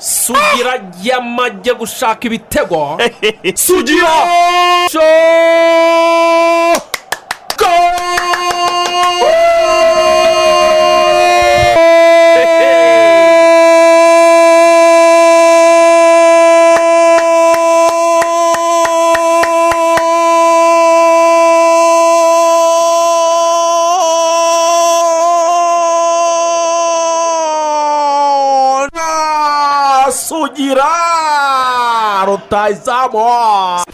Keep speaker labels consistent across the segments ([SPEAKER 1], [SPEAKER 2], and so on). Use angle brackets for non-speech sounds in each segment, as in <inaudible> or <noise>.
[SPEAKER 1] sugira yamajye gushaka ibitego. <laughs> Sugira! Rutayizamu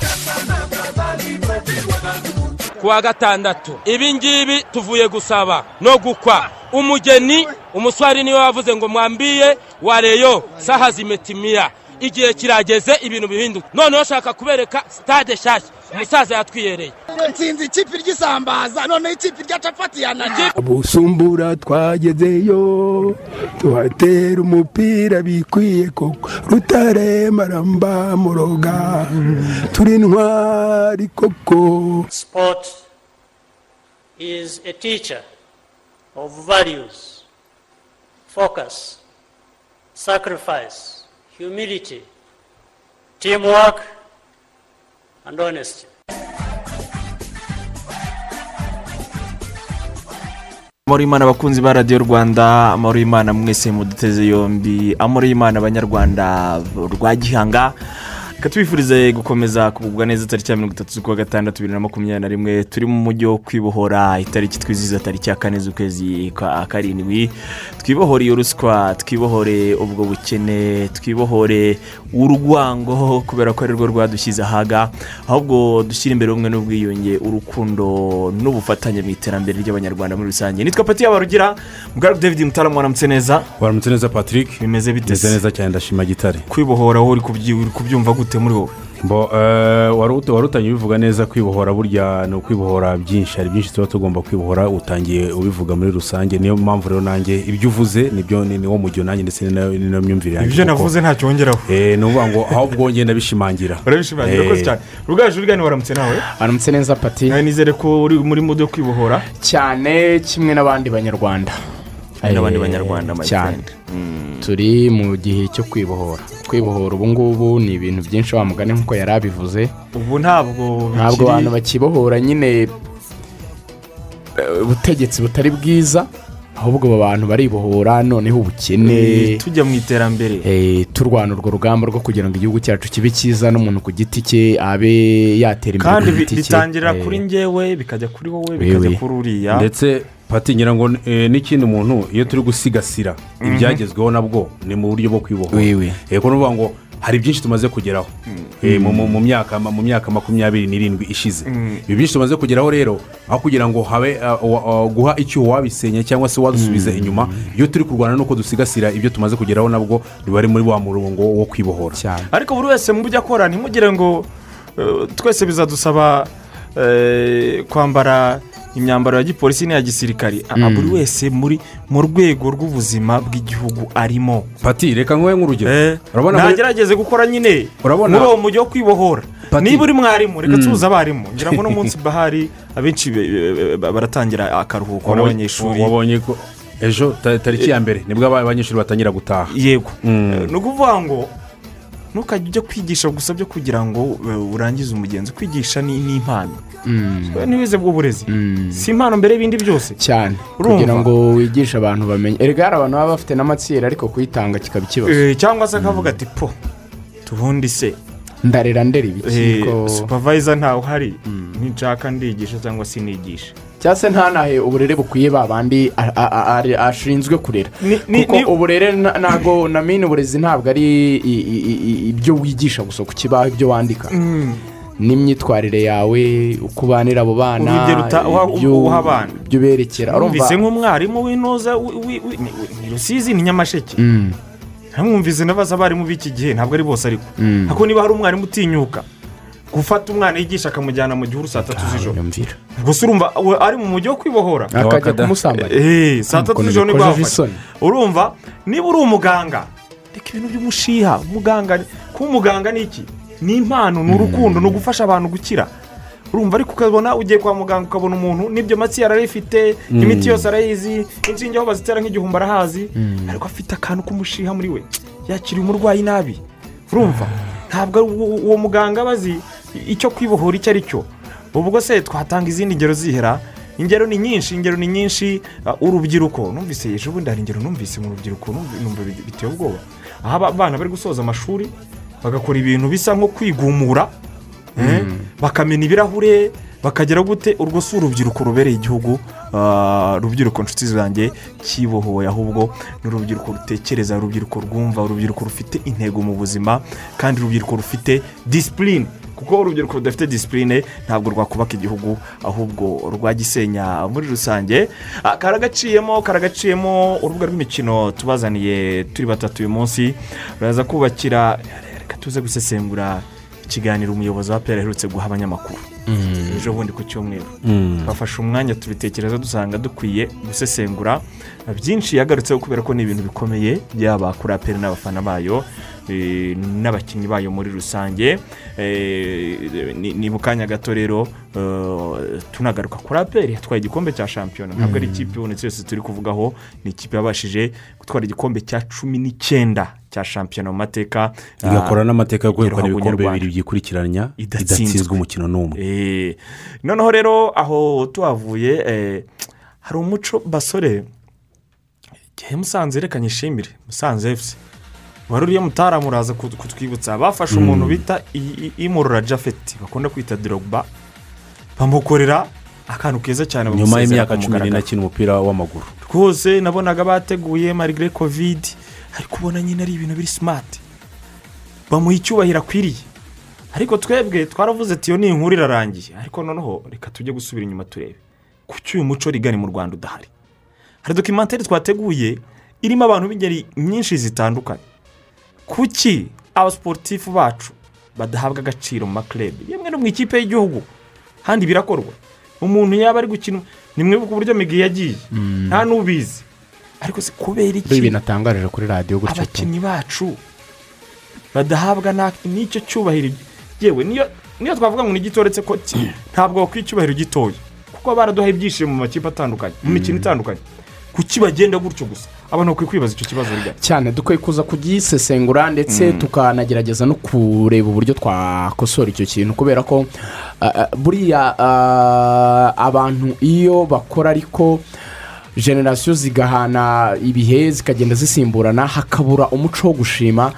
[SPEAKER 2] ku wa gatandatu ibi ngibi tuvuye gusaba no gukwa. Umugeni umuswari ni we wavuze ngo mwambiye wareyo saha zimetimiya igihe kirageze ibintu bihinduka. Noneho shaka kubereka sitade nshyashya umusaza yatwiyereye.
[SPEAKER 3] Nsinzi ikipe ry'isambaza noneho ikipe rya capati yananiye
[SPEAKER 4] busumbura twagezeyo tuhatera umupira bikwiye koko. Rutare maramba muroga turi ntwari koko.
[SPEAKER 5] Sport is a teacher of values, focus, sacrifice, humility, teamwork, and honesty.
[SPEAKER 6] amahoro y'imana abakunzi ba radiyo rwanda amahoro y'imana mwese muduteze yombi amahoro y'imana abanyarwanda rwa gihanga reka tubifurize gukomeza kugubwa neza tariki ya mirongo itatu z'ukwa gatandatu bibiri na makumyabiri na rimwe turi mu mujyi wo kwibohora itariki twizihiza tariki ya kane z'ukwezi kwa karindwi. Twibohore iyo ruswa twibohore ubwo bukene twibohore urwango kubera ko ari rwo rwadushyize ahaga ahubwo dushyira imbere ubumwe n'ubwiyunge urukundo n'ubufatanye mu iterambere ry'abanyarwanda muri rusange. Nitwa pati yabarugira mugaragu david mutaramu waramutse neza?
[SPEAKER 7] Waramutse neza patrick?
[SPEAKER 6] Bimeze bite?
[SPEAKER 7] Meze
[SPEAKER 6] se
[SPEAKER 7] neza cyane ndashima gitare.
[SPEAKER 6] Kwibohora wowe uri kubyumva gute muri wowe?
[SPEAKER 7] Bo, eh, wari ut- wari utangiye ubivuga neza kwibohora burya ni ukwibohora byinshi. Hari byinshi tuba tugomba kwibohora utangiye ubivuga muri rusange. Niyo mpamvu rero nanjye ibyo uvuze ni byo ni ni wo mujyo nanjye ndetse ni na yo ni na yo myumvire yanjye
[SPEAKER 6] ibyo navuze ntacyo wongeraho.
[SPEAKER 7] Eh, ni ukuvuga ngo ahubwo ngenda bishimangira <laughs>
[SPEAKER 6] urabishimangira
[SPEAKER 7] Eh,
[SPEAKER 6] rwose cyane. Rugaju rugani waramutse nawe?
[SPEAKER 8] Aramutse neza pati.
[SPEAKER 6] Nizere ko uri muri mudu yo kwibohora.
[SPEAKER 8] Cyane kimwe n'abandi banyarwanda.
[SPEAKER 6] Hari n'abandi
[SPEAKER 8] Eh,
[SPEAKER 6] banyarwanda
[SPEAKER 8] cyane.
[SPEAKER 6] friend. Mm.
[SPEAKER 8] turi mu gihe cyo kwibohora. Kwibohora ubu ngubu ni ibintu byinshi wa mugani nk'uko yari abivuze.
[SPEAKER 6] Ubu ntabwo
[SPEAKER 8] ntabwo abantu bakibohora nyine eh, ubutegetsi butari bwiza ahubwo abo bantu baribohora noneho ubukene.
[SPEAKER 6] Eh, tujya mu iterambere.
[SPEAKER 8] Eh, turwana urwo rugamba rwo kugira ngo igihugu cyacu kibe cyiza n'umuntu ku giti cye abe yatera imbere
[SPEAKER 6] kandi
[SPEAKER 8] ku giti cye.
[SPEAKER 6] bitangirira
[SPEAKER 8] Eh,
[SPEAKER 6] kuri njyewe bikajya kuri wowe bikajya kuri uriya.
[SPEAKER 7] Ndetse pati ngira ngo eh, n'ikindi muntu iyo turi gusigasira ibyagezweho nabwo ni mu buryo bwo kwibohora. Yego ni ukuvuga ngo hari byinshi tumaze kugeraho. Eh, mu- myaka mu myaka makumyabiri n'irindwi ishize. Ibi byinshi tumaze kugeraho rero aho kugira ngo habe uh, uh, uh, guha icyuho wabisenya cyangwa se wadusubiza inyuma iyo turi kurwana nuko dusigasira ibyo tumaze kugeraho nabwo biba ari muri wa murongo wo kwibohora.
[SPEAKER 8] Cyane.
[SPEAKER 6] Ariko buri wese mu byo akora ntimugire ngo eh, twese bizadusaba eh, kwambara imyambaro ya gipolisi n'iya gisirikari. Ah, buri wese muri mu rwego rw'ubuzima bw'igihugu arimo.
[SPEAKER 7] Pati reka nk'uwe nk'urugero.
[SPEAKER 6] Eh, ntagerageze gukora nyine. Muri uwo mujyi wo kwibohora. Niba uri mwarimu reka tubuze abarimu. Ngira ngo uno <laughs> munsi bahari abenshi be- be- be- baratangira akaruhuko n'abanyeshuri.
[SPEAKER 7] ejo ta- tariki ya mbere ni bwo aba- abanyeshuri batangira gutaha.
[SPEAKER 6] Yego.
[SPEAKER 7] Mm.
[SPEAKER 6] Eh, ni ukuvuga ngo ntukajye ujya kwigisha gusa byo kugira ngo eh, urangize umugenzi. Kwigisha ni impano.
[SPEAKER 8] Mm.
[SPEAKER 6] Ntiwize bw'uburezi
[SPEAKER 8] Mm.
[SPEAKER 6] si impano mbere y'ibindi byose.
[SPEAKER 8] Cyane. Kugira ngo wigishe abantu bamenye. Erega hari abantu baba bafite n'amatsiyeri ariko kuyitanga kikaba ikibazo.
[SPEAKER 6] Eh, cyangwa se akavuga ati po tubundi se.
[SPEAKER 8] Ndarera ndera ibiki
[SPEAKER 6] eh, supervisor ntawe uhari. Nshaka ndigisha cyangwa se nigisha
[SPEAKER 8] cyangwa se ntanahe uburere bukwiye ba bandi ashinzwe kurera. Kuko uburere ntabwo na mine uburezi ntabwo ari ibyo wigisha gusa ku kibaho ibyo wandika. N'imyitwarire yawe uko ubanira abo bana ibyo-
[SPEAKER 6] uha abana.
[SPEAKER 8] ibyo uberekera urumva
[SPEAKER 6] numvise nk'umwarimu w'intuza wi- wi- wi- ni rusizi ni nyamasheke.
[SPEAKER 8] Mm,
[SPEAKER 6] ntamwumvise nabaza abarimu b'iki gihe ntabwo ari bose ariko.
[SPEAKER 8] Mm.
[SPEAKER 6] ariko niba hari umwarimu utinyuka gufata umwana yigisha akamujyana mu gihuru saa tatu z'ijoro.
[SPEAKER 8] Nyumvira
[SPEAKER 6] gusa urumva ari mu mujyi wo kwibohora.
[SPEAKER 8] Akajya kumusambanya
[SPEAKER 6] Eh, saa tatu
[SPEAKER 8] Ukuntu
[SPEAKER 6] z'ijoro
[SPEAKER 8] ni
[SPEAKER 6] bwo
[SPEAKER 8] isoni.
[SPEAKER 6] urumva niba uri umuganga reka ibintu by'umushiha umuganga kuba umuganga ni iki? Ni impano ni urukundo ni ugufasha abantu gukira. Urumva ariko ukabona ugiye kwa muganga ukabona umuntu n'ibyo matsi yarayifite imiti yose arayizi inshinge aho bazitera nk'igihumbi arahazi ariko afite akantu k'umushiha muri we. Yakiriye umurwayi nabi. Urumva? Ntabwo uwo- muganga aba azi icyo kwibohora icyo ari cyo. Ubwo se twatanga izindi ngero zihera. Ingero ni nyinshi ingero ni nyinshi. Uh, urubyiruko numvise ejo bundi hari ingero numvise mu rubyiruko numva numva bit- biteye ubwoba. Aho aba- abana bari gusoza amashuri bagakora ibintu bisa nko kwigumura eh, bakamena ibirahure bakagera gute? Urwo si urubyiruko rubereye igihugu ah, rubyiruko nshuti zanjye kibohoye ahubwo ni urubyiruko rutekereza urubyiruko rwumva urubyiruko rufite intego mu buzima kandi urubyiruko rufite disipurine kuko urubyiruko rudafite disipurine ntabwo rwakubaka igihugu ahubwo rwagisenya muri rusange. Ah, karagaciyemo karagaciyemo urubuga rw'imikino tubazaniye turi batatu uyu munsi. Ruraza kubakira tuze gusesengura ikiganiro umuyobozi wa pera aherutse guha abanyamakuru. Ejo bundi ku cyumweru. Bafashe umwanya tubitekereza dusanga dukwiye gusesengura. Byinshi yagarutseho kubera ko ni ibintu bikomeye byaba kuri aperi n'abafana bayo eh, n'abakinnyi bayo muri rusange. Eh, ni mu kanya gato rero eh, tunagaruka kuri aperi yatwaye igikombe cya shampiyona. Ntabwo ari ikipe ibonetse yose turi kuvugaho. Ni ikipe yabashije gutwara igikombe cya cumi n'icyenda cya shampiyona mu mateka
[SPEAKER 7] igakora
[SPEAKER 6] Ah,
[SPEAKER 7] n'amateka yo kwegukana ibikombe bibiri byikurikiranya
[SPEAKER 6] Idatsinzwe.
[SPEAKER 7] umukino n'umwe.
[SPEAKER 6] Eh, noneho rero aho tuhavuye eh, hari umuco basore igihe musanze reka nyishimire musanze efuse wari uriya mutaramu uraza kut- kutwibutsa. Bafashe umuntu bita I- I- imurora jafeti bakunda kwita dorogba bamukorera akantu keza cyane
[SPEAKER 7] nyuma y'imyaka cumi
[SPEAKER 6] mugaragaro.
[SPEAKER 7] akina umupira w'amaguru.
[SPEAKER 6] Rwose nabonaga bateguye marigare kovide ariko ubona nyine ari ibintu biri simati bamuha icyubahiro akwiriye. Ariko twebwe twaravuze ati iyo ni inkuru irarangiye ariko noneho reka tujye gusubira inyuma turebe. Kuki uyu muco rigari mu rwanda udahari? Hari dokimantere twateguye irimo abantu b'ingeri nyinshi zitandukanye. Kuki abasiporutifu bacu badahabwa agaciro mu makerebe yemwe no mu ikipe y'igihugu. Kandi birakorwa. Umuntu yaba ari gukina ni mwibuke uburyo migi yagiye. Nta n'ubizi. Ariko se kubera iki?
[SPEAKER 8] Ibintu atangarije kuri radiyo gutyo
[SPEAKER 6] abakinnyi bacu badahabwa n'icyo cyubahiro. Yewe niyo niyo twavuga ngo ni gito uretse ko ntabwo bakwiye icyubahiro gitoya. Kuko baraduhaye ibyishimo mu makipe atandukanye mu mikino itandukanye. Kuki bagenda gutyo gusa. Abantu bakwiye kwibaza icyo kibazo burya
[SPEAKER 8] cyane dukwiye kuza kugisesengura ndetse tukanagerageza no kureba uburyo twakosora icyo kintu. Kubera ko ah, ah, buriya ah, abantu iyo bakora ariko generasiyo zigahana ibihe zikagenda zisimburana hakabura umuco wo gushima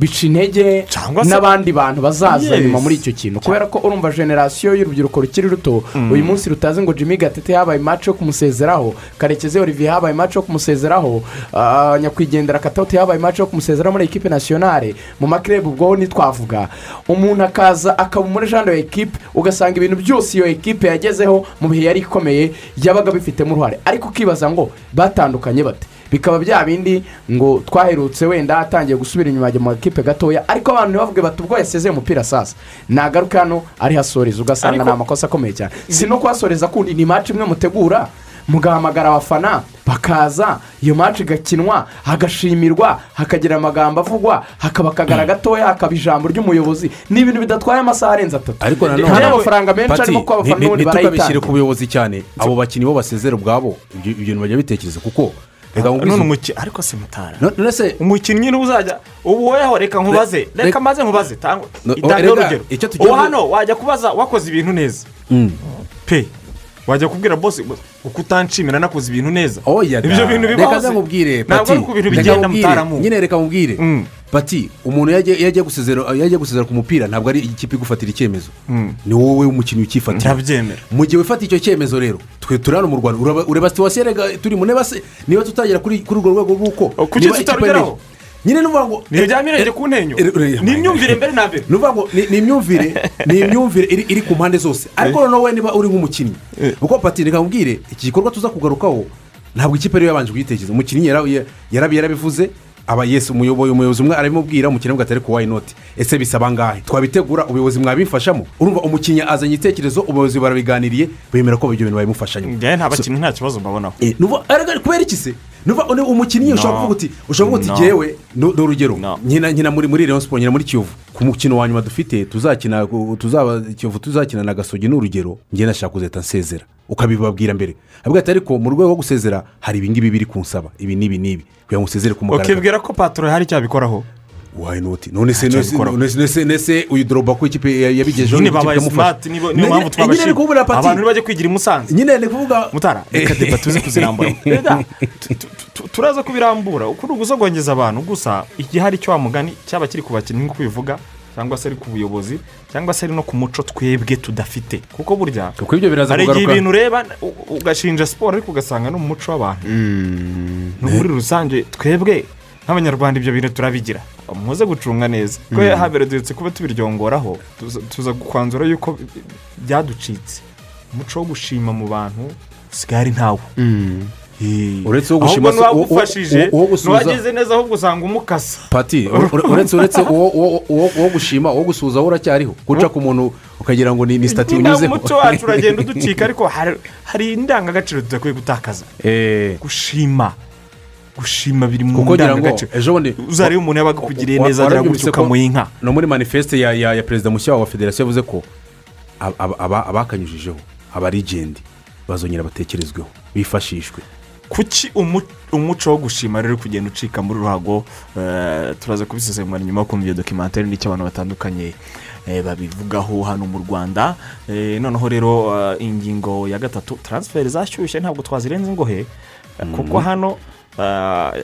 [SPEAKER 8] bica intege n'abandi bantu bazaza nyuma muri icyo kintu. Kubera ko urumva generasiyo y'urubyiruko rukiri ruto uyu munsi rutazi ngo jimmy gatete habaye imaci yo kumusezeraho karekezi olivier habaye imaci yo kumusezeraho ah, nyakwigendera katawuti habaye imaci yo kumusezeraho muri ekipe nasiyonale mu makirebu ubwo ntitwavuga umuntu akaza akaba muri jando ya ekipe ugasanga ibintu byose iyo ekipe yagezeho mu bihe yari ikomeye yabaga bifitemo uruhare. Ariko ukibaza ngo batandukanye bate? Bikaba bya bindi ngo twaherutse wenda atangiye gusubira inyuma ajya mu makipe gatoya ariko abantu ntibavuge bati ubwo yasezeye umupira sasa. Nagaruka hano ariho asoreza ugasanga ni amakosa akomeye cyane. Si no kuhasoreza kundi ni maci imwe mutegura mugahamagara abafana bakaza iyo maci igakinwa hagashimirwa hakagira amagambo avugwa hakaba akagara gatoya hakaba ijambo ry'umuyobozi. Ni ibintu bidatwaye amasaha arenze atatu.
[SPEAKER 7] Ariko nanone
[SPEAKER 8] n'amafaranga menshi arimo ko abafana n'ubundi
[SPEAKER 7] ntitukabishyire
[SPEAKER 8] barayitanga.
[SPEAKER 7] ku buyobozi cyane. Abo bakinnyi bo basezera ubwabo ibyo bintu bajya bitekereza kuko reka
[SPEAKER 6] none
[SPEAKER 7] nkubwize.
[SPEAKER 6] umukinnyi ariko se mutara
[SPEAKER 7] none
[SPEAKER 6] umukinnyi ni we uzajya ubu woweho reka nkubaze.
[SPEAKER 7] Re-
[SPEAKER 6] reka
[SPEAKER 7] re-
[SPEAKER 6] maze nkubaze tanga
[SPEAKER 7] No,
[SPEAKER 6] itange
[SPEAKER 7] erega,
[SPEAKER 6] urugero. ubu hano wajya kubaza wakoze ibintu neza.
[SPEAKER 7] Mm.
[SPEAKER 6] pe. Wajya kubwira bose uko utanshimira nakoze ibintu neza
[SPEAKER 7] da.
[SPEAKER 6] ibyo bintu bibaho
[SPEAKER 7] reka
[SPEAKER 6] se.
[SPEAKER 7] nkubwire
[SPEAKER 6] ntabwo ari ku bintu bigenda
[SPEAKER 7] nkubwire.
[SPEAKER 6] mutaramu
[SPEAKER 7] nyine reka nkubwire
[SPEAKER 6] Mm.
[SPEAKER 7] pati umuntu iyo agiye- gusezera ku mupira ntabwo ari ikipe igufatira icyemezo
[SPEAKER 6] Mm.
[SPEAKER 7] ni wowe umukinnyi ucyifatira
[SPEAKER 6] ndabyemera
[SPEAKER 7] mu gihe wifata icyo cyemezo rero twe turi hano mu rwanda ureba situwasiyo turi mu niba tutagera kuri urwo rwego rw'uko niba ikipe. Nyine ni ukuvuga ngo
[SPEAKER 6] ni ibya mirenge ku ntenyo
[SPEAKER 7] Eh, eh,
[SPEAKER 6] ni imyumvire mbere na mbere
[SPEAKER 7] ni ukuvuga ngo ni- imyumvire ni imyumvire iri ku mpande zose. Ariko noneho we niba uri nk'umukinnyi kuko pati reka nkubwire iki gikorwa tuza kugarukaho ntabwo ikipe ariyo yabanje kuyitekereza umukinnyi yara- ya- yarabi yarabivuze aba yesi umuyobozi umuyobozi umwe arabimubwira umukinnyi avuga ati ariko wayi noti ese bisaba angahe twabitegura ubuyobozi mwabifashamo urumva umukinnyi azanye igitekerezo ubuyobozi barabiganiriye bemera ko ibyo bintu babimufashamo.
[SPEAKER 6] Njyewe nta bakinnyi nta kibazo mbabonaho.
[SPEAKER 7] Eh, kubera iki se? Umukinnyi ushobora kuvuga uti ushobora kuvuga uti ngewe ni urugero nkina muri muri Rayon Sport nkina muri kiyovu. Ku mukino wa nyuma dufite tuzakina kiyovu tuzakina na gasogi ni urugero. Njye nashaka kuzahita nsezera. Ukabibabwira mbere. Ariko mu rwego rwo gusezera hari ibi ngibi biri kunsaba. Ibi n'ibi n'ibi. Kugira ngo usezere ku mugaragaro.
[SPEAKER 6] Ukibwira ko patoro hari icyo abikoraho
[SPEAKER 7] wayi noti none se none se- uyu doroba ko ikipe ya- yabigejeho
[SPEAKER 6] nyine babaye simati niyo mpamvu
[SPEAKER 7] pati
[SPEAKER 6] abantu ntibajye kwigira i musanze.
[SPEAKER 7] Nyine ni kuvuga
[SPEAKER 6] mutara reka <laughs> deba tuze kuzirambura. Turaza kubirambura. Uku ni ugusogongeza abantu gusa igihari cyo wa mugani cyaba kiri ku bakinnyi nk'uko ubivuga. Cyangwa se ari ku buyobozi cyangwa se ari no ku muco twebwe tudafite. Kuko burya
[SPEAKER 7] kuko ibyo biraza
[SPEAKER 6] hari igihe
[SPEAKER 7] kugaruka
[SPEAKER 6] ibintu ureba ugashinja siporo ariko ugasanga no mu muco w'abantu. No muri rusange. Twebwe nk'abanyarwanda ibyo bintu turabigira. Muze gucunga neza. Kuko haberetse kuba tubiryongoraho tuza- kwanzura yuko byaducitse. Umuco wo gushima mu bantu usigaye ari ntawo Eh,
[SPEAKER 7] Uretse uwo gushima uwo- gusubiza-
[SPEAKER 6] n'uwagize neza ahubwo usanga umukasa
[SPEAKER 7] pati <laughs> ure- uretse uretse uwo gushima uwo gusuhuza wowe uracyariho. Guca ku muntu ukagira ngo ni sitati unyuzeho
[SPEAKER 6] umuco wacu uragenda <laughs> uducika ariko hari- indangagaciro tudakwiye gutakaza.
[SPEAKER 7] Eh,
[SPEAKER 6] gushima. Gushima biri mu ndangagaciro.
[SPEAKER 7] ejo bundi
[SPEAKER 6] uzarebe umuntu yabaga akugiriye neza
[SPEAKER 7] ko
[SPEAKER 6] ukamuha inka.
[SPEAKER 7] no muri manifeste ya perezida mushya wa federasiyo yavuze ko aba- aba- aba- abakanyujijeho abarigendi bazongera batekerezweho bifashishwe.
[SPEAKER 6] Kuki umu- umuco wo gushima rero kugenda ucika muri ruhago eh, turaza kubisesengura nyuma yo kumva iyo dokimantere n'icyo abantu batandukanye eh, babivugaho hano mu rwanda. Eh, noneho rero ingingo ya gatatu taransiferi zashyushye ntabwo twazirenze ingohe eh, kuko hano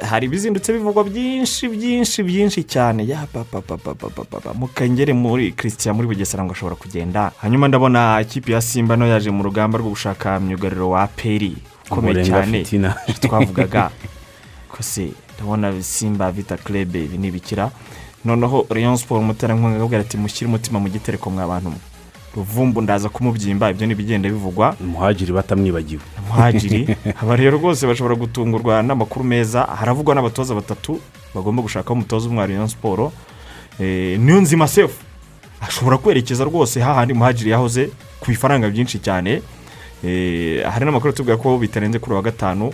[SPEAKER 6] hari ibizindutse bivugwa byinshi byinshi byinshi cyane. Ya papapapapapapa mukengere muri christian muri bugesera ngo ashobora kugenda. Hanyuma ndabona ikipe ya simba no yaje mu rugamba rwo gushaka myugariro wa peri.
[SPEAKER 7] Umurenga
[SPEAKER 6] cyane <laughs> twavugaga. Ko se ndabona simba vita kerebe ibi ntibikira noneho rayon siporo umuterankunga akabwira ati mushyire umutima mu gitereko mwa bantu ruvumbu ndaza kumubyimba ibyo ni ibigenda bivugwa.
[SPEAKER 7] Umuhagiri batamwibagiwe.
[SPEAKER 6] Muhagiri <laughs> aba rero rwose bashobora gutungurwa n'amakuru meza haravugwa n'abatoza batatu bagomba gushakaho umutoza umwe wa siporo Eh, niyo nzima sefu ashobora kwerekeza rwose hahandi muhagiri yahoze ku ifaranga byinshi cyane. Hari n'amakuru atubwira ko bitarenze kuri uwa gatanu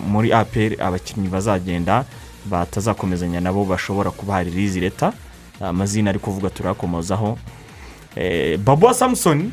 [SPEAKER 6] muri aperi abakinnyi bazagenda batazakomezanya nabo bashobora kubaha ririzi leta amazina ari kuvuga turayakomozaho Eh, babuwa samusoni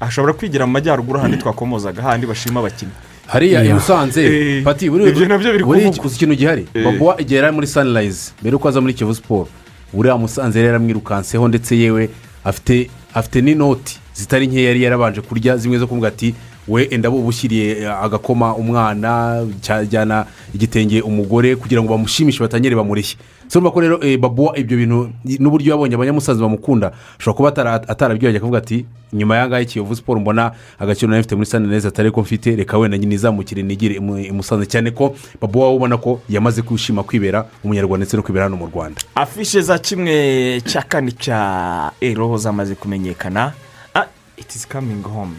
[SPEAKER 6] ashobora kwigira mu majyaruguru handi twakomozaga handi bashima abakinnyi
[SPEAKER 7] hariya i musanze pati
[SPEAKER 6] ibyo na byo
[SPEAKER 7] biri
[SPEAKER 6] kuvugwa.
[SPEAKER 7] ikintu gihari babuwa igihe yari ari muri sanirayizi mbere yuko aza muri kiyovu siporo buriya musanze yari yaramwirukanseho ndetse yewe afite afite n'inoti zitari nkeya yari yarabanje kurya zimwe zo kuvuga ati we enda ubushyiriye agakoma umwana cyajyana igitenge umugore kugira ngo bamushimishe batangire bamureshye. Urumva ko rero eh, babuwa ibyo bintu n'uburyo yabonye abanyamusanze bamukunda ashobora kuba atara- atarabyoheje akavuga ati nyuma y'aha ngaha kiyovu siporo mbona agaciro nari mfite muri sanirezi atari ko mfite reka wenda nyine izamukire nigire imu- imusanze. Cyane ko babuwa ubona ko yamaze kwishima kwibera umunyarwanda ndetse no kwibera hano mu rwanda.
[SPEAKER 6] Afishe za kimwe cya kane cya eroho zamaze kumenyekana. Ah it is coming home.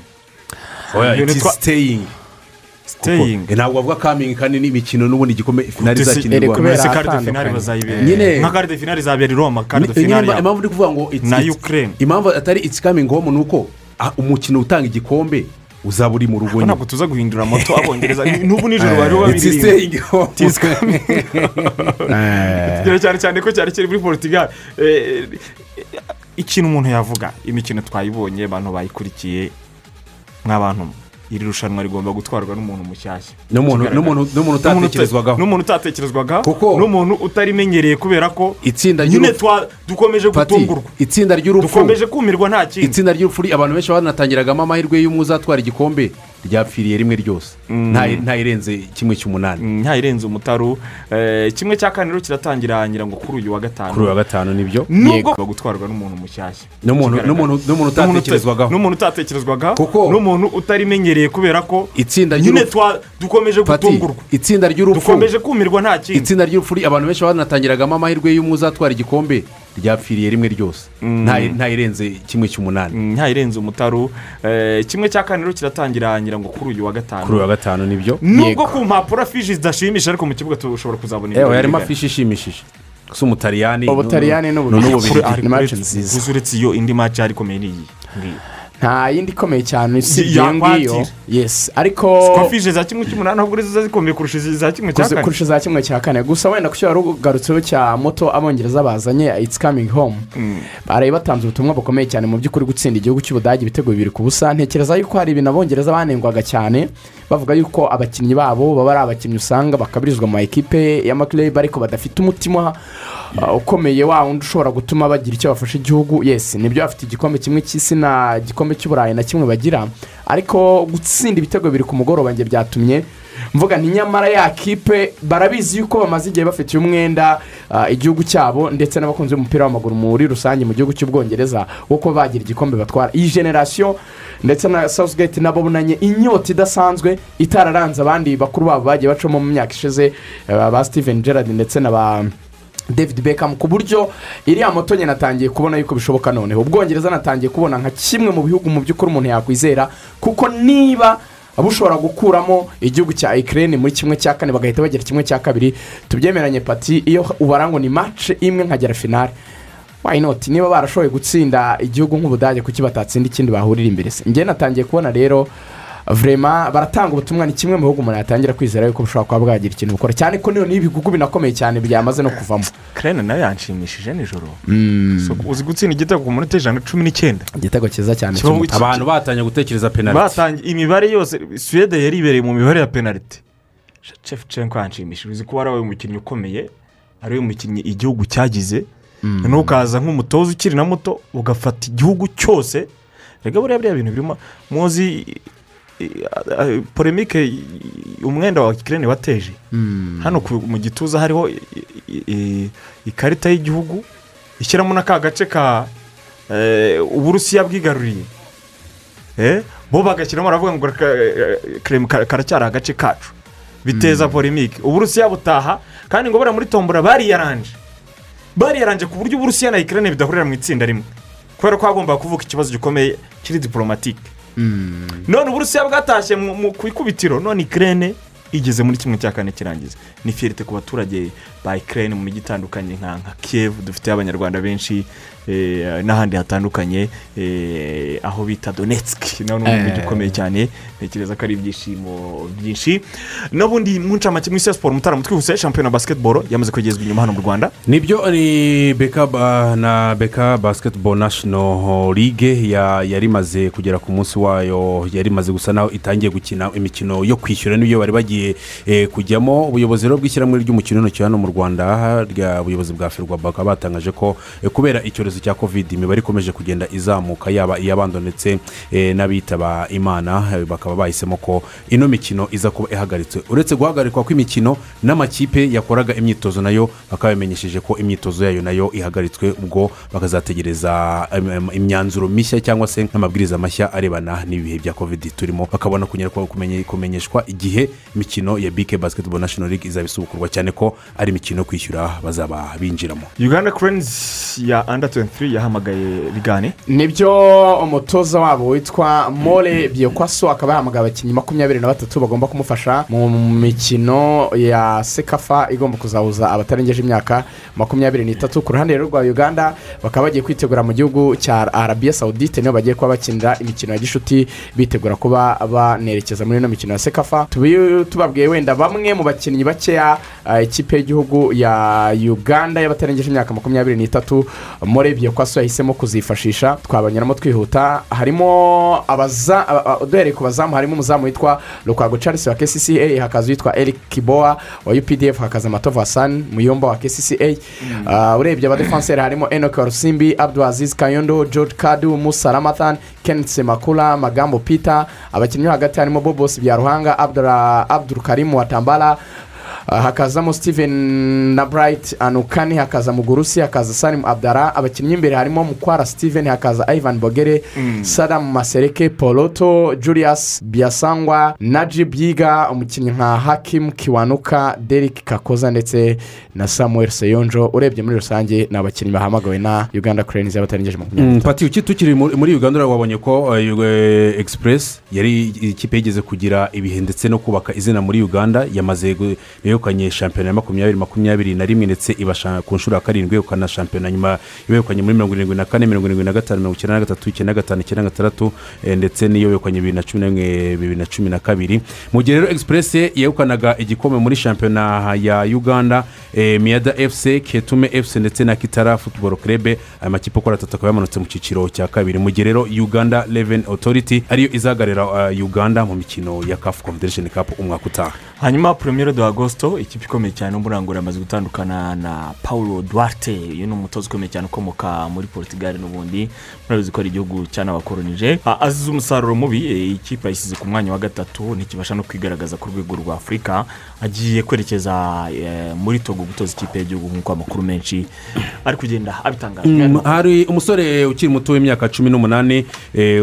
[SPEAKER 7] Oya
[SPEAKER 6] Ibintu
[SPEAKER 7] it ntabwo bavuga kamingi kandi n'imikino n'ubundi igikombe finali
[SPEAKER 6] Ese-
[SPEAKER 7] izakinirwa
[SPEAKER 8] kubera
[SPEAKER 6] ese kare de
[SPEAKER 8] ahatandukanye.
[SPEAKER 6] finali bazayibera. Nka kare de finali izabera i roma finali
[SPEAKER 7] nyine impamvu ndi kuvuga ngo
[SPEAKER 6] na Ukraine.
[SPEAKER 7] impamvu atari it's coming home ni uko ah, umukino utanga igikombe uzaba uri mu rugo
[SPEAKER 6] Ko
[SPEAKER 7] nyine
[SPEAKER 6] ntabwo tuza guhindura moto abongereza. Ni- n'ubu nijoro bari
[SPEAKER 7] It's
[SPEAKER 6] babiririmba coming. Tugira cyane cyane ko cyari kiri muri portugal. Eh, ikintu umuntu yavuga imikino twayibonye abantu bayikurikiye nk'abantu iri rushanwa rigomba gutwarwa n'umuntu mushyashya.
[SPEAKER 7] N'umuntu- utatekerezwagaho.
[SPEAKER 6] n'umuntu utatekerezwagaho
[SPEAKER 7] Kuko-
[SPEAKER 6] n'umuntu utarimenyereye kubera ko
[SPEAKER 7] itsinda ry'urupfu
[SPEAKER 6] dukomeje gutungurwa.
[SPEAKER 7] itsinda ry'urupfu
[SPEAKER 6] dukomeje kumirwa nta kindi.
[SPEAKER 7] Itsinda ry'urupfu abantu benshi banatangiragamo amahirwe y'umwe uzatwara igikombe. Ryapfiriye rimwe ryose. Nta- nta irenze kimwe cy'umunani.
[SPEAKER 6] Mm, nta irenze umutaru. Eh, kimwe cya kane rero kiratangira ngira ngo kuri uyu wa gatanu.
[SPEAKER 7] Kuri uyu wa gatanu ni
[SPEAKER 6] byo? Nubwo gutwarwa n'umuntu mushyashya.
[SPEAKER 7] N'umuntu- utatekerezwagaho.
[SPEAKER 6] n'umuntu utatekerezwagaho. N'umuntu utarimenyereye kubera ko
[SPEAKER 7] itsinda
[SPEAKER 6] nyine dukomeje gutungurwa.
[SPEAKER 7] itsinda ry'urupfu
[SPEAKER 6] dukomeje kumirwa nta kindi.
[SPEAKER 7] itsinda ry'urupfu abantu benshi banatangiragamo amahirwe y'umwe uzatwara igikombe. Ryapfiriye rimwe ryose. Nta nta irenze kimwe cy'umunani.
[SPEAKER 6] Mm, nta irenze umutaru. Eh, kimwe cya kane rero kiratangira ngira ngo kuri uyu wa gatanu.
[SPEAKER 7] Kuri uyu wa gatanu ni byo?
[SPEAKER 6] Nubwo ku mpapuro afishi zidashimisha ariko mu kibuga tushobora kuzabona
[SPEAKER 7] yewe
[SPEAKER 6] ibirori
[SPEAKER 7] harimo afishi ishimishije. Gusa umutaliyani
[SPEAKER 8] ubutaliyani
[SPEAKER 7] ni
[SPEAKER 8] n'ububirigi
[SPEAKER 7] n'ububirigi
[SPEAKER 8] ni match nziza.
[SPEAKER 6] Uretse iyo indi match yari ikomeye ni iyi ngiyi
[SPEAKER 8] nta yindi ikomeye cyane usibye ngiyo. Yesi ariko
[SPEAKER 6] twafije za kimwe cy'umunani ahubwo ziba zikomeye kurusha za kimwe cya kane.
[SPEAKER 8] kurusha za kimwe cya kane. Gusa wenda ku cyo wari ugarutseho cya moto abongereza bazanye it's coming home. Baraye batanze ubutumwa bukomeye cyane mu by'ukuri gutsinda igihugu cy'ubudage ibitego bibiri ku busa. Ntekereza yuko hari ibintu abongereza banengwaga cyane bavuga yuko abakinnyi babo baba ari abakinnyi usanga bakabirizwa mu ekipe y'amakirebe ariko badafite umutima uh, ukomeye wa wundi ushobora gutuma bagira icyo bafasha igihugu. Yesi ni byo bafite igikombe kimwe cy'isi na igikombe cy'uburayi na kimwe bagira. Ariko gutsinda ibitego bibiri ku mugoroba njye byatumye mvuga nti nyamara ya kipe barabizi yuko bamaze igihe bafitiye umwenda ah, igihugu cyabo ndetse n'abakunzi b'umupira w'amaguru muri rusange mu gihugu cy'ubwongereza wo kuba bagira igikombe batwara. Iyi generasiyo ndetse na Southgate nabo bunanye inyota idasanzwe itararanze abandi bakuru babo bagiye bacamo mu myaka ishize eh, ba steven gerard ndetse na ba david beckham. Ku buryo iriya moto nyine natangiye kubona yuko bishoboka noneho. Ubwongereza natangiye kubona nka kimwe mu bihugu mu by'ukuri umuntu yakwizera kuko niba bushobora gukuramo igihugu cya ikirere muri kimwe cya kane bagahita bagera kimwe cya kabiri. Tubyemeranye pati. Iyo ubara ngo ni mace imwe nkagera finale wayinoti niba barashoboye gutsinda igihugu nk'ubudage kuki batatsinda ikindi bahurira imbere? Se njye natangiye kubona rero vurema baratanga ubutumwa ni kimwe mu bihugu umuntu yatangira kwizera yuko bushobora kuba bwagira ikintu bukora. Cyane ko niyo n'ibihugu binakomeye cyane byamaze no kuvamo.
[SPEAKER 6] Kerene na yo yanshimishije nijoro. So, uzi gutsinda igitego ku munota ijana na cumi n'icyenda?
[SPEAKER 8] Igitego cyiza cyane
[SPEAKER 7] abantu batangiye gutekereza penaliti
[SPEAKER 6] batangiye imibare yose suwede yaribereye mu mibare ya penaliti cefucenko yanshimishije. Uzi ko wabaye umukinnyi ukomeye ari we mukinnyi igihugu cyagize. Noneho ukaza nk'umutoza ukiri na muto ugafata igihugu cyose. Reka buriya biriya bintu birimo muzi polemike umwenda wa kirene wateje. Hano ku- mu gituza hariho ikarita y'igihugu ishyiramo na ka gace ka eh, uburusiya bwigaruriye. Eh, bo bagashyiramo baravuga ngo karacyari agace kacu. Biteza polemike. Uburusiya butaha kandi ngo buriya muri tombora bariyaranje. Bariyaranje ku buryo uburusiya na ikirere bidahurira mu itsinda rimwe. Kubera ko hagomba kuvuka ikibazo gikomeye kiri diporomatike none uburusiya bwatashye ku ikubitiro none ikirere igeze muri kimwe cya kane kirangiza. Ni fiyerite ku baturage ba ikirere mu mijyi itandukanye nka kiyevu dufite abanyarwanda benshi eh, n'ahandi hatandukanye eh, aho bita donetsk. Nawe ni umujyi
[SPEAKER 8] Eh.
[SPEAKER 6] ukomeye cyane. Ntekereza ko ari ibyishimo byinshi. N'ubundi mu ncamake mu isi ya siporo mutarama twihuse shampiyona basiketiboro yamaze kwegerezwa inyuma hano mu rwanda.
[SPEAKER 7] Nibyo ni beka na beka basiketiboro nashono ligue ya- yari imaze kugera ku munsi wayo yari imaze gusa naho itangiye gukina imikino yo kwishyura ni byo bari bagiye kujyamo. Ubuyobozi rero bw'ishyirahamwe ry'umukino w'intoki hano mu rwanda rya buyobozi bwa ferwa bakaba batangaje ko eh, kubera icyorezo cya covid imibare ikomeje kugenda izamuka yaba iy'abando ndetse eh, n'abitaba imana eh, bakaba bahisemo ko ino mikino iza kuba ihagaritse. Uretse guhagarikwa kw'imikino n'amakipe yakoraga imyitozo na yo bakaba bamenyesheje ko imyitozo yayo na yo ihagaritswe ubwo bakazategereza imyanzuro mishya cyangwa se nk'amabwiriza mashya arebana n'ibihe bya covid turimo. Bakabona kumenyeshwa igihe imikino ya bike basketball national league izaba isubukurwa. Cyane ko ari imikino yo kwishyura bazaba binjiramo.
[SPEAKER 6] Uganda kurenzi ya anda 23 yahamagaye rigane
[SPEAKER 8] ni byo umutoza wabo witwa more biyokwaso akaba yahamagaye abakinnyi makumyabiri na batatu bagomba kumufasha mu mikino ya sekafa igomba kuzahuza abatarengeje imyaka makumyabiri n'itatu. Ku ruhande rwa uganda bakaba bagiye kwitegura mu gihugu cya arabiya sawudite ni ho bagiye kuba bakinira imikino ya gishuti bitegura kuba banerekeza muri ino mikino ya sekafa. Tubabwiye wenda bamwe mu bakinnyi bakeya ah, ikipe y'igihugu ya uganda y'abatarengeje imyaka makumyabiri n'itatu more biyokwaso yahisemo kuzifashisha twabanyuramo twihuta. Harimo abaza aba- aba- duhereye ku bazamu harimo umuzamu witwa rukwago charles wa kcca hakaza uwitwa eric kiboa wa updf hakaza matova hassan muyomba wa kcca Ah, urebye abadefanseri harimo enoke wa rusimbi abdulaziz kayondo george kadu musa ramathan kenneth semakula magambo peter. Abakinnyi hagati harimo bobos byaruhanga abdura abdul karimu wa tambala Ah, hakazamo steven na bright anukani hakaza mugurusi hakaza salim abdara. Abakinnyi imbere harimo mukwara steven hakaza ivan bogere sadamu masereke poloto julius biasangwa najib yiga umukinnyi nka hakim kiwanuka derek kakoza ndetse na samuel seyonjo. Urebye muri rusange ni abakinnyi bahamagawe na uganda cranes y'abatarengeje makumyabiri
[SPEAKER 7] Mm, pati uki tukiri muri uganda wabonye ko eh, express yari ikipe yigeze kugira ibihe ndetse no kubaka izina muri uganda yamaze gu- yo yegukanye shampiyona ya makumyabiri makumyabiri na rimwe ndetse iba ku nshuro ya karindwi yegukana shampiyona nyuma yegukanye muri mirongo irindwi na kane mirongo irindwi na gatanu mirongo icyenda na gatatu icyenda na gatanu icyenda na gatandatu eh, ndetse n'iyo yegukanye bibiri na cumi na rimwe bibiri na cumi na kabiri. Mu gihe rero express yegukanaga igikombe muri shampiyona ya uganda eh, miyada fc ketume fc ndetse na kitara football club aya makipe uko ari atatu akaba yamanutse mu cyiciro cya kabiri. Mu gihe rero uganda reven authority ariyo izahagararira uh, uganda mu mikino ya caf confederation cup umwaka utaha.
[SPEAKER 6] Hanyuma premier de agosto ikipe ikomeye cyane umurangura yamaze gutandukana na paulo duarte. Uyu ni umutoza ukomeye cyane ukomoka muri portugal n'ubundi. Murabizi ko ari igihugu cyanabakoronije azize umusaruro mubi eh, ikipe yayisize ku mwanya wa gatatu ntikibasha no kwigaragaza ku rwego rwa afurika agiye kwerekeza eh, muri togo gutoza ikipe y'igihugu nk'uko amakuru menshi ari kugenda abitangaza.
[SPEAKER 7] Mm, hari umusore ukiri muto w'imyaka cumi n'umunani eh,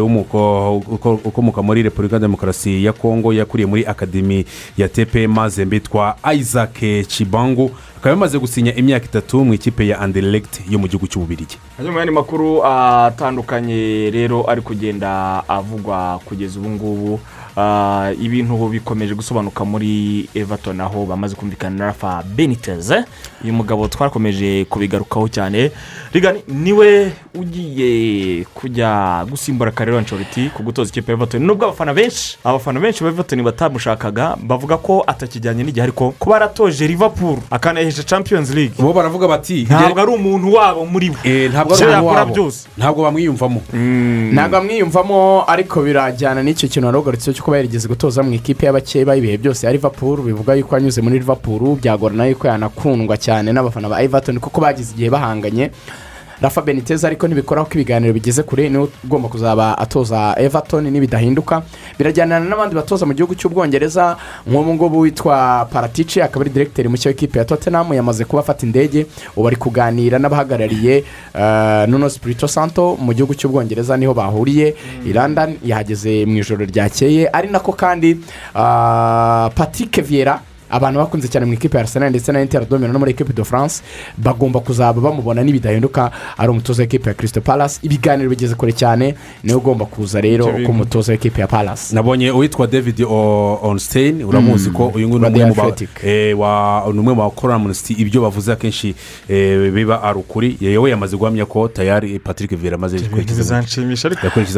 [SPEAKER 7] ukomoka muri repubulika demokarasi ya kongo yakuriye muri akademi ya tepe mazembe yitwa isaac cibangu akaba yamaze gusinya imyaka itatu mu ikipe ya anderlecht yo mu gihugu cy'ububirigi.
[SPEAKER 6] Hanyuma y'andi makuru atandukanye rero ari kugenda avugwa kugeza ubu ngubu ibintu bikomeje gusobanuka muri everton aho bamaze kumvikana na rafa benitez. Uyu mugabo twakomeje kubigarukaho cyane. Rigani ni we ugiye kujya gusimbura karere ancoriti ku gutoza ikipe ya everton. Nubwo abafana benshi abafana benshi ba everton batamushakaga bavuga ko atakijyanye n'igihe ariko kuba yaratoje liverpool akanayihesha champions league.
[SPEAKER 7] Bo baravuga bati
[SPEAKER 6] ntabwo ari umuntu wabo muri bo.
[SPEAKER 7] Eh, ntabwo ari umuntu wabo. ntabwo bamwiyumvamo.
[SPEAKER 8] Ntabwo amwiyumvamo ariko birajyana n'icyo kintu wari ugarutse cyo kuba yarigeze gutoza mu ikipe y'abakeba ibihe byose ya liverpool bivuga yuko yanyuze muri liverpool byagorana yuko yanakundwa cyane n'abafana ba everton kuko bagize igihe bahanganye. Rafa benitez ariko ntibikoraho ko ibiganiro bigeze kure ni we ugomba kuzaba atoza everton nibidahinduka. Birajyanana n'abandi batoza mu gihugu cy'ubwongereza nk'ubu ngubu witwa paratici akaba ari diregiteri mushya w'ikipe ya tottenham yamaze kuba afata indege. Ubu ari kuganira n'abahagarariye eh, nuno spirito santo mu gihugu cy'ubwongereza ni ho bahuriye. I london yahageze mu ijoro ryakeye. Ari nako kandi ah, patrick viera abantu bakunze cyane mu ikipe ya arsenal ndetse na inter domino no muri ekipe de france bagomba kuzaba bamubona nibidahinduka ari umutoza w'ikipe ya kirisito palace. Ibiganiro bigeze kure cyane ni we ugomba kuza rero
[SPEAKER 6] bintu.
[SPEAKER 8] k'umutoza w'ikipe ya palace.
[SPEAKER 7] Nabonye uwitwa david onstein uramuzi ko uyu nguyu ni umwe mu eh, umwe mu bakora amunisiti ibyo bavuze akenshi eh, biba ari ukuri. Yewe yamaze guhamya ko tayari patrick vieira amaze kwerekeza mu-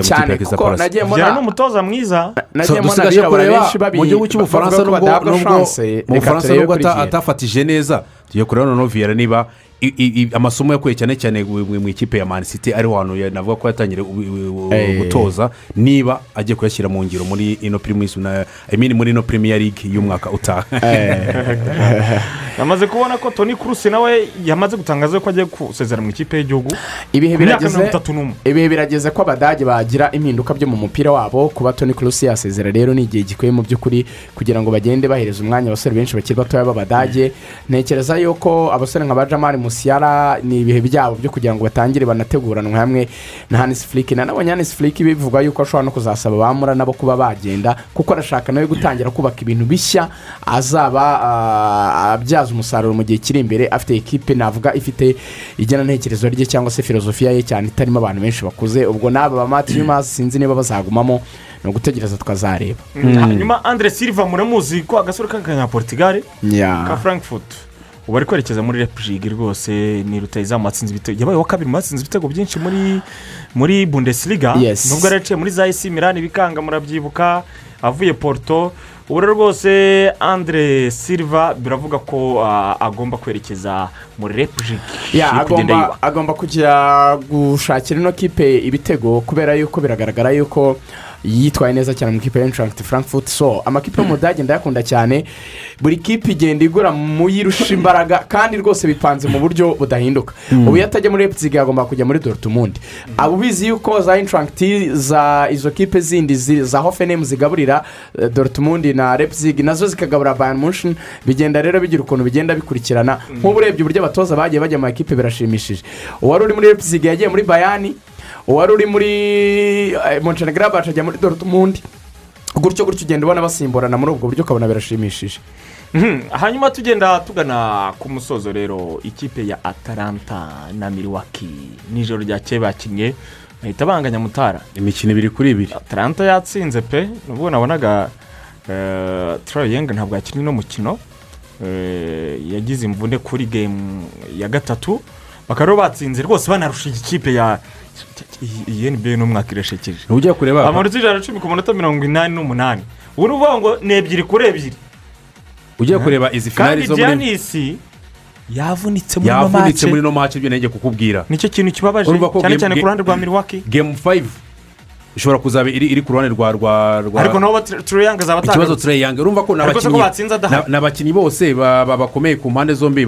[SPEAKER 8] cyane kuko
[SPEAKER 7] palasi
[SPEAKER 8] nagiye
[SPEAKER 6] Viera ni
[SPEAKER 8] mbona
[SPEAKER 6] umutoza mwiza.
[SPEAKER 8] nagiye mbona abirabura benshi babi
[SPEAKER 7] mu gihugu cy'ubufaransa nubwo
[SPEAKER 8] badahabwa
[SPEAKER 7] nubwo atafatije neza tugiye kureba noneho viyera niba amasomo yakuye cyane cyane mu ikipe ya manisiti ariho hantu ya- navuga ko yatangiye
[SPEAKER 8] Eh.
[SPEAKER 7] gutoza niba agiye kuyashyira mu ngiro muri ino muri ino premier league y'umwaka utaha. <laughs>
[SPEAKER 6] Yamaze kubona ko toni kurusi nawe yamaze gutangaza ko agiye gusezera mu ikipe y'igihugu.
[SPEAKER 8] Ibihe birageze ko abadage bagira impinduka byo mu mupira wabo kuba toni kurusi yasezera rero ni igihe gikwiye mu by'ukuri kugira ngo bagende bahereza umwanya abasore benshi bakiri batoya b'abadage. Ntekereza yuko abasore nka ba jamari musiyara ni ibihe byabo byo kugira ngo batangire banateguranwe hamwe na hanisi furiki nanabonye hanisi furiki bivuga yuko ashobora no kuzasaba bamura nabo kuba bagenda kuko arashaka nawe gutangira kubaka ibintu bishya azaba ah, abyaza umusaruro mu gihe kiri imbere afite ekipe navuga ifite igenantekerezo rye cyangwa se filozofiya ye cyane itarimo abantu benshi bakuze. Ubwo n'aba ba mati yumazi sinzi niba bazagumamo ni ugutegereza tukazareba.
[SPEAKER 6] Hanyuma andre silva muramuzi ko agasore ka
[SPEAKER 8] Ya.
[SPEAKER 6] frankfurt. Ubu ari kwerekeza muri repubulika rwose ni rutayizamu watsinze ibitego yabaye uwa kabiri mu batsinze ibitego byinshi muri muri bundesliga. Nubwo yari yaciye muri za esi mirani bikanga murabyibuka avuye porto. Ubu rero rwose andre silva biravuga ko ah, agomba kwerekeza muri
[SPEAKER 8] agomba agomba kujya gushakira ino kipe ibitego kubera yuko biragaragara yuko yitwaye neza cyane mu kipe ya inshuwarenti frankfurt. So amakipe yo mu budage ndayakunda cyane. Buri kipe igenda igura mu yirusha imbaraga kandi rwose bipanze mu buryo budahinduka. Ubu iyo atajya muri epizige yagomba kujya muri dorutumundi aba ubizi yuko za inshuwarenti za izo kipe zindi zi- za hofenemu zigaburira eh, dorutumundi na repizige na zo zikagaburira bayani munshini bigenda rero bigira ukuntu bigenda bikurikirana. Nk'ubu urebye uburyo abatoza bagiye bajya mu makipe birashimishije. Uwari uri muri repizige yagiye muri bayani uwari uri muri monshenigaraba ajya muri dorutumundi gutyo gutyo ugenda ubona basimburana muri ubwo buryo ukabona birashimishije.
[SPEAKER 6] Mhm, hanyuma tugenda tugana ku musozo rero ikipe ya atalanta na miriwaki nijoro ryakeye bakinnye bahita banganya mutara.
[SPEAKER 7] Imikino ibiri kuri ibiri.
[SPEAKER 6] Atalanta yatsinze pe. Nubwo nabonaga turayenga ntabwo yakinnye uno mukino eh, yagize imvune kuri gemu ya gatatu. Bakaba rero batsinze rwose banarusha ikipe ya iyi nba n'umwaka irashekeje.
[SPEAKER 7] Ujya kureba
[SPEAKER 6] amanota ijana na cumi ku manota mirongo inani n'umunani. Ubu ni ukuvuga ngo ni ebyiri kuri ebyiri.
[SPEAKER 7] Ujya kureba izi finari
[SPEAKER 6] kandi
[SPEAKER 7] zo muri
[SPEAKER 6] diyanisi yavunitse muri ino
[SPEAKER 7] yavunitse muri
[SPEAKER 6] mace
[SPEAKER 7] ino mace ibyo nenge kukubwira.
[SPEAKER 6] Nicyo kintu kibabaje cyane
[SPEAKER 7] game-
[SPEAKER 6] cyane ku ruhande rwa milwaukee.
[SPEAKER 7] Gemu fayive ishobora kuzaba iri ku ruhande rwa rwa rwa
[SPEAKER 6] ariko nabo tureyanga zaba
[SPEAKER 7] ikibazo
[SPEAKER 6] atagarutse.
[SPEAKER 7] Trey Young urumva ko ni abakinnyi bose ba- ba- bakomeye ku mpande zombi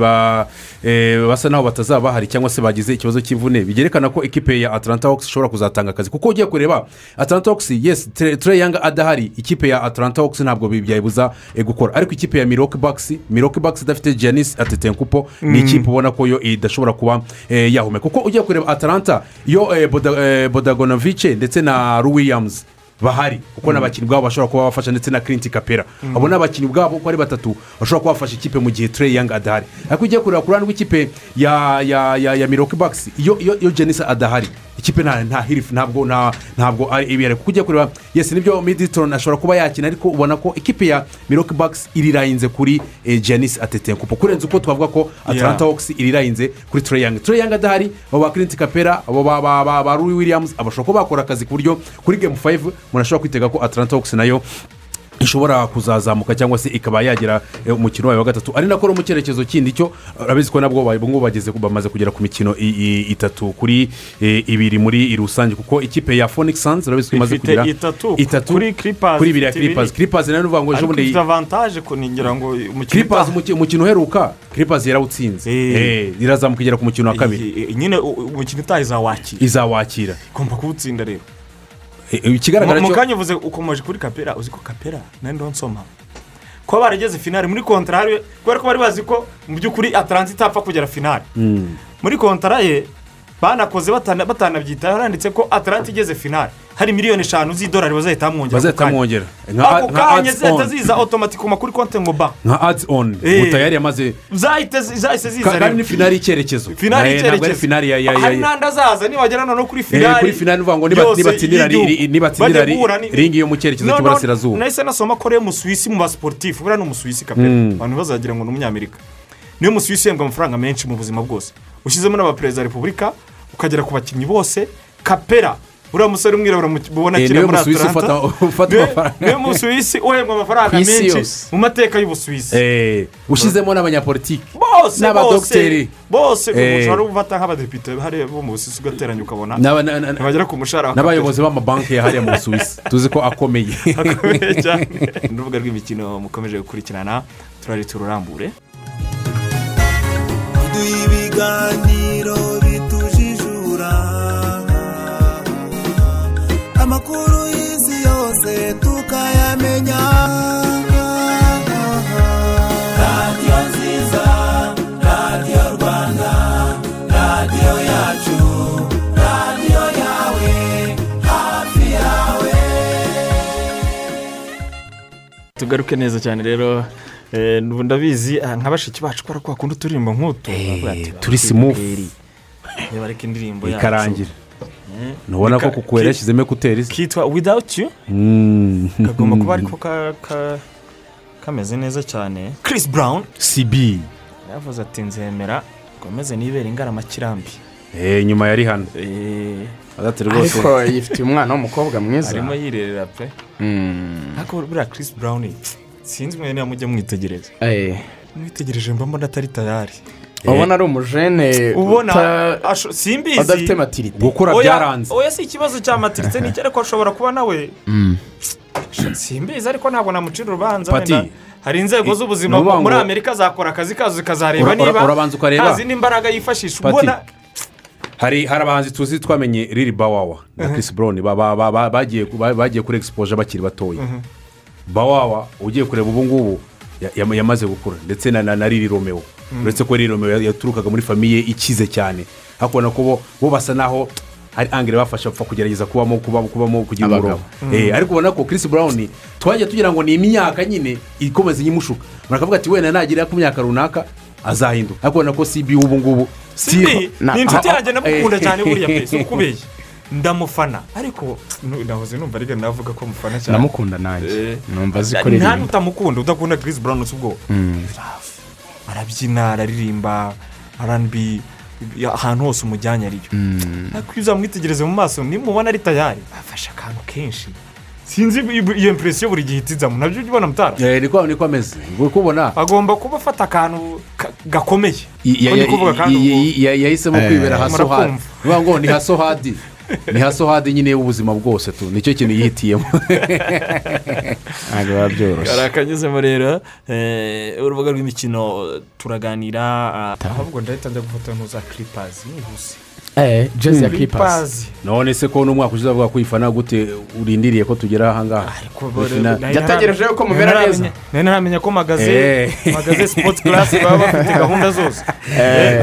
[SPEAKER 7] eh, basa naho batazaba bahari cyangwa se bagize ikibazo cy'imvune byerekana ko ekipe ya atlanta hawks ishobora kuzatanga akazi. Kuko ugiye kureba atlanta hawks yes Young adahari. Ikipe ya atlanta hawks ntabwo byayibuza eh, gukora. Ariko ikipe ya miroke bucks miroke bucks idafite janice atetenkupo ni ikipe ubona ko yo idashobora kuba eh, yahumeka kuko ugiye kureba atlanta iyo eh, Boda- eh, bodagonovice ndetse na ru williams bahari kuko n'abakinnyi ubwabo bashobora kuba bafasha ndetse na kirinti kapera abo ni abakinnyi ubwabo uko ari batatu bashobora kuba bafasha ikipe mu gihe Trey Young adahari. Ariko ugiye kureba ku ruhande rw'ikipe ya ya ya ya miroke bakisi iyo iyo jenisa adahari ikipe nta nta hirifu ntabwo nta ntabwo ari ibiyare kuko ugiye kureba yesi ni byo miditoni ashobora kuba yakina ariko ubona ko ikipe ya miroke bakisi irirayinze kuri eh, jenisi atetenkupo kurenza uko twavuga ko atlanta hawks irirayinze kuri Trey Young. Adahari abo ba kirinti kapera abo ba ba ba ba Louis williams abashobora kuba bakora akazi ku buryo kuri gemu fayive umuntu ashobora kwitega ko atlanta hawks na yo ishobora kuzazamuka cyangwa se ikaba yagira eh, umukino wayo wa gatatu. Ari nako no mu cyerekezo kindi cyo urabizi ko nabwo ubu ngubu bageze bamaze kugera ku mikino itatu kuri eh, ibiri muri rusange. Kuko ikipe ya phoenix suns urabizi ko imaze kugira
[SPEAKER 6] itatu kuri
[SPEAKER 7] ibiri. Ya clippers. Clippers na yo ni ukuvuga ngo ejo bundi
[SPEAKER 6] ifite avantaje kuningira ngo umukino
[SPEAKER 7] umuki- umukino uheruka clippers yarawutsinze.
[SPEAKER 6] Eh.
[SPEAKER 7] Irazamuka igera ku mukino wa kabiri.
[SPEAKER 6] Nyine umukino utaha izawakira.
[SPEAKER 7] Izawakira.
[SPEAKER 6] Igomba kuwutsinda rero.
[SPEAKER 7] Eh, eh, ikigaragara
[SPEAKER 6] mu
[SPEAKER 7] cyo
[SPEAKER 6] kanya uvuze ukomeje kuri kapera uzi ko kapera nari nsoma. Kuba barageze finale muri kontara hari- kubera ko bari bazi ko mu by'ukuri ataranze itapfa kugera finale. Muri kontara ye banakoze batana- batanabyitaho handitse ko atalanta igeze finale. Hari miliyoni eshanu z'idolari bazahita bamwongera ako kanya. zihita ziza otomatikoma kuri konti ngo ba
[SPEAKER 7] nka ads on.
[SPEAKER 6] Eh.
[SPEAKER 7] ubu tayari yamaze
[SPEAKER 6] zahise ziza
[SPEAKER 7] kandi ni
[SPEAKER 6] rero
[SPEAKER 7] finali y'icyerekezo.
[SPEAKER 6] Finale
[SPEAKER 7] Eh,
[SPEAKER 6] y'icyerekezo. hari n'andi azaza nibagera noneho kuri
[SPEAKER 7] Eh,
[SPEAKER 6] finale.
[SPEAKER 7] kuri finali uvuga ngo nibatsindira ringi yo mu cyerekezo cy'uburasirazuba.
[SPEAKER 6] nahise nasoma ko rero umusuwisi mu basiporutifu buriya ni umusuwisi kapera abantu bazagira ngo ni umunyamerika. Niyo musuwisi uhembwa amafaranga menshi mu buzima bwose. Ushyizemo n'abaperezida wa repubulika ukagera ku bakinnyi bose kapera uriya musore umwirabura mu- mubona
[SPEAKER 7] Eh,
[SPEAKER 6] akina ni
[SPEAKER 7] we
[SPEAKER 6] muri <laughs>
[SPEAKER 7] ufata
[SPEAKER 6] Niwe- musuwisi uhembwa amafaranga menshi mu mateka y'ubusuwisi.
[SPEAKER 7] Eh, ushyizemo n'abanyapolitiki.
[SPEAKER 6] Bose
[SPEAKER 7] n'abadogiteri.
[SPEAKER 6] bose. Bose
[SPEAKER 7] Eh.
[SPEAKER 6] ushobora gufata nk'abadepite hariya bo mu busuwisi ugateranya ukabona. Ntibagera ku mushahara
[SPEAKER 7] n'abayobozi b'amabanki ya hariya mu busuwisi. <laughs> Tuzi ko akomeye.
[SPEAKER 6] Akomeye <laughs> cyane. Urubuga rw'imikino mukomeje gukurikirana turari tururambure
[SPEAKER 9] duha ibiganiro amakuru y'isi yose tukayamenya. Radiyo nziza radiyo rwanda radiyo yacu radiyo yawe hafi yawe.
[SPEAKER 6] Tugaruke neza cyane rero eh, ubu ndabizi ah, nka bashiki bacu kubera ko bakunda uturirimbo nk'utu. Ati,
[SPEAKER 7] turi smooth.
[SPEAKER 6] Reba ariko indirimbo yacu.
[SPEAKER 7] ikarangira ntubona ko kukwera yashyizemo ekuteri ze
[SPEAKER 6] kitwa without you?
[SPEAKER 7] Mm.
[SPEAKER 6] kagomba kuba ariko <laughs> ka- ka- kameze neza cyane. Chris Brown
[SPEAKER 7] cb
[SPEAKER 6] yavuze ati nzemera ngomeze nibere ingaramakirambi
[SPEAKER 7] Eh, nyuma yari hano.
[SPEAKER 6] Eh,
[SPEAKER 8] ariko yifitiye umwana w'umukobwa mwiza.
[SPEAKER 6] Arimo yirerera pe.
[SPEAKER 8] Mm.
[SPEAKER 6] ariko buriya Chris Brown sinzi mwene mujya mwitegereza.
[SPEAKER 8] Eh,
[SPEAKER 6] mwitegereje mbona atari tayari
[SPEAKER 8] ubona ari umujene.
[SPEAKER 6] Ubona simbizi.
[SPEAKER 8] Adafite matirite
[SPEAKER 7] gukora
[SPEAKER 6] Oya-
[SPEAKER 7] byaranze.
[SPEAKER 6] oya si ikibazo cya matiritse ni icyo ariko ashobora kuba nawe. Simbizi ariko ntabwo namucira urubanza wenda hari inzego z'ubuzima muri amerika zakora akazi kazo zikazareba niba
[SPEAKER 7] urabanza ukareba.
[SPEAKER 6] nta zindi mbaraga yifashisha. Ubona
[SPEAKER 7] hari hari abahanzi tuzi twamenye riri bawawa na ba- ba- bagiye ba- bagiye kuri exposure bakiri batoya. Bawawa ugiye kureba ubu ngubu yamaze gukura ndetse na na riri romeo. Uretse ko riri romeo ya- yaturukaga muri famiye ikize cyane. Hakubona ko bo basa naho hari angere bafasha bapfa kugerageza kubamo kubamo kubamo kugira
[SPEAKER 8] Abagabo.
[SPEAKER 7] umurongo Eh, ariko ubona ko Chris Brown twagiye tugira ngo ni imyaka nyine ikomeza iyimushuka murakavuga ati wenda nagera ku myaka runaka azahinduka. Ariko ubona ko CB ubu ngubu
[SPEAKER 6] ni inshuti
[SPEAKER 7] ah,
[SPEAKER 6] yanjye
[SPEAKER 7] ah,
[SPEAKER 6] ndamukunda
[SPEAKER 7] eh.
[SPEAKER 6] cyane buriya <laughs> pe si ukubeshya ndamufana. Ariko nahoze numva ariko navuga ko mufana cyane.
[SPEAKER 8] Ndamukunda nanjye.
[SPEAKER 6] Eh.
[SPEAKER 8] numva azi ko
[SPEAKER 6] nta
[SPEAKER 8] ririmba
[SPEAKER 6] n'utamukunda udakunda Chris Brown si ubwo? Arabyina araririmba aranbi ahantu hose umujyanye ariyo ariko iyo uzamwitegereze mu maso nimubona ari tayari. Afashe akantu kenshi. Sinzi iyo impresiyo buri gihe itizamo. Nabyo ujya ubona mutara?
[SPEAKER 7] Eh, niko niko ameze. Uri kubona
[SPEAKER 6] agomba kuba afata akantu ka- gakomeye.
[SPEAKER 7] Yahisemo kwibera haso hadi
[SPEAKER 6] murakumva.
[SPEAKER 7] bivuga ngo ni haso hadi <laughs> <laughs> ni haso hadi nyine y'ubuzima bwose tu. Nicyo kintu yihitiyemo. <laughs>
[SPEAKER 8] Ntabwo biba byoroshye.
[SPEAKER 6] Hari akanyuzemo rero eh, urubuga rw'imikino turaganira ah, ahubwo ndahita njya gufata ntuza kiripazi nihuse
[SPEAKER 8] eee jezi ya kiripazi
[SPEAKER 7] none se ko n'umwaka ushize avuga ko ifana gute urindiriye ko tugera aha ngaha? Final.
[SPEAKER 8] Yategereje ko mumera neza.
[SPEAKER 6] nari naramenya ko magaze
[SPEAKER 7] Eh.
[SPEAKER 6] magaze sipoti karasi baba <laughs> bafite gahunda zose.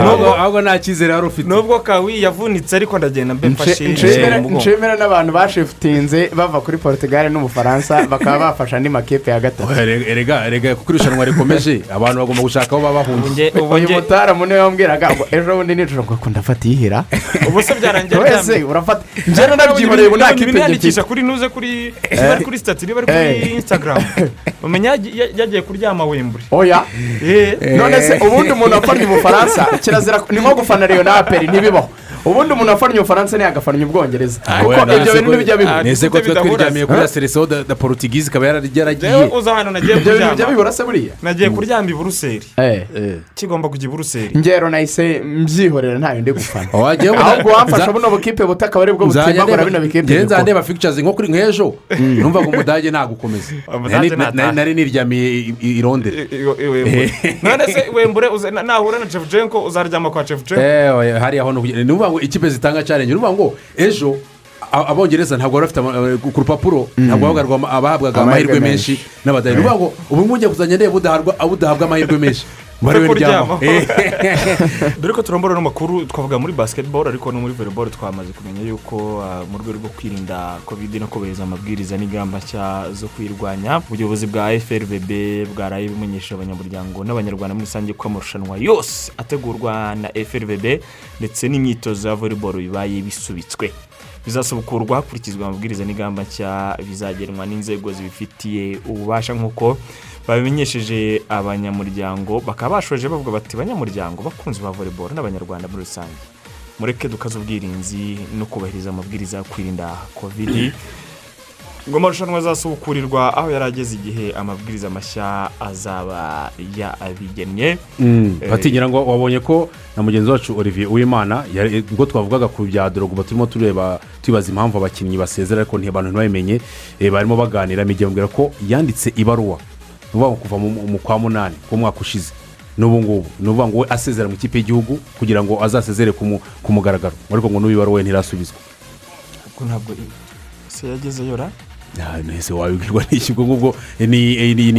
[SPEAKER 7] Ahubwo ahubwo nta cyizere wari ufite.
[SPEAKER 6] nubwo kawi yavunitse ariko ndagenda mbe mfashe
[SPEAKER 8] nshimira
[SPEAKER 6] mu mugongo.
[SPEAKER 8] nshimira n'abantu bashifutinze bava kuri portugal n'ubufaransa bakaba bafasha andi makipe ya gatatu.
[SPEAKER 7] Erega- erega erega kuko irushanwa rikomeje. Abantu bagomba gushaka aho baba bahungiye
[SPEAKER 8] uyu mutaramu ni we wambwiraga ngo ejo bundi nijoro ngo akunda afata iyihira.
[SPEAKER 6] Ubu se byarangiye <laughs>
[SPEAKER 8] wese
[SPEAKER 6] ryamye.
[SPEAKER 8] urafata njyewe nabyihoreye ubu nta kipe
[SPEAKER 6] bimwandikisha
[SPEAKER 8] ngifite
[SPEAKER 6] kuri nuze kuri niba ari kuri sitati niba ari kuri
[SPEAKER 8] Eh.
[SPEAKER 6] insitagaramu <laughs> umenya yagiye- ya- yagiye kuryama wembure
[SPEAKER 8] oya
[SPEAKER 6] Eh.
[SPEAKER 8] none se ubundi umuntu wafannye ubufaransa kirazira ni nko gufana reyo na aperi ntibibaho ubundi umuntu wafannye ubufaransa ntiyagafannye ubwongereza kuko ibyo bintu ntibijya bibura
[SPEAKER 7] nese ko tuba twiryamiye kuri la sereso da porutigize ikaba yara- yaragiye
[SPEAKER 6] Jewe uza ahantu nagiye
[SPEAKER 8] ibyo
[SPEAKER 6] kuryama
[SPEAKER 8] bibura se buriya
[SPEAKER 6] nagiye kuryama i buruseli
[SPEAKER 8] Eh.
[SPEAKER 6] kigomba kujya i buruseli
[SPEAKER 8] ngero nahise mbyihorera ntayo ndi gufana ahubwo wamfasha buno bukipe buto akaba ari bwo butimbagura bino bikipe bikora.
[SPEAKER 7] ndeba fictures nko kuri nk'ejo numvaga umudage nagukomeza Nari- niryamiye i-
[SPEAKER 6] Wembure. none se wembure nahura na cefujenko uzaryama kwa cefujenko
[SPEAKER 7] Eh, oya, hariya ho ni ukuvuga ngo ikipe zitanga challenge. Ni ukuvuga ngo ejo abongereza ntabwo bari bafite eh, ku rupapuro ntabwo bahabwaga ama- abahabwaga
[SPEAKER 8] Amahirwe
[SPEAKER 7] menshi ngo ubu ngubu ugiye kuzajya ndeba udahabwa amahirwe menshi. <laughs> we
[SPEAKER 6] kuryamaho.
[SPEAKER 7] ndyamaho
[SPEAKER 6] dore ko turambura n'amakuru twavuga muri basketball ariko no muri volleyball twamaze kumenya yuko ah, mu rwego rwo kwirinda covid no kubahiriza amabwiriza n'ingamba nshya zo kuyirwanya ubuyobozi bwa frvb bwaraye bumenyesha abanyamuryango n'abanyarwanda muri rusange ko amarushanwa yose ategurwa na frvb ndetse n'imyitozo ya volleyball bibaye bisubitswe. Bizasubukurwa hakurikizwa amabwiriza n'ingamba nshya bizagenwa n'inzego zibifitiye ububasha nk'uko babimenyesheje abanyamuryango bakaba bashoje bavuga bati banyamuryango bakunzi ba volleyball n'abanyarwanda muri rusange. Mureke dukaze ubwirinzi no kubahiriza amabwiriza yo kwirinda covid. <clears throat> Ngo amarushanwa azasubukurirwa aho yari ageze igihe amabwiriza mashya azaba yabigennye
[SPEAKER 7] batigira ngo wabonye ko na mugenzi wacu olivier uwimana ubwo twavugaga ku bya dorogo turimo tureba tubaza impamvu abakinnyi basezera ariko ntibantu ntibabimenye. Eh, barimo baganira mijya bambwira ko yanditse ibaruwa. Ni ukuvuga ngo kuva mu kwa munani k'umwaka ushize. N'ubu ngubu ni ukuvuga ngo we asezera mu ikipe y'igihugu kugira ngo azasezere ku mu- ku mugaragaro. Ariko ngo ye ntirasubizwa.
[SPEAKER 6] Ariko ntabwo se yagezeyo ra
[SPEAKER 7] nese wabibwirwa n'iki? Ubwo ngubwo eh, ni eh, ni-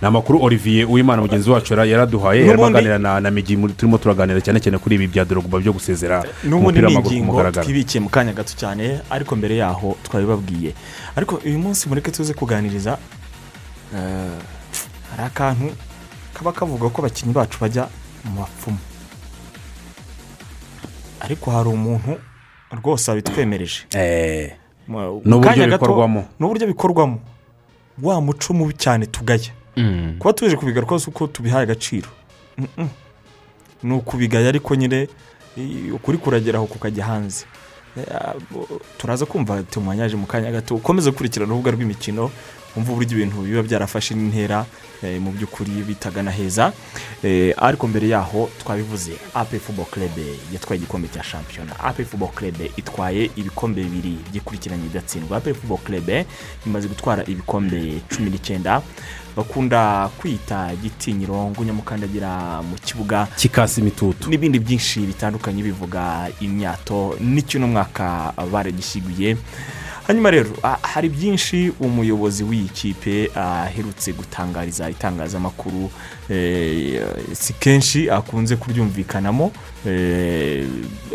[SPEAKER 7] amakuru olivier uwimana mugenzi wacu yara- yaraduhaye. Yarimo aganira na na migi muri- turimo turaganira cyane cyane kuri ibi bya dorogba byo gusezera umupira
[SPEAKER 6] ni
[SPEAKER 7] w'amaguru ku mugaragaro.
[SPEAKER 6] twibikiye mu kanya gato cyane ariko mbere yaho twabibabwiye. Ariko uyu munsi mureke tuze kuganiriza hari akantu kaba kavuga ko abakinnyi bacu bajya mu bapfumu ariko hari umuntu rwose wabitwemereje.
[SPEAKER 7] Eh, N'uburyo bikorwamo.
[SPEAKER 6] n'uburyo bikorwamo. Wa muco mubi cyane tugaya. Kuba tuje kubigaruka uko tubihaye agaciro. Ni ukubigaya ariko nyine ukuri kuragera aho kukajya hanze. Eh, turaza kumva tumwanyaje mu kanya gato. Ukomeze gukurikirana urubuga rw'imikino wumva uburyo ibintu biba byarafashe n'intera eh, mu by'ukuri bitagana heza. Eh, ariko mbere yaho twabivuze ape fubo kerebe yatwaye igikombe cya shampiyona. Ape fubo kerebe itwaye ibikombe bibiri byikurikiranye bidatsindwa ape fubo kerebe imaze gutwara ibikombe cumi n'icyenda. Bakunda kwita gitinyiro nyamukandagira mu kibuga.
[SPEAKER 7] Kikasi imitutu
[SPEAKER 6] n'ibindi byinshi bitandukanye bivuga imyato. N'icyo uno mwaka baragishyiguye hanyuma rero hari byinshi umuyobozi w'iyi kipe aherutse gutangariza itangazamakuru eh, si kenshi akunze kuryumvikanamo eh,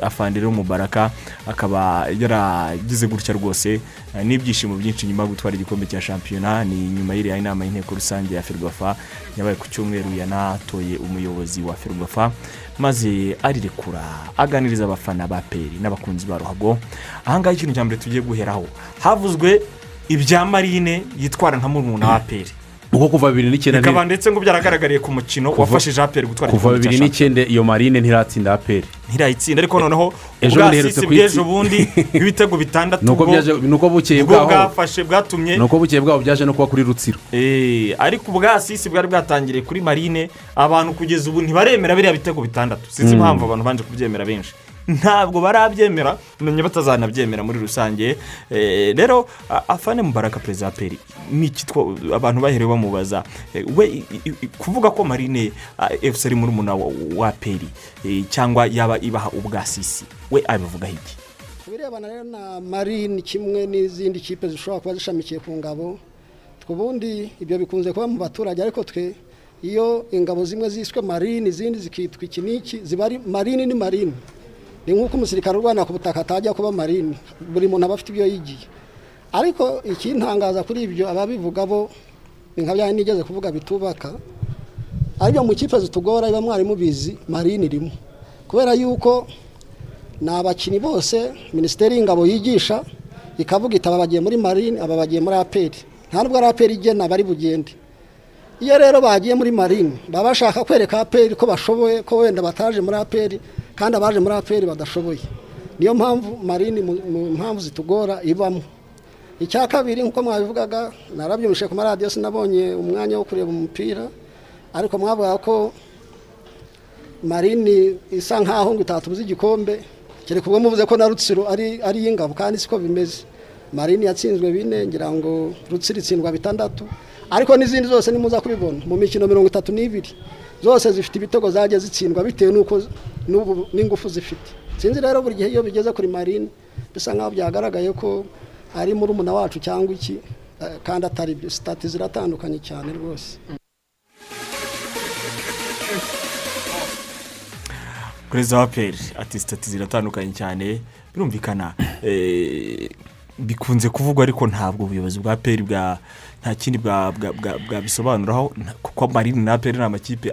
[SPEAKER 6] afande rero mubaraka akaba yaragize gutya rwose eh, n'ibyishimo byinshi nyuma yo gutwara igikombe cya shampiyona. Ni nyuma y'iriya nama y'inteko rusange ya ferwafa yabaye ku cyumweru yanatoye umuyobozi wa ferwafa. Maze arirekura aganiriza abafana ba peri n'abakunzi ba ruhago. Ahangaha ikintu cya mbere tugiye guheraho havuzwe ibya marine yitwara nka murumuna wa peri
[SPEAKER 7] kuko kuva bibiri n'icyenda
[SPEAKER 6] bikaba ndetse ngo byaragaragariye ku mukino wafashije aperi gutwara
[SPEAKER 7] kuva bibiri n'icyenda iyo marine ntiratsinda aperi
[SPEAKER 6] ntirayitsinda ariko noneho
[SPEAKER 7] bundi iherutse
[SPEAKER 6] ubwasisi bw'ejo bundi <laughs> bw'ibitego bitandatu
[SPEAKER 7] nuko bukeye bwaho
[SPEAKER 6] bwafashe bwatumye
[SPEAKER 7] nuko bukeye bwaho byaje no kuba kuri rutsiro.
[SPEAKER 6] Eh, ariko ubwasisi bwari bwatangiriye kuri marine abantu kugeza ubu ntibaremera biriya bitego bitandatu. Sinzi
[SPEAKER 7] Mm.
[SPEAKER 6] impamvu abantu banje kubyemera benshi. Ntabwo barabyemera menye batazanabyemera muri rusange. Eh, rero afane mubaraka perezida peri ni iki two- abantu baherewe bamubaza? Eh, we kuvuga ko marine efuse ari muri umuna wa peri eh, cyangwa yaba ibaha ubwasisi we abivugaho iki?
[SPEAKER 10] Birebana rero na marine kimwe n'izindi kipe zishobora kuba zishamikiye ku ngabo ubundi ibyo bikunze kuba mu baturage. Ariko twe iyo ingabo zimwe ziswe marine izindi zikitwa iki n'iki ziba ari marine ni marine. Ni nk'uko umusirikare urwana ku butaka atajya kuba marine. Buri muntu aba afite ibyo yigiye. Ariko ikintangaza kuri ibyo ababivuga bo ni nka bya nigeze kuvuga bitubaka. Aribyo mu kipe zitugora biba mwari mubizi marine irimo. Kubera yuko ni abakinnyi bose minisiteri y'ingabo yigisha ikavuga iti aba bagiye muri marine aba bagiye muri aperi nta nubwo ari aperi igena bari bugende. Iyo rero bagiye muri marine baba bashaka kwereka aperi ko bashoboye ko wenda bataje muri aperi kandi abaje muri aperi badashoboye. Niyo mpamvu marine mu mpamvu zitugora ibamo. Icya kabiri nk'uko mwabivugaga narabyumvise ku maradiyo sinabonye umwanya wo kureba umupira. Ariko mwavuga ko marine isa nkaho ngo itatubuze igikombe. Kereka ubwo muvuze ko na rutsiro ari ari iy'ingabo kandi siko bimeze. Marine yatsinzwe bine ngira ngo rutsiro itsindwa bitandatu. Ariko n'izindi zose nimuza kubibona. Mu mikino mirongo itatu n'ibiri zose zifite ibitego zagiye zitsindwa bitewe n'uko n'ingufu zifite. Sinzi rero buri gihe iyo bigeze kuri marine bisa nkaho byagaragaye ko ari muri umuna wacu cyangwa iki eh, kandi atari byo. Sitati ziratandukanye cyane rwose.
[SPEAKER 6] Perezida wa peri ati sitati ziratandukanye cyane birumvikana eh, bikunze kuvugwa ariko ntabwo ubuyobozi bwa peri bwa nta kindi bwa- bwa- bwa- bwabisobanuraho kuko marine na peri ni amakipe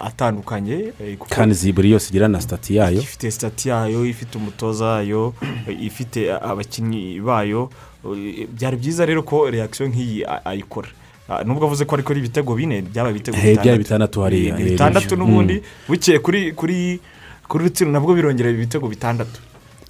[SPEAKER 6] atandukanye eh,
[SPEAKER 7] kandi buri yose igira na sitati yayo.
[SPEAKER 6] Ifite sitati yayo ifite umutoza wayo ifite abakinnyi bayo eh, byari byiza rero ko reakisiyo nk'iyi ayikora. Ah, nubwo avuze ko ariko ari ibitego bine byaba ibitego
[SPEAKER 7] Eh, bitandatu. eh,
[SPEAKER 6] bitandatu
[SPEAKER 7] mm.
[SPEAKER 6] n'ubundi bukeye kuri kuri kuri rutsiro nabwo birongera ibitego bitandatu.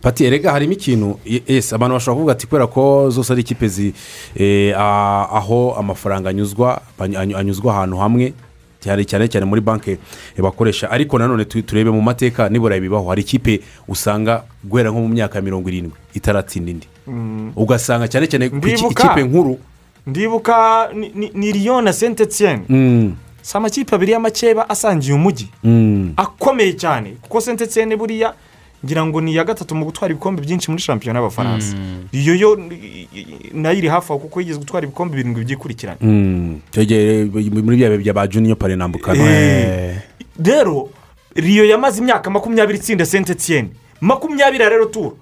[SPEAKER 7] Pati erega harimo ikintu? Esi abantu bashobora kuvuga ati kubera ko zose ari ikipe zi eh, aho amafaranga anyuzwa any- any- anyuzwa ahantu hamwe cyane cyane cyane muri banki eh, bakoresha. Ariko nanone tu- turebe mu mateka nibura bibaho hari ikipe usanga guhera nko mu myaka mirongo irindwi itaratsinda indi.
[SPEAKER 6] Mm.
[SPEAKER 7] ugasanga cyane cyane ikipe nkuru.
[SPEAKER 6] Ndibuka ni riyo na senti etiyeni
[SPEAKER 7] Mm,
[SPEAKER 6] si amakipe abiri y'amakeba asangiye umujyi
[SPEAKER 7] mm.
[SPEAKER 6] akomeye cyane. Kuko senti etiyeni buriya ngira ngo ni iya gatatu mu gutwara ibikombe byinshi muri shampiyona y'abafaransa. Iyo yo na yo iri hafi aho kuko yigeze gutwara ibikombe birindwi byikurikirana.
[SPEAKER 7] Mm. Muri bya bya ba juniyo parenambukano
[SPEAKER 6] Eh. rero riyo yamaze imyaka makumyabiri itsinda senti etiyeni makumyabiri ya rero turu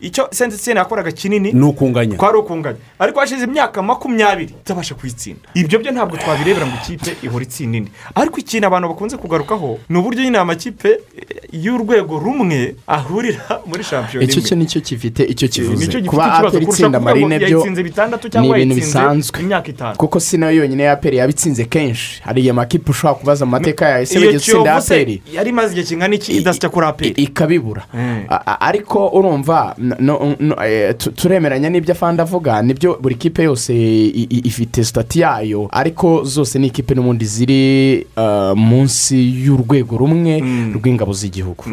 [SPEAKER 6] icyo senti etiyeni yakoraga kinini
[SPEAKER 7] ni ukunganya.
[SPEAKER 6] kwari ukunganya. Ariko hashize imyaka makumyabiri itabasha kuyitsinda. Ibyo byo ntabwo twabirebera ngo ikipe ihora itsinda ariko ikintu abantu bakunze kugarukaho ni uburyo nyine amakipe eh, y'urwego rumwe ahurira muri shampiyona
[SPEAKER 8] icyo cyo ni cyo gifite icyo kivuze. Kuba aperi itsinda marine byo ni ibintu bisanzwe. kuko si na yo yonyine ya aperi yaba itsinze kenshi. Hari amakipe ushobora kubaza mu mateka yayo ese bageze itsinda aperi.
[SPEAKER 6] yari imaze igihe kingana iki idasya kuri aperi?
[SPEAKER 8] ikabibura. A- ariko urumva eh, tu- turemeranya n'ibyo afande avuga ni byo buri kipe yose ifite sitati yayo ariko zose ni ikipe n'ubundi ziri eh, munsi y'urwego rumwe rw'ingabo z'igihugu.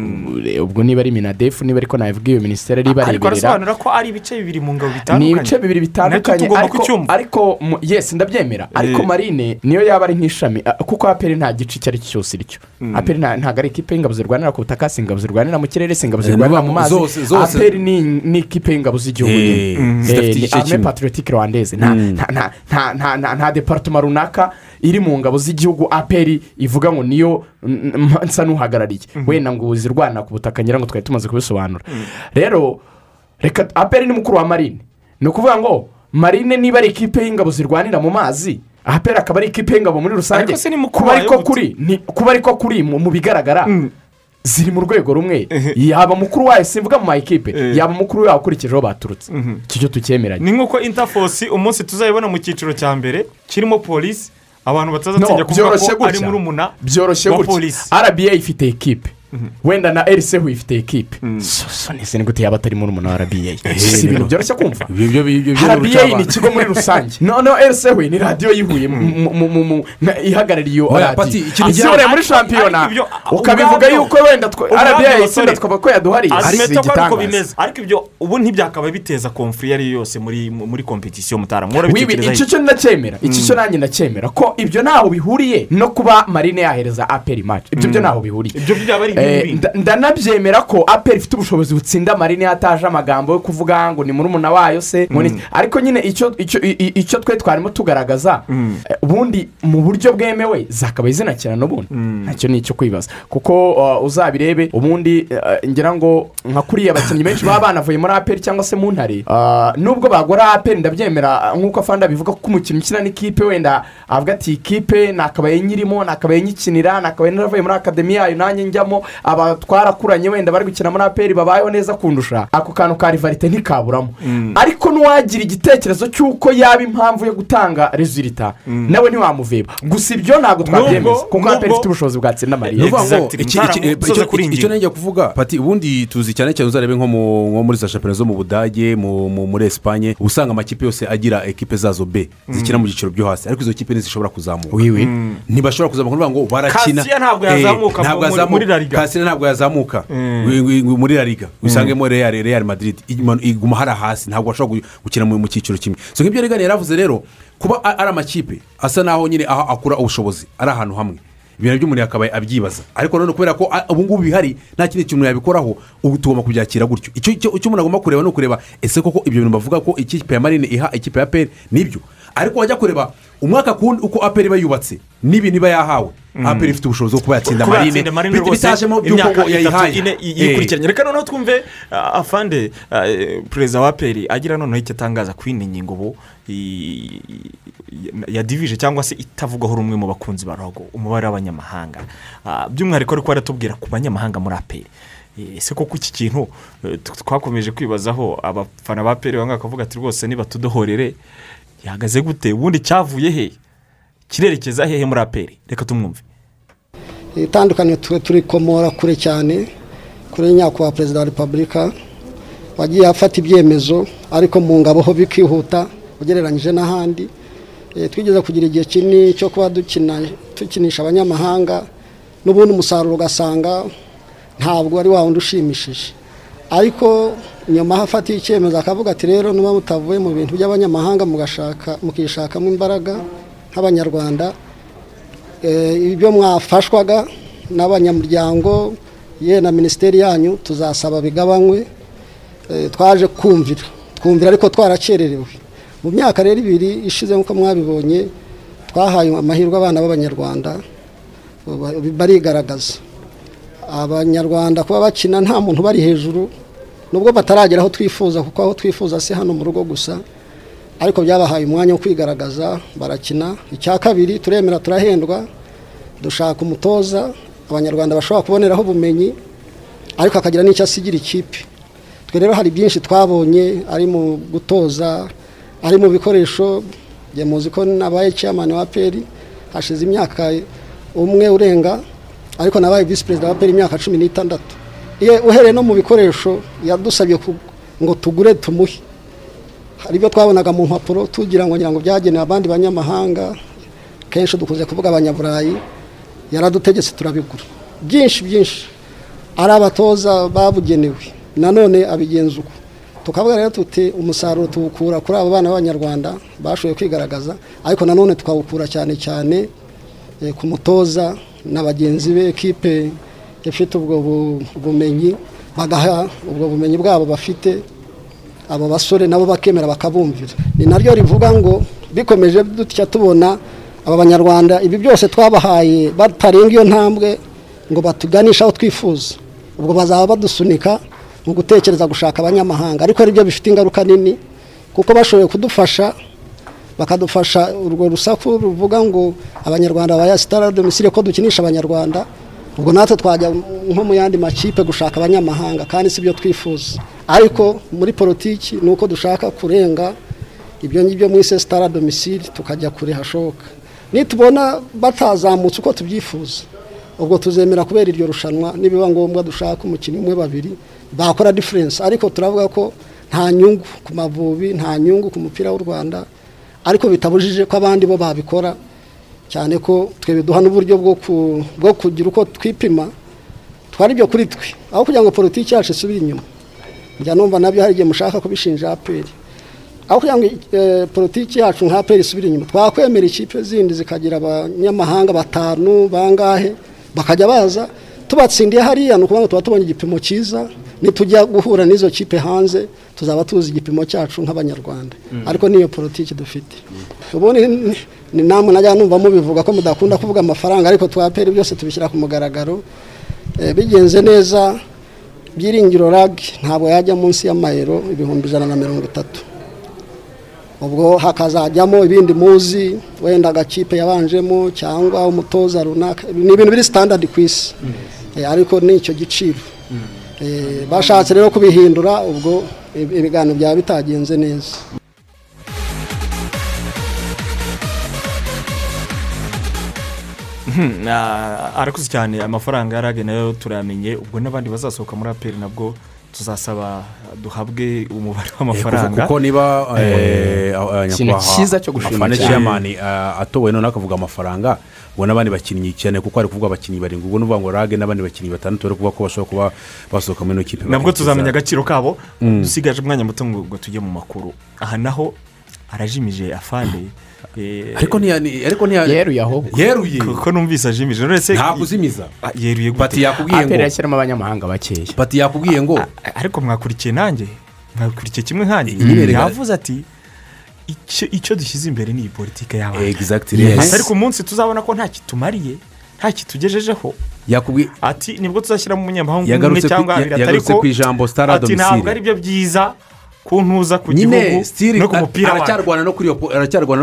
[SPEAKER 8] Ubwo niba ari minadefu niba ariko nabivuga iyo minisiteri ari
[SPEAKER 6] ariko
[SPEAKER 8] ibareberera
[SPEAKER 6] arasobanura ko ari ibice bibiri mu ngabo
[SPEAKER 8] ni
[SPEAKER 6] bitandukanye
[SPEAKER 8] ibice bibiri bitandukanye. Ariko
[SPEAKER 6] kucyumva.
[SPEAKER 8] ariko mu- yes ndabyemera. Ariko
[SPEAKER 6] Eh.
[SPEAKER 8] marine niyo yaba ari nk'ishami. Kuko aperi nta gice icyo ari cyo cyose iricyo aperi nta- ntabwo ari ikipe y'ingabo zirwanira ku butaka si ingabo zirwanira mu kirere si ingabo
[SPEAKER 7] Eh,
[SPEAKER 8] zirwanira
[SPEAKER 7] nuba-
[SPEAKER 8] mu mazi
[SPEAKER 7] zose- zose-
[SPEAKER 8] aperi ni ni ikipe y'ingabo z'igihugu
[SPEAKER 7] Eh, mm.
[SPEAKER 8] Eh, ni
[SPEAKER 7] igice
[SPEAKER 8] arme patriotique rwandeze nta
[SPEAKER 7] Mm.
[SPEAKER 8] departoma runaka iri mu ngabo z'igihugu aperi ivuga ngo niyo mm, mm, nsa n'uhagarariye. Wenda ngo zirwanira ku butaka ngira ngo twari tumaze kubisobanura rero reka aperi ni mukuru wa marine. Ni ukuvuga ngo marine niba ari ikipe y'ingabo zirwanira mu mazi aperi akaba ari ikipe y'ingabo muri rusange.
[SPEAKER 6] Ni
[SPEAKER 8] kuba ariko kuri ni- mu bigaragara ziri mu rwego rumwe. <laughs> Yaba mukuru wayo simvuga mu ma ekipe
[SPEAKER 6] Eh.
[SPEAKER 8] yaba mukuru wayo ukurikijeho baturutse. Iki cyo tucyemeranya
[SPEAKER 6] ni nk'uko intafosi umunsi tuzayibona mu cyiciro cya mbere kirimo polisi abantu
[SPEAKER 8] No,
[SPEAKER 6] batazatinya kuvuga ko ari murumuna
[SPEAKER 8] byoroshye
[SPEAKER 6] wa polisi
[SPEAKER 8] rba ifite ekipe wenda na erisehu ifite ekipe so nese ni gute yaba atari murumuna wa rba si ibintu byoroshye kumva rba ni ikigo muri rusange noneho erisehu ni radiyo yihuye ihagarariye iyo radiyo uriye muri shampiyona ukabivuga yuko wenda rba itsinda twaba ko yaduhariye
[SPEAKER 6] ariko
[SPEAKER 8] igitangaza
[SPEAKER 6] ariko ibyo ubu ntibyakaba biteza komfuri iyo ari yo yose muri muri kompetisiyo mutaramu
[SPEAKER 8] wibi
[SPEAKER 6] murabitekerezaho
[SPEAKER 8] icyo cyo ndacyemera icyo cyo nanjye ndacyemera ko ibyo ntaho bihuriye no kuba marine yahereza aperi maci ibyo byo ntaho bihuriye Eh, ndanabyemera ko aperi ifite ubushobozi butsinda marine hataje amagambo yo kuvuga ngo ni murumuna wayo se ni- ariko nyine icyo twe twarimo tugaragaza eh, ubundi mu buryo bwemewe zakabaye zinakina n'ubundi. Ntacyo ni icyo kwibaza. Kuko uh, uzabirebe ubundi uh, ngira ngo nka kuriya abakinnyi benshi baba banavuye muri aperi cyangwa se mu ntare uh, nubwo bagora aperi ndabyemera nk'uko afanda bivuga ko umukinnyi ukina n'ikipe wenda avuga ati ikipe nakabaye nyirimo nakabaye nyikinira nakabaye naravuye muri akademi yayo nanjye njyamo. Aba twarakuranye wenda bari gukina muri aperi babayeho neza kundusha ako kantu ka rivarite ntikaburamo ariko n'uwagira igitekerezo cy'uko yaba impamvu yo gutanga rezilita nawe ntiwamuveba gusa ibyo ntabwo twabyemeza kuko aperi ifite ubushobozi bwatsinda mariya.
[SPEAKER 7] Icyo- najya kuvuga? Pati ubundi tuzi cyane cyane uzarebe nko mu- nko muri za shampiyona zo mu budage mu- mu- muri esipanye uba usanga amakipe yose agira ekipe zazo b zikina mu byiciro byo hasi. Ariko izo kipe ntizishobora kuzamuka. Ntibashobora kuzamuka ngo barakina.
[SPEAKER 6] Kasiya ntabwo
[SPEAKER 7] Eh,
[SPEAKER 6] yazamuka
[SPEAKER 7] ntabwo
[SPEAKER 6] muri-
[SPEAKER 7] yazamuka.
[SPEAKER 6] muri La Liga.
[SPEAKER 7] Kasiya ntabwo yazamuka. Wi- muri la liga. Usangemo real real madrid. Iguma hariya hasi. Ntabwo bashobora gu- gukina mu cyiciro kimwe. So nk'ibyo regani yaravuze rero kuba ari amakipe asa naho nyine aho akura ubushobozi. Ari ahantu hamwe. Ibintu by'umuntu yakabaye abyibaza. Ariko noneho kubera ko ubu ngubu bihari nta kindi kintu yabikoraho ubu tugomba kubyakira gutyo. Icyo umuntu agomba kureba ni ukureba ese koko ibyo bintu bavuga ko ikipe ya marine iha ikipe ya peri ni byo? Ariko wajya kureba umwaka ku wundi uko aperi iba yubatse n'ibintu iba yahawe. Aperi ifite ubushobozi bwo kuba yatsinda marine bitajemo by'uko ngo yayihaye.
[SPEAKER 6] ine
[SPEAKER 7] Eh.
[SPEAKER 6] yikurikiranye reka noneho twumve ah, afande eh, perezida wa peri agira noneho icyo atangaza ku yindi ngingo ubu i- i- ya divije cyangwa se itavugwaho rumwe mu bakunzi ba rogo umubare w'abanyamahanga. Ah, by'umwihariko ariko baratubwira ku banyamahanga muri aperi Eh, ese koko iki kintu eh, twakomeje kwibazaho abafana ba peri bamwe bakavuga ati rwose niba tudohorere gihagaze gute? Ubundi cyavuye he? Kirerekeza hehe muri aperi reka tumwumve.
[SPEAKER 10] Itandukaniro twe turikomora kure cyane kuri nyakubahwa perezida wa repubulika wagiye afata ibyemezo ariko mu ngabo ho bikihuta ugereranyije n'ahandi. Eh, twigeze kugira igihe kinini cyo kuba dukinisha abanyamahanga n'ubundi umusaruro ugasanga ntabwo ari wundi ushimishije. Ariko nyuma aho afatiye icyemezo akavuga ati rero niba mutavuye mu bintu by'abanyamahanga mugashaka mukishakamo imbaraga nk'abanyarwanda Eh, ibyo mwafashwaga n'abanyamuryango ye na minisiteri yanyu tuzasaba bigabanywe Eh, twaje kumvira. Twumvira ariko twarakererewe mu myaka rero ibiri ishize nk'uko mwabibonye twahaye amahirwe abana b'abanyarwanda ba- barigaragaza. Abanyarwanda kuba bakina nta muntu bari hejuru nubwo bataragera aho twifuza kuko aho twifuza si hano mu rugo gusa ariko byabahaye umwanya wo kwigaragaza barakina. Icya kabiri turemera turahendwa dushaka umutoza abanyarwanda bashobora kuboneraho ubumenyi ariko akagira n'icyo asigira ikipe. Twe rero hari byinshi twabonye ari mu gutoza ari mu bikoresho njye muzi ko nabaye chairman wa peri hashize imyaka umwe urenga ariko nabaye visi perezida wa peri imyaka cumi n'itandatu. Uhereye no mu bikoresho yadusabye ngo tugure tumuhe. Hari ibyo twabonaga mu mpapuro tugira ngo ngira ngo byagenewe abandi banyamahanga. Kenshi dukunze kuvuga abanyaburayi yaradutegetse turabigura. Byinshi byinshi. Ari abatoza babugenewe. Nanone abigenza uko tukavuga rero tuti umusaruro tuwukura kuri abo bana b'abanyarwanda bashoboye kwigaragaza ariko nanone tukawukura cyane cyane eh, ku mutoza na bagenzi be ekipe ifite ubwo bu- bumenyi bagaha ubwo bumenyi bwabo bafite abo basore nabo bakemera bakabumvira. Ni naryo rivuga ngo bikomeje dutya tubona aba banyarwanda ibi byose twabahaye batarenga iyo ntambwe ngo batuganishe aho twifuza. Ubwo bazaba badusunika mu gutekereza gushaka abanyamahanga. Ariko ari byo bifite ingaruka nini kuko bashoboye kudufasha bakadufasha urwo rusaku ruvuga ngo abanyarwanda baya sitara domisile ko dukinisha abanyarwanda. Ubwo natwe twajya nko mu yandi makipe gushaka abanyamahanga kandi si byo twifuza. Ariko muri politiki ni uko dushaka kurenga ibyo ngibyo mu isi sitara domisile tukajya kure hashoboka. Nitubona batazamutse uko tubyifuza. Ubwo tuzemera kubera iryo rushanwa nibiba ngombwa dushaka umukinnyi umwe babiri bakora diferense ariko turavuga ko nta nyungu ku mavubi nta nyungu ku mupira w'u rwanda ariko bitabujije ko abandi bo babikora. Cyane ko twe biduha n'uburyo bwo ku- bwo kugira uko twipima twari ibyo kuri twe. Aho kugira ngo politiki yacu isubire inyuma. Njya numva na byo hari igihe mushaka kubishinja aperi aho kugira ngo eh, politiki yacu nka aperi isubire inyuma. Twakwemera ikipe zindi zikagira abanyamahanga batanu bangahe bakajya baza. Tubatsindiye hariya ni ukuvuga ngo tuba tubonye igipimo cyiza nitujya guhura n'izo kipe hanze. Tuzaba tuzi igipimo cyacu nk'abanyarwanda.
[SPEAKER 11] Mm.
[SPEAKER 10] ariko niyo politiki dufite. Ubundi namwe najya numva mubivuga ko mudakunda kuvuga amafaranga ariko twaperi byose tubishyira ku mugaragaro. Eh, bigenze neza byiringiro rag ntabwo yajya munsi y'amayero ibihumbi ijana na mirongo itatu. Ubwo hakazajyamo ibindi muzi wenda agakipe yabanjemo cyangwa umutoza runaka ni ibintu biri standard ku isi. Eh, ariko ni icyo giciro. Eh, bashatse rero kubihindura ubwo ibiganiro byaba bitagenze neza.
[SPEAKER 6] Mhm, ah, arakuze cyane amafaranga yarage na yo turayamenye ubwo n'abandi bazasohoka muri aperi nabwo tuzasaba duhabwe umubare w'amafaranga.
[SPEAKER 7] kuko niba eh,
[SPEAKER 6] Eh,
[SPEAKER 7] ah,
[SPEAKER 6] ikintu
[SPEAKER 7] nyakubahwa
[SPEAKER 6] cyiza cyo gushima cyane.
[SPEAKER 7] atowe noneho akavuga amafaranga. Ubwo n'abandi bakinnyi cyane kuko ari kuvuga abakinnyi barindwi. Ubwo n'uvuga ngo rage n'abandi bakinnyi batandatu bari kuvuga ko bashobora kuba basohoka muri ino kipe
[SPEAKER 6] nabwo tuzamenya agaciro kabo.
[SPEAKER 7] Mm.
[SPEAKER 6] dusigaje umwanya muto ngo tujye mu makuru. Aha naho arajimije afande. <laughs>
[SPEAKER 7] Ariko ni- ariko ntiya-
[SPEAKER 8] Yeruye
[SPEAKER 6] kuko numvise ajimije uretse
[SPEAKER 7] nta kuzimiza
[SPEAKER 6] Ah, yeruye gute?
[SPEAKER 7] Pati yakubwiye ngo
[SPEAKER 8] yashyiramo abanyamahanga bakeya.
[SPEAKER 7] Pati yakubwiye ngo
[SPEAKER 6] ariko mwakurikiye nanjye. Mwakurikiye kimwe nkanjye. Yavuze ati icyo dushyize imbere ni iyi politiki y'abana ariko umunsi tuzabona ko nta kitumariye nta kitugejejeho. Ati ni bwo tuzashyiramo umunyamahanga umwe cyangwa
[SPEAKER 7] ijambo star à
[SPEAKER 6] ati ntabwo ari byo byiza. Ku
[SPEAKER 7] nyine
[SPEAKER 6] gihugu
[SPEAKER 7] sitiri
[SPEAKER 6] no ku mupira
[SPEAKER 7] aracyarwana no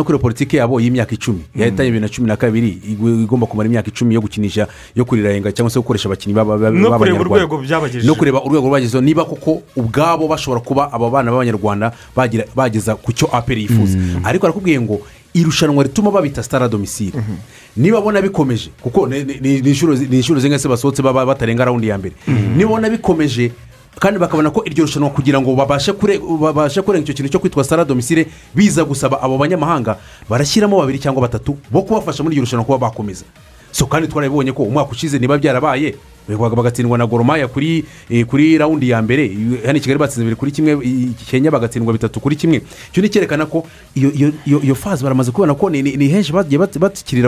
[SPEAKER 7] kuri iyo politiki yabo y'imyaka icumi. Yahitanye bibiri na cumi na kabiri igomba kumara imyaka icumi yo gukinisha yo kurirayenga cyangwa se gukoresha abakinnyi b'aba- b'aba-
[SPEAKER 6] No kureba
[SPEAKER 7] b'abanyarwanda.
[SPEAKER 6] urwego byabagejeje.
[SPEAKER 7] no kureba urwego rwagezeho niba koko ubwabo bashobora kuba abo bana b'abanyarwanda bageza ku cyo aperi yifuza. Ariko arakubwiye ngo irushanwa rituma babita sitara domisile niba babona bikomeje kuko ni- inshuro zi- ni inshuro zingahe se basohotse baba batarenga rawundi ya mbere. Niba babona bikomeje kandi bakabona ko iryo rushanwa kugira ngo babashe kure- babashe kurenga icyo kintu cyo kwitwa sitara domisile biza gusaba abo banyamahanga barashyiramo babiri cyangwa batatu bo kubafasha muri iryo rushanwa kuba bakomeza. So kandi twarabibonye ko umwaka ushize niba byarabaye bagatsindwa na goromaya kuri eh, kuri rawundi ya mbere. Hano i kigali batsinze bibiri kuri kimwe kenya bagatsindwa bitatu kuri kimwe. Icyo ni cyerekana ko iyo faze baramaze kubona ko ni henshi bagiye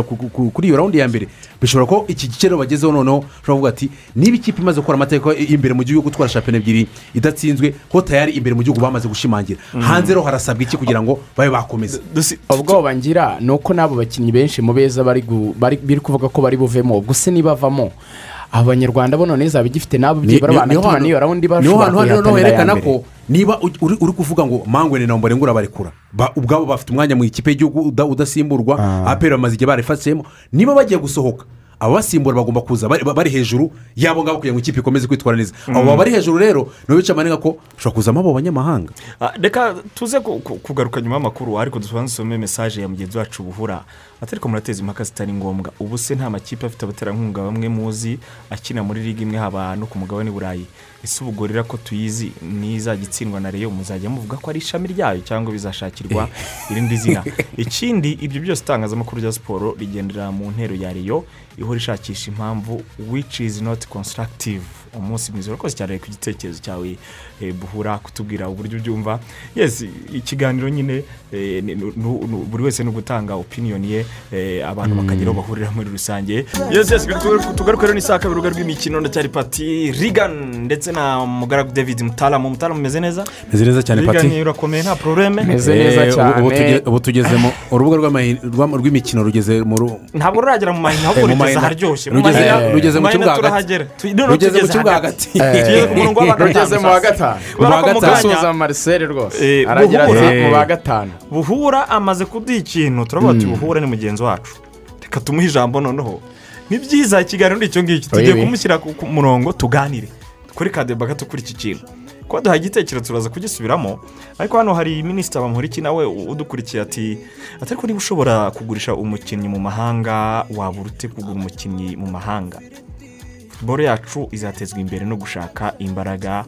[SPEAKER 7] ku- kuri iyo rawundi ya mbere. Bishobora ko iki gice rero bagezeho noneho ushobora kuvuga ati niba ikipe imaze gukora amateka imbere mu gihugu gutwara shampiyona ebyiri idatsinzwe ko tayari imbere mu gihugu bamaze gushimangira.
[SPEAKER 8] Mm.
[SPEAKER 7] hanze rero harasabwa iki kugira ngo babe bakomeza
[SPEAKER 8] ubwoba ngira ni uko n'abo bakinnyi benshi mu beza bari kuvuga ko bari buvemo. Se nibavamo abanyarwanda bo none zaba igifite n'abo byibura banatuma n'iyo rawundi bashobora kuyihatanira ya mbere.
[SPEAKER 7] ko niba uri kuvuga ngo mangwe ni nombore ngo urabarekura Ba- ubwabo bafite umwanya mu ikipe y'igihugu uda- udasimburwa aperi bamaze igihe barifatsemo niba bagiye gusohoka ababasimbura bagomba kuza bari hejuru yabo ngabo kugira ngo ikipe ikomeze kwitwara neza. Abo
[SPEAKER 6] Mm.
[SPEAKER 7] bari hejuru rero nibo bica amanega ko ushobora kuzamo abo banyamahanga.
[SPEAKER 6] Ah, reka tuze ku- ku- kugaruka nyuma y'amakuru ariko dusome mesaje ya mugenzi wacu buhura. Ati ariko murateza impaka zitari ngombwa. Ubu se nta makipe afite abaterankunga bamwe muzi akina muri liga imwe haba no ku mugabane burayi. Ese ubwo rero ko tuyizi n'izajya itsindwa na reyo muzajya muvuga ko ari ishami ryayo cyangwa bizashakirwa <laughs> irindi zina. Ikindi ibyo byose itangazamakuru rya siporo rigendera mu ntero ya reyo ihora ishakisha impamvu which is not constructive. Umunsi mwiza. Urakoze cyane ku gitekerezo cyawe eh, buhura kutubwira uburyo ubyumva. Yes ikiganiro nyine eh, buri wese ni ugutanga opinion ye eh, abantu bakagira aho bahurira muri rusange. Yes yes tu- tugaruke rero n'isaka urubuga rw'imikino ndacyari pati rigan ndetse na mugaragu david mutaramu mutaramu umeze neza?
[SPEAKER 7] Meze neza cyane pati
[SPEAKER 6] Regan urakomeye nta
[SPEAKER 7] Eh, ubu- ubu tuge- ubu tugeze mu urubuga rw'imikino rugeze mu
[SPEAKER 6] ntabwo ruragera mu mahina ahubwo
[SPEAKER 7] mu
[SPEAKER 6] rugeze aharyoshye
[SPEAKER 7] Rugeze-
[SPEAKER 6] mahina-
[SPEAKER 7] rugeze mu kibuga hagati. Rugeze mu kibuga
[SPEAKER 6] hagati.
[SPEAKER 7] hagati.
[SPEAKER 6] Tugeze ku murongo wa gatanu
[SPEAKER 8] mu wa gatanu
[SPEAKER 6] Kubera
[SPEAKER 7] Mu wa
[SPEAKER 6] ko mu
[SPEAKER 7] gatanu.
[SPEAKER 6] kanya-
[SPEAKER 8] asuhuza marisere rwose
[SPEAKER 6] Eh,
[SPEAKER 8] aragira ati mu wa gatanu
[SPEAKER 6] buhura amaze kuduha ikintu turavuga ati buhura ni mugenzi wacu reka tumuhe ijambo noneho ni byiza ikiganiro ni icyo ngicyo tugiye kumushyira ku murongo tuganire kuri kadeba gato kuri iki kintu kuba duhaye igitekerezo turaza kugisubiramo ariko hano hari minisita bamuriki nawe udukurikiye ati ati ariko niba ushobora kugurisha umukinnyi mu mahanga waba urute kugura umukinnyi mu mahanga boro yacu izatezwa imbere no gushaka imbaraga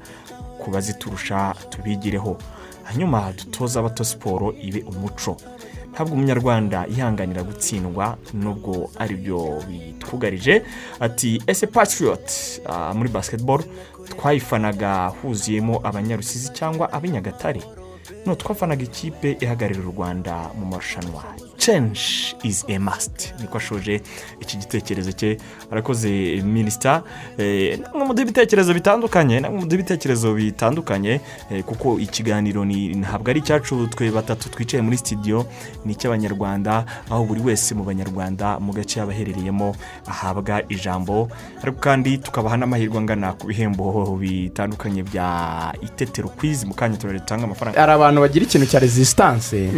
[SPEAKER 6] ku baziturusha tubigireho. Hanyuma dutoze abato siporo ibe umuco. Ntabwo umunyarwanda yihanganira gutsindwa nubwo ari byo bitwugarije. Ati ese patiriyoti muri basiketiboro twayifanaga huzuyemo abanyarusizi cyangwa ab'inyagatare no twafanaga ikipe ihagararira u rwanda mu marushanwa. Cenji izi a masiti niko ashoje iki gitekerezo cye. Arakoze minisita eh, namwe muduha ibitekerezo bitandukanye namwe muduha ibitekerezo bitandukanye eh, kuko ikiganiro ni ntabwo ari icyacu twe batatu twicaye muri sitidiyo ni icy'abanyarwanda aho buri wese mu banyarwanda mu gace yaba aherereyemo ahabwa ijambo. Ariko kandi tukabaha n'amahirwe angana ku bihembo bitandukanye bya itetero kwizi mu kanya turatanga amafaranga.
[SPEAKER 8] Hari abantu bagira ikintu cya resisitanse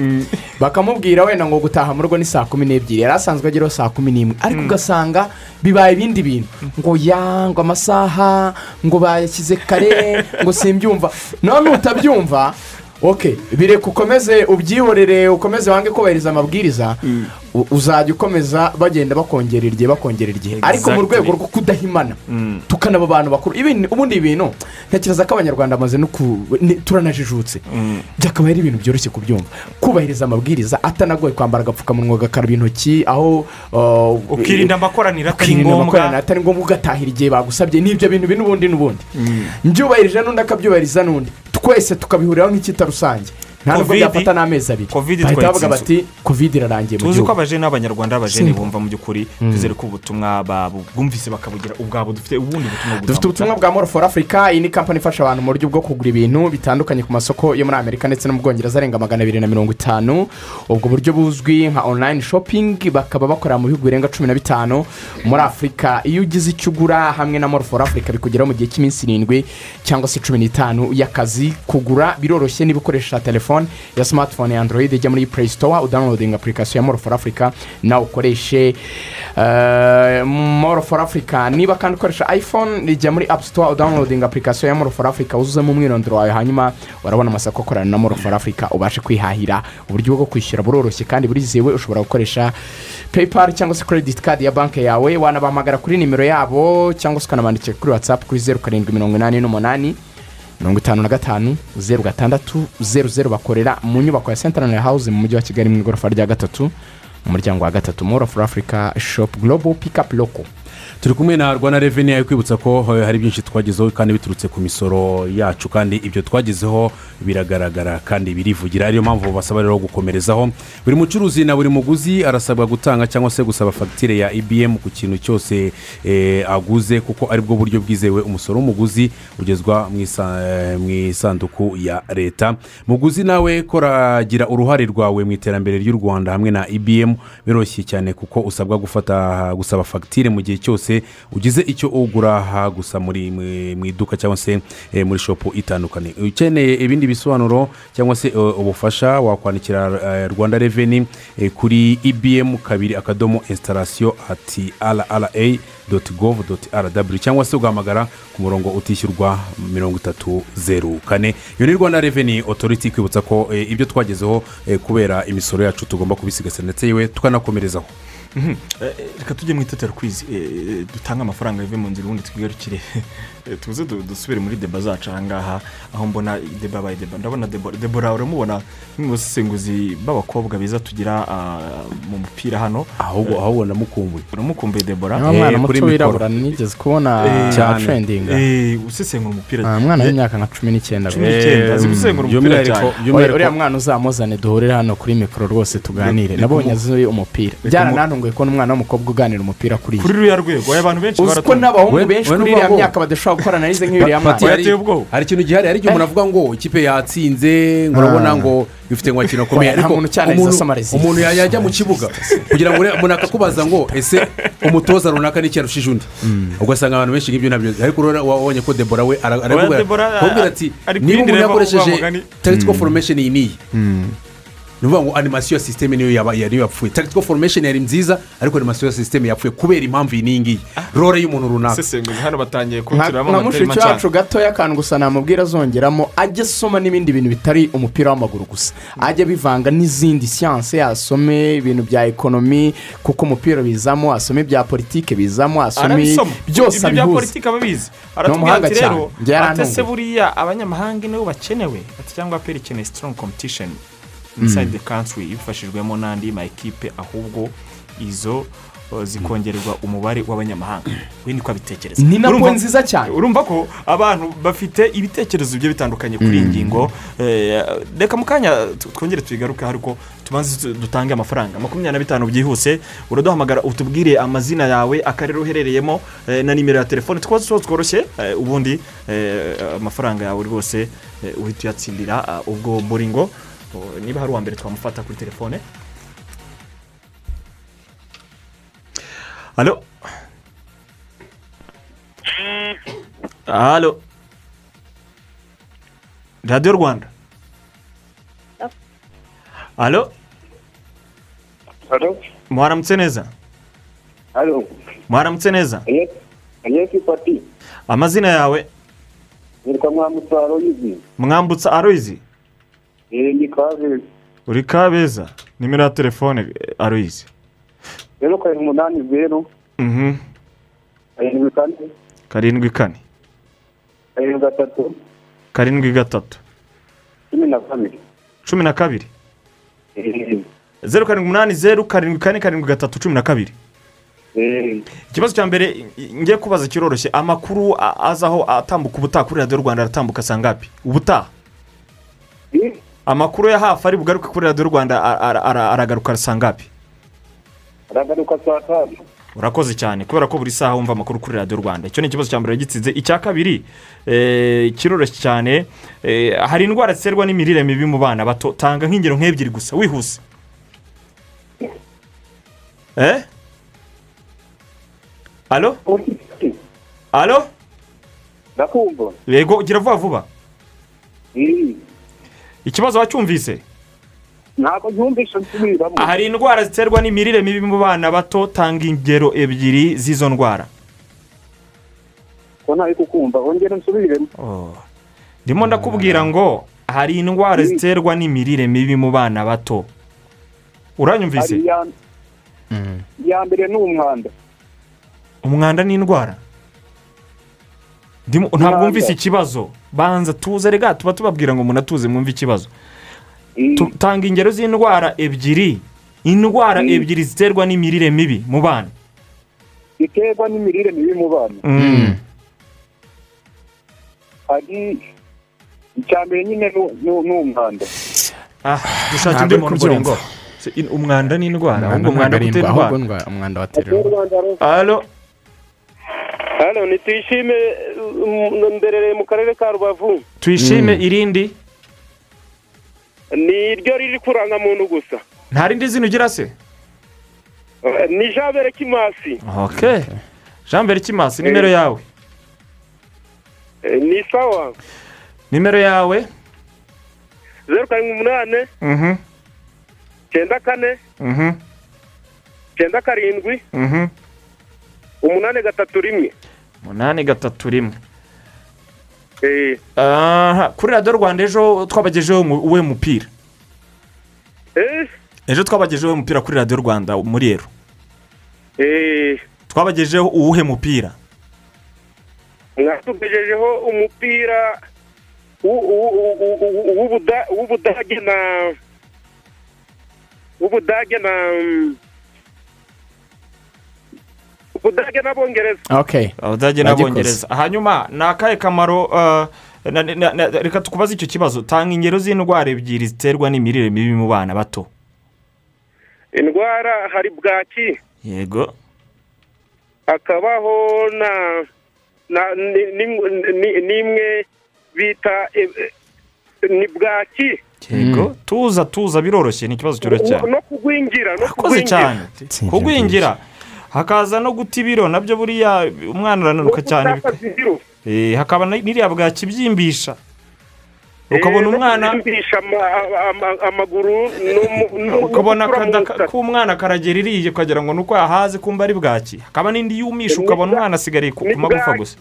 [SPEAKER 8] bakamubwira wenda ngo gutaha mu rugo ni saa kumi n'ebyiri yari asanzwe ageraho saa kumi n'imwe. Ariko ugasanga bibaye ibindi bintu. Ngo ya ngo amasaha ngo bayashyize kare ngo simbyumva. None utabyumva oke bireka ukomeze ubyihorere ukomeze wange kubahiriza amabwiriza u- uzajya ukomeza bagenda bakongerera igihe bakongerera igihe ariko mu rwego rwo kudahimana tukanaba abantu bakuru. Ubundi ibintu ntekereza ko abanyarwanda bamaze no turanajijutse. Byakabaye ari ibintu byoroshye kubyumva. Kubahiriza amabwiriza atanagoye kwambara agapfukamunwa ugakaraba intoki aho uh,
[SPEAKER 6] ukirinda amakoraniro atari ngombwa.
[SPEAKER 8] atari ngombwa ugatahira igihe bagusabye. N'ibyo bintu bi n'ubundi. N'ubundi mbyubahirije n'undi akabyubahiriza n'undi. Twese tukabihuriraho nk'icyita rusange nta nubwo byafata n'amezi abiri. Bahita bavuga bati kovide irarangiye mu
[SPEAKER 6] tuzi ko
[SPEAKER 8] gihugu.
[SPEAKER 6] abajene n'abanyarwanda b'abajene
[SPEAKER 8] Simba.
[SPEAKER 6] bumva mu by'ukuri twizere ko ubutumwa bwumvise bakabugira ubwabo dufite ubundi butumwa
[SPEAKER 8] dufite ubutumwa bwa moro for africa iyi ni kampani ifasha abantu mu buryo bwo kugura ibintu bitandukanye ku masoko yo muri amerika ndetse no mu bwongereza arenga magana abiri na mirongo itanu. Ubwo buryo buzwi nka online shopping bakaba bakorera mu bihugu birenga cumi na bitanu muri afurika iyo ugize icyo ugura hamwe na moro for africa bikugeraho mu gihe cy'iminsi irindwi cyangwa se cumi n'itanu y'akazi kugura biroroshye niba ukoresha telefone ya smartphone ya android ijya muri play store udownloading application ya moro for africa nawe ukoreshe eh, moro for africa. Niba kandi ukoresha iphone ijya muri app store udownloading application ya moro for africa wuzuzemo umwirondoro wawe. Hanyuma urabona amasako akorana na moro for africa ubashe kwihahira. Uburyo bwo kwishyura buroroshye kandi burizewe ushobora gukoresha paypal cyangwa se credit card ya banki yawe. Wanabahamagara kuri nimero yabo cyangwa se ukanabandikira kuri whatsapp kuri zeru karindwi mirongo inani n'umunani mirongo itanu na gatanu zeru gatandatu zeru zeru bakorera mu nyubako ya central house mu mujyi wa kigali mu igorofa rya gatatu mu muryango wa gatatu moro for africa shop global pickup loco
[SPEAKER 7] turi kumwe na rwanda reveni ari kwibutsa ko hari byinshi twagezeho kandi biturutse ku misoro yacu. Kandi ibyo twagezeho biragaragara kandi birivugira. Ariyo mpamvu basaba rero gukomerezaho. Buri mucuruzi na buri muguzi arasabwa gutanga cyangwa se gusaba fagitire ya ibm ku kintu cyose eh, aguze kuko ari bwo buryo bwizewe. Umusoro w'umuguzi ugezwa mu eh, isanduku ya leta. Muguzi nawe koragira uruhare rwawe mu iterambere ry'u rwanda hamwe na ibm biroroshye cyane kuko usabwa gufata gusaba fagitire mu gihe cyose ugize icyo ugura gusa muri mu- iduka cyangwa se eh, muri shopu itandukanye. Ukeneye ibindi bisobanuro cyangwa se eh, ubufasha wakwandikira eh, rwanda reveni kuri ibm kabiri akadomo instalasiyo ati rra doti govu doti rw cyangwa se ugahamagara ku murongo utishyurwa mirongo itatu zeru kane. Iyo ni rwanda reveni otoriti kwibutsa ko ibyo twagezeho eh, kubera imisoro yacu tugomba kubisigasira ndetse yewe tukanakomerezaho.
[SPEAKER 6] Reka tujye mu itetero kwizi eh, dutange amafaranga bive mu nzira ubundi twigarukire Eh, <laughs> tuze du- dusubire muri deba zacu ahangaha aho mbona deba bayi deba. Ndabona debora debora uramubona nk'umwe mu basesenguzi b'abakobwa beza tugira ah, mu mupira hano.
[SPEAKER 7] Ahubwo ahubwo ndamukumbuye
[SPEAKER 6] uramukumbuye debora
[SPEAKER 8] niba mwana
[SPEAKER 7] kuri
[SPEAKER 8] muto
[SPEAKER 7] mikoro.
[SPEAKER 8] wirabura nigeze kubona
[SPEAKER 6] Eh,
[SPEAKER 7] cyane.
[SPEAKER 8] trending.
[SPEAKER 6] Eh, usesengura umupira.
[SPEAKER 8] Ah, umwana w'imyaka nka cumi n'icyenda.
[SPEAKER 6] Cumi n'icyenda, azi gusengura umupira cyane.
[SPEAKER 8] Uriya mwana uzamuzane duhurire hano kuri mikoro rwose tuganire.
[SPEAKER 6] Ni-
[SPEAKER 8] nabonye azi umupira. byaranantunguye kubona umwana w'umukobwa uganira umupira kuri
[SPEAKER 6] kuri ruriya rwego abantu benshi
[SPEAKER 8] uzi ko n'abahungu benshi kuri iriya myaka badashobora gukorana n'izi nk'iriya
[SPEAKER 7] Pati,
[SPEAKER 8] mwana
[SPEAKER 7] hari- ikintu gihari hari igihe umuntu avuga ngo ikipe yatsinze ngo urabona ngo ifite ngo akino akomeye
[SPEAKER 8] cyane
[SPEAKER 7] umuntu- yajya mu kibuga kugira ngo umuntu akakubaza ngo ese umutoza runaka ni arushije undi? Ugasanga abantu benshi nk'ibyo ntabyo ariko urabona wabonye ko debora we ara- aravuga ati niba umuntu yakoresheje
[SPEAKER 6] wa mugani."
[SPEAKER 7] taritiko foromesheni iyi n'iyi. Ni ukuvuga ngo animasiyo ya sisiteme niyo yapfuye. Tactical formation yari nziza ariko animasiyo ya sisiteme yapfuye kubera impamvu iyi n'iyi ngiyi role y'umuntu runaka.
[SPEAKER 6] Hano batangiye
[SPEAKER 8] nka
[SPEAKER 6] kubituramo
[SPEAKER 8] nka
[SPEAKER 6] amatari
[SPEAKER 8] mushiki wacu gatoya akantu gusa namubwira azongeramo ajye asoma n'ibindi bintu bitari umupira w'amaguru gusa. Ajye abivanga n'izindi siyanse asome ibintu bya ekonomi kuko umupira bizamo asome ibya politike bizamo asome byose
[SPEAKER 6] ibyo bya
[SPEAKER 8] abihuza
[SPEAKER 6] politiki aba abizi
[SPEAKER 8] Ni umuhanga
[SPEAKER 6] ati
[SPEAKER 8] cyane. Njye yarantunguye.
[SPEAKER 6] buriya abanyamahanga nibo bakenewe ati cyangwa aperi ikeneye strong competition. Inside the country ibifashijwemo n'andi ma ekipe ahubwo izo uh, zikongererwa umubare w'abanyamahanga. We niko abitekereza.
[SPEAKER 8] Ni na po nziza cyane.
[SPEAKER 6] urumva ko abantu bafite ibitekerezo bigiye bitandukanye kuri iyi ngingo. Eh, reka mu kanya twongere tuyigaruke ariko tubanze tu- dutange amafaranga. Makumyabiri na bitanu byihuse uraduhamagara utubwire amazina yawe akarere uherereyemo eh, na nimero ya telefone. Twose tworoshye eh, ubundi amafaranga yawe rwose uhita uyatsindira ah, ubwo buringo niba hari uwa mbere twamufata kuri telefone? Halo halo radiyo rwanda. Halo
[SPEAKER 11] Halo,
[SPEAKER 6] mwaramutse neza
[SPEAKER 11] halo,
[SPEAKER 6] mwaramutse neza amazina yawe? Mwambutsa aroyizi
[SPEAKER 11] ni kaze,
[SPEAKER 6] uri kabeza? Nimero ya telefone aroyizi
[SPEAKER 11] zero karindwi umunani
[SPEAKER 6] Mhm.
[SPEAKER 11] karindwi kane,
[SPEAKER 6] karindwi kane.
[SPEAKER 11] Karindwi gatatu,
[SPEAKER 6] karindwi gatatu.
[SPEAKER 11] Cumi na kabiri.
[SPEAKER 6] cumi na kabiri.
[SPEAKER 11] Eh,
[SPEAKER 6] zeru karindwi umunani zeru karindwi kane karindwi gatatu cumi na kabiri.
[SPEAKER 11] Eh,
[SPEAKER 6] ikibazo cya mbere ngiye kubaza kiroroshye amakuru azaho atambuka ubutaha kuri radiyo rwanda aratambuka sangapi ubutaha.
[SPEAKER 11] Eh,
[SPEAKER 6] amakuru ya hafi ari bugaruke kuri radiyo rwanda aragaruka sangapi
[SPEAKER 11] aragaruka saa tanu.
[SPEAKER 6] urakoze cyane kubera ko buri saha wumva amakuru kuri radiyo rwanda. Icyo ni ikibazo cya mbere gitsinze icya kabiri eh, kiroroshye cyane eh, hari indwara ziterwa n'imirire mibi mu bana bato. Tanga nk'ingero nk'ebyiri gusa. Wihuse. Eh? Alo alo
[SPEAKER 11] Ndakumva.
[SPEAKER 6] yego gira vuba vuba. Ikibazo wacyumvise?
[SPEAKER 11] Ntabwo ntumvishe nsubiramo.
[SPEAKER 6] hari indwara ziterwa n'imirire mibi mu bana bato tanga ingero ebyiri z'izo ndwara.
[SPEAKER 11] Ko ntari kukumva, ongera nsubiremo.
[SPEAKER 6] ndimo ndakubwira ngo hari indwara ziterwa n'imirire mibi mu bana bato. Uranyumvise?
[SPEAKER 11] Iya iya mbere ni umwanda.
[SPEAKER 6] umwanda ni indwara? Ntabwo wumvise ikibazo? Banza tuze rega tuba tubabwira ngo munatuze mwumve ikibazo. Tu- tanga ingero z'indwara ebyiri. Indwara ebyiri ziterwa n'imirire mibi mu bana.
[SPEAKER 11] Iterwa n'imirire mibi mu bana.
[SPEAKER 6] Mm.
[SPEAKER 11] Hari icya mbere nyine ni- umwanda.
[SPEAKER 6] Ah, <sighs> dushake
[SPEAKER 8] Ntabwo
[SPEAKER 6] undi muntu ngo Se, in- umwanda ni indwara
[SPEAKER 8] Umwanda
[SPEAKER 6] ahubwo umwanda gutera
[SPEAKER 8] indwara,
[SPEAKER 6] indwara?
[SPEAKER 8] umwanda watera
[SPEAKER 6] halo
[SPEAKER 12] hano ntitwishime mberereye mu karere ka rubavu.
[SPEAKER 6] Tuyishime irindi?
[SPEAKER 12] Ni ryo riri kuranga muntu gusa.
[SPEAKER 6] Nta rindi zina ugira se?
[SPEAKER 12] Eh, ni jabere kimasi.
[SPEAKER 6] Ok. Jean mbere kimasi nimero yawe?
[SPEAKER 12] Eh, ni sawa.
[SPEAKER 6] Nimero yawe?
[SPEAKER 12] Zeru karindwi umunani
[SPEAKER 6] Mhm,
[SPEAKER 12] cyenda kane.
[SPEAKER 6] Mhm,
[SPEAKER 12] cyenda karindwi.
[SPEAKER 6] Mhm.
[SPEAKER 12] Umunani gatatu rimwe
[SPEAKER 6] umunani gatatu rimwe
[SPEAKER 12] Eh,
[SPEAKER 6] kuri radiyo rwanda ejo twabagejeho uwe mupira.
[SPEAKER 12] Eh,
[SPEAKER 6] ejo twabagejeho umupira kuri radiyo rwanda muri ero.
[SPEAKER 12] Eh,
[SPEAKER 6] twabagejeho uwuhe mupira?
[SPEAKER 12] Mwatugejejeho umupira w'u- w'u- w'u- w'u- w'ubuda- w'ubudage na w'ubudage na ubudage n'abongereza
[SPEAKER 8] ok.
[SPEAKER 6] Abadage n'abongereza hanyuma ni akahe kamaro na- na- na- reka tukubaze icyo kibazo. Tanga ingero z'indwara ebyiri ziterwa n'imirire mibi mu bana bato.
[SPEAKER 12] Indwara hari bwaki.
[SPEAKER 6] Yego.
[SPEAKER 12] Hakabaho na na ni- ni- ni- n'imwe bita eh, eh, ni bwaki.
[SPEAKER 6] Yego. Tuza tuza biroroshye ni ikibazo cyoroshye cyane
[SPEAKER 12] no kugwingira no kugwingira.
[SPEAKER 6] Hakaza no guta ibiro na byo buriya umwana arananuka cyane. Eh, hakaba n'iriya bwaki ibyimbisha ukabona umwana
[SPEAKER 12] bisha amaguru
[SPEAKER 6] ukabona akada k'umwana karagera iriye ukagira ngo ni uko yahaze kumva ari bwaki. Hakaba n'indi yumisha ukabona umwana asigariye ku magufa gusa.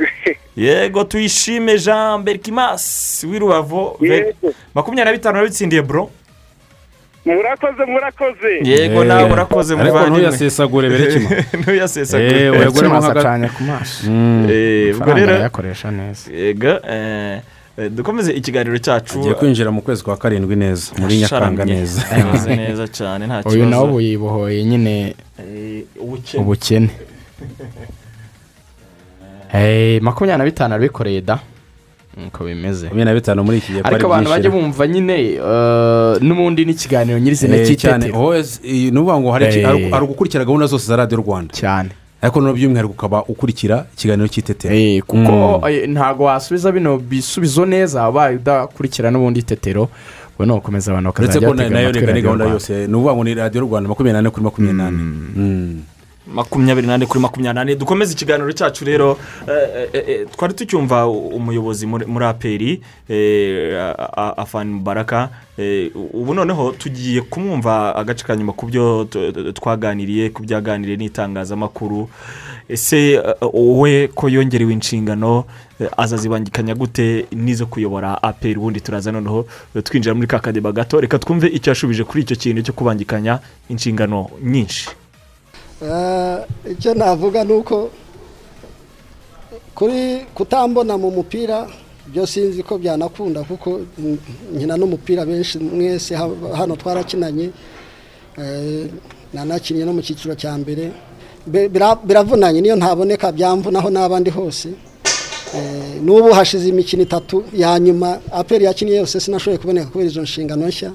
[SPEAKER 6] <laughs> Yego tuyishime jean berkimas w'i rubavu makumyabiri na bitanu urabitsindiye bro.
[SPEAKER 12] Murakoze murakoze.
[SPEAKER 6] Yego nawe urakoze
[SPEAKER 7] ariko
[SPEAKER 6] muvandimwe.
[SPEAKER 7] ntuyasesagure berekima <laughs>
[SPEAKER 6] ntuyasesagure.
[SPEAKER 7] Eh,
[SPEAKER 8] Berekima
[SPEAKER 7] nk'aga-
[SPEAKER 8] akanya ku maso.
[SPEAKER 6] Eh, ubwo
[SPEAKER 8] amafaranga
[SPEAKER 6] rero
[SPEAKER 8] arayakoresha neza.
[SPEAKER 6] Yego eh, eh, dukomeze ikiganiro cyacu.
[SPEAKER 7] Agiye kwinjira mu kwezi kwa karindwi neza muri nyakanga neza.
[SPEAKER 6] Neza cyane nta
[SPEAKER 8] uyu nawe
[SPEAKER 6] kibazo.
[SPEAKER 8] ubu yibohoye nyine
[SPEAKER 6] Eh, ubukene.
[SPEAKER 8] ubukene. <laughs> Eh, makumyabiri na bitanu arabikoreye da. Nk'uko bimeze.
[SPEAKER 7] Makumyabiri na bitanu muri iki gihe ko ari
[SPEAKER 8] ariko abantu bajya bumva nyine eh, n'ubundi n'ikiganiro nyirizina
[SPEAKER 7] Eh,
[SPEAKER 8] cy'itetero
[SPEAKER 7] ni ukuvuga ngo hari
[SPEAKER 8] Eh.
[SPEAKER 7] ugukurikira gahunda zose za radiyo rwanda?
[SPEAKER 8] Cyane.
[SPEAKER 7] Ariko noneho by'umwihariko ukaba ukurikira ikiganiro cy'itetero
[SPEAKER 8] Eh, kuko
[SPEAKER 7] Mm.
[SPEAKER 8] eh, ntabwo wasubiza bino bisubizo neza ubaye udakurikira n'ubundi itetero ubwo ni ugukomeza abantu bakazajya batega amatwi radiyo Rwanda.
[SPEAKER 7] ni ukuvuga ngo ni radiyo rwanda makumyabiri n'ane kuri makumyabiri n'ane Mm.
[SPEAKER 6] Makumyabiri n'ane kuri makumyabiri dukomeze ikiganiro cyacu rero eh, eh, eh, twari tucyumva umuyobozi muri aperi afani mubaraka ubu noneho tugiye kumwumva agace ka nyuma ku byo twaganiriye ku byaganiriye n'itangazamakuru. Ese wowe ko yongerewe inshingano azazibangikanya gute n'izo kuyobora aperi ubundi turaza noneho eh, twinjira muri ka kadeba gato. Reka twumve icyo yashubije kuri icyo kintu cyo kubangikanya inshingano nyinshi.
[SPEAKER 10] Icyo navuga ni uko kuri kutambona mu mupira byo sinzi ko byanakunda kuko nkina n'umupira benshi mwese ha- hano twarakinanye Eh, nanakinnye no mu cyiciro cya mbere. Be- bira- biravunanye niyo ntaboneka byamvunaho n'abandi hose. Eh, n'ubu hashize imikino itatu ya nyuma aperi yakinnye yose sinashoboye kuboneka kubera izo nshingano nshya.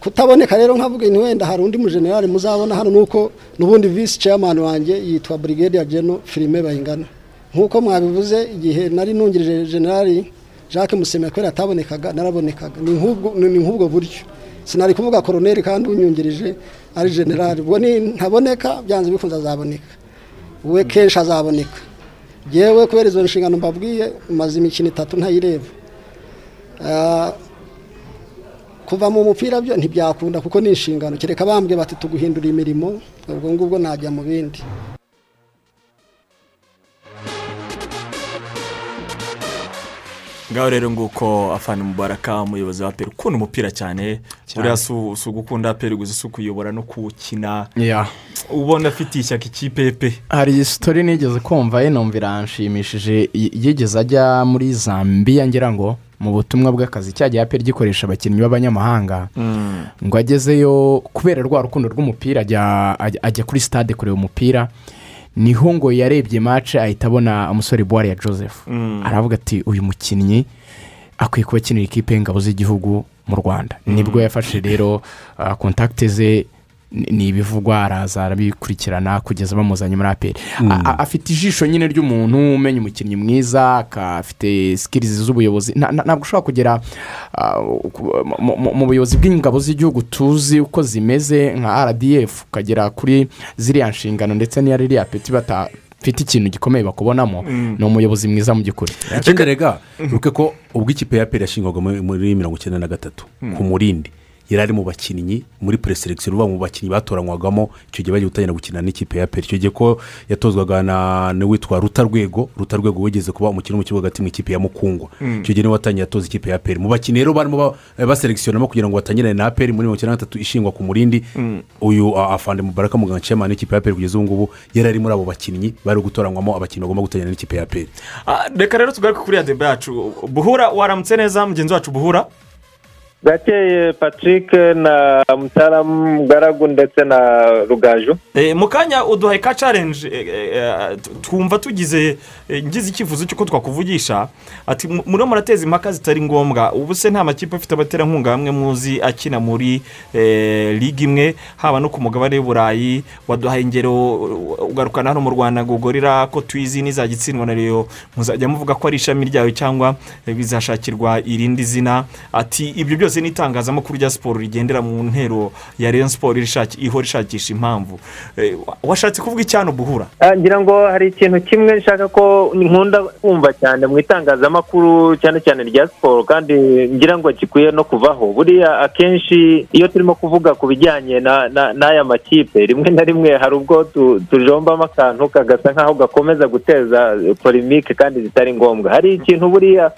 [SPEAKER 10] Kutaboneka rero nkavuga ni wenda hari undi mujenerali muzabona hano nuko n'ubundi visi chairman wanjye yitwa brigadier general filime bayingana nk'uko mwabivuze igihe nari nungirije generali jacques musemekwere atabonekaga narabonekaga ni nk'ubwo ni nk'ubwo buryo sinari kuvuga koroneri kandi unyungirije ari generali ubwo ni ntaboneka byanze bikunze azaboneka we kenshi azaboneka yewe kubera izo nshingano mbabwiye maze imikino itatu ntayireba kuva mu mupira byo ntibyakunda kuko ni inshingano. Kereka bambwe bati tuguhindura imirimo. Ubwo ngubwo najya mu bindi.
[SPEAKER 6] Ngaho rero nguko afana mubaraka umuyobozi wa peri ukunda umupira cyane. Buriya si ugukunda peri gusa si ukuyobora no kuwukina. Ubona afitiye ishyaka ikipe ye pe
[SPEAKER 8] hari sitori nigeze kumva ye numva iranshimishije. Yigeze ajya muri zambia ngira ngo mu butumwa bw'akazi. Cyagiye aperi gikoresha abakinnyi b'abanyamahanga. Ngo agezeyo kubera rwa rukundo rw'umupira ajya kuri stade kureba umupira. Ni ho ngo yarebye mace ahita abona umusore buwari ya joseph.
[SPEAKER 6] Mm.
[SPEAKER 8] aravuga ati uyu mukinnyi akwiye kuba akinira ikipe y'ingabo z'igihugu mu rwanda. Nibwo yafashe rero kontakite ze ni- ibivugwa araza arabikurikirana kugeza bamuzanye muri aperi a- afite ijisho nyine ry'umuntu umenya umukinnyi mwiza afite sikirizi z'ubuyobozi. Nta- nta- ntabwo ushobora kugera ku- mu- buyobozi bw'ingabo z'igihugu tuzi uko zimeze nka rdf ukagera kuri ziriya nshingano ndetse n'iya ririya peti batafite ikintu gikomeye bakubonamo.
[SPEAKER 7] Mm.
[SPEAKER 8] ni umuyobozi mwiza mu by'ukuri
[SPEAKER 7] ikindi rega wibuke ko ubwo ikipe ya peri yashingwaga muri mirongo icyenda na gatatu ku murindi yari ari mu bakinnyi muri pureselekisiyo uvuga mu bakinnyi batoranywagamo icyo gihe bagiye gutangira gukina n'ikipe ya peri icyo gihe ko yatozwaga na n'uwitwa rutarwego rutarwego wigeze kuba umukino mu kibuga hagati mu ikipe ya mukungwa
[SPEAKER 6] Mm.
[SPEAKER 7] icyo gihe ni we watangiye atoza ikipe ya peri mu bakinnyi rero barimo ba- baselekisiyonamo kugira ngo batangirane na peri muri mirongo icyenda na gatatu ishingwa ku murindi.
[SPEAKER 6] Mm.
[SPEAKER 7] uyu afande mubaraka muganga ciyamani w'ikipe ya peri kugeza ubu ngubu yari ari muri abo bakinnyi bari gutoranywamo abakinnyi bagomba gutangira n'ikipe ya peri
[SPEAKER 6] Ah, reka rero tugaruke kuri ya debe yacu. Buhura waramutse neza mugenzi wacu buhura?
[SPEAKER 13] Gakeye patrick na mutaramu garagu ndetse na rugaju.
[SPEAKER 6] Eh, mu kanya uduhaye ka challenge eh, eh, twumva tugize ngize icyifuzo cy'uko twakuvugisha ati "Mu- muriho murateza impaka zitari ngombwa. Ubu se nta makipe afite abaterankunga hamwe muzi akina muri ligue imwe haba no ku mugabane w'uburayi waduhaye ingero ugarukana hano mu rwanda ngo gorira ko tuyizi n'izajya itsindwa na reyo muzajya muvuga ko ari ishami ryayo cyangwa bizashakirwa irindi zina. Ati ibyo byose byose n'itangazamakuru rya siporo rigendera mu ntero ya Rayon siporo ihora ishakisha impamvu. Eh, wa- washatse kuvuga icyano buhura?
[SPEAKER 13] Ah, ngira ngo hari ikintu kimwe nshaka ko nkunda kumva cyane mu itangazamakuru cyane cyane rya siporo kandi ngira ngo gikwiye no kuvaho. Buriya akenshi iyo turimo kuvuga ku bijyanye na- na- n'aya makipe rimwe na rimwe hari ubwo tu- tujombamo akantu kagasa nk'aho gakomeza guteza polimike kandi zitari ngombwa. Hari ikintu buriya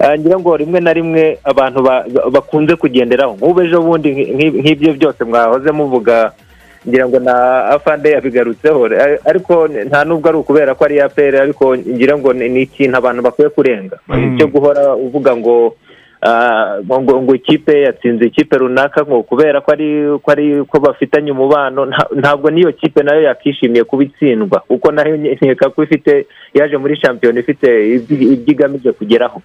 [SPEAKER 13] ah, ngira ngo rimwe na rimwe abantu ba- ba- bakunze kugenderaho. Nk'ubu ejo bundi nk'i- nk'ibyo byose mwahoze muvuga ngira ngo na afande yabigarutseho. Ar- ariko nta nubwo ari ukubera ko ari apr ariko ngira ngo ni ikintu abantu bakwiye kurenga.
[SPEAKER 14] Mm.
[SPEAKER 13] cyo guhora uvuga ngo ah, ngo ngo ikipe yatsinze ikipe runaka ngo kubera ko ari ko ari ko bafitanye umubano nta- ntabwo n'iyo kipe na yo yakishimiye kuba itsindwa. Kuko na yo nkeka ko ifite yaje muri shampiyona ifite ibyo igamije kugeraho.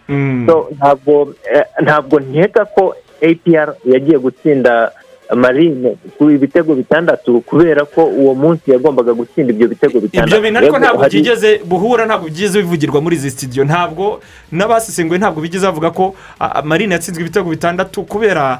[SPEAKER 13] So, ntabwo eh, ntabwo nkeka ko apr yagiye gutsinda marine ku ibitego bitandatu kubera ko uwo munsi yagombaga gutsinda ibyo bitego bitandatu.
[SPEAKER 6] ibyo bintu ariko ntabwo byigeze buhura ntabwo byigeze bivugirwa muri izi sitidiyo ntabwo n'abasesenguye ntabwo bigeze bavuga ko marine yatsinzwe ibitego bitandatu kubera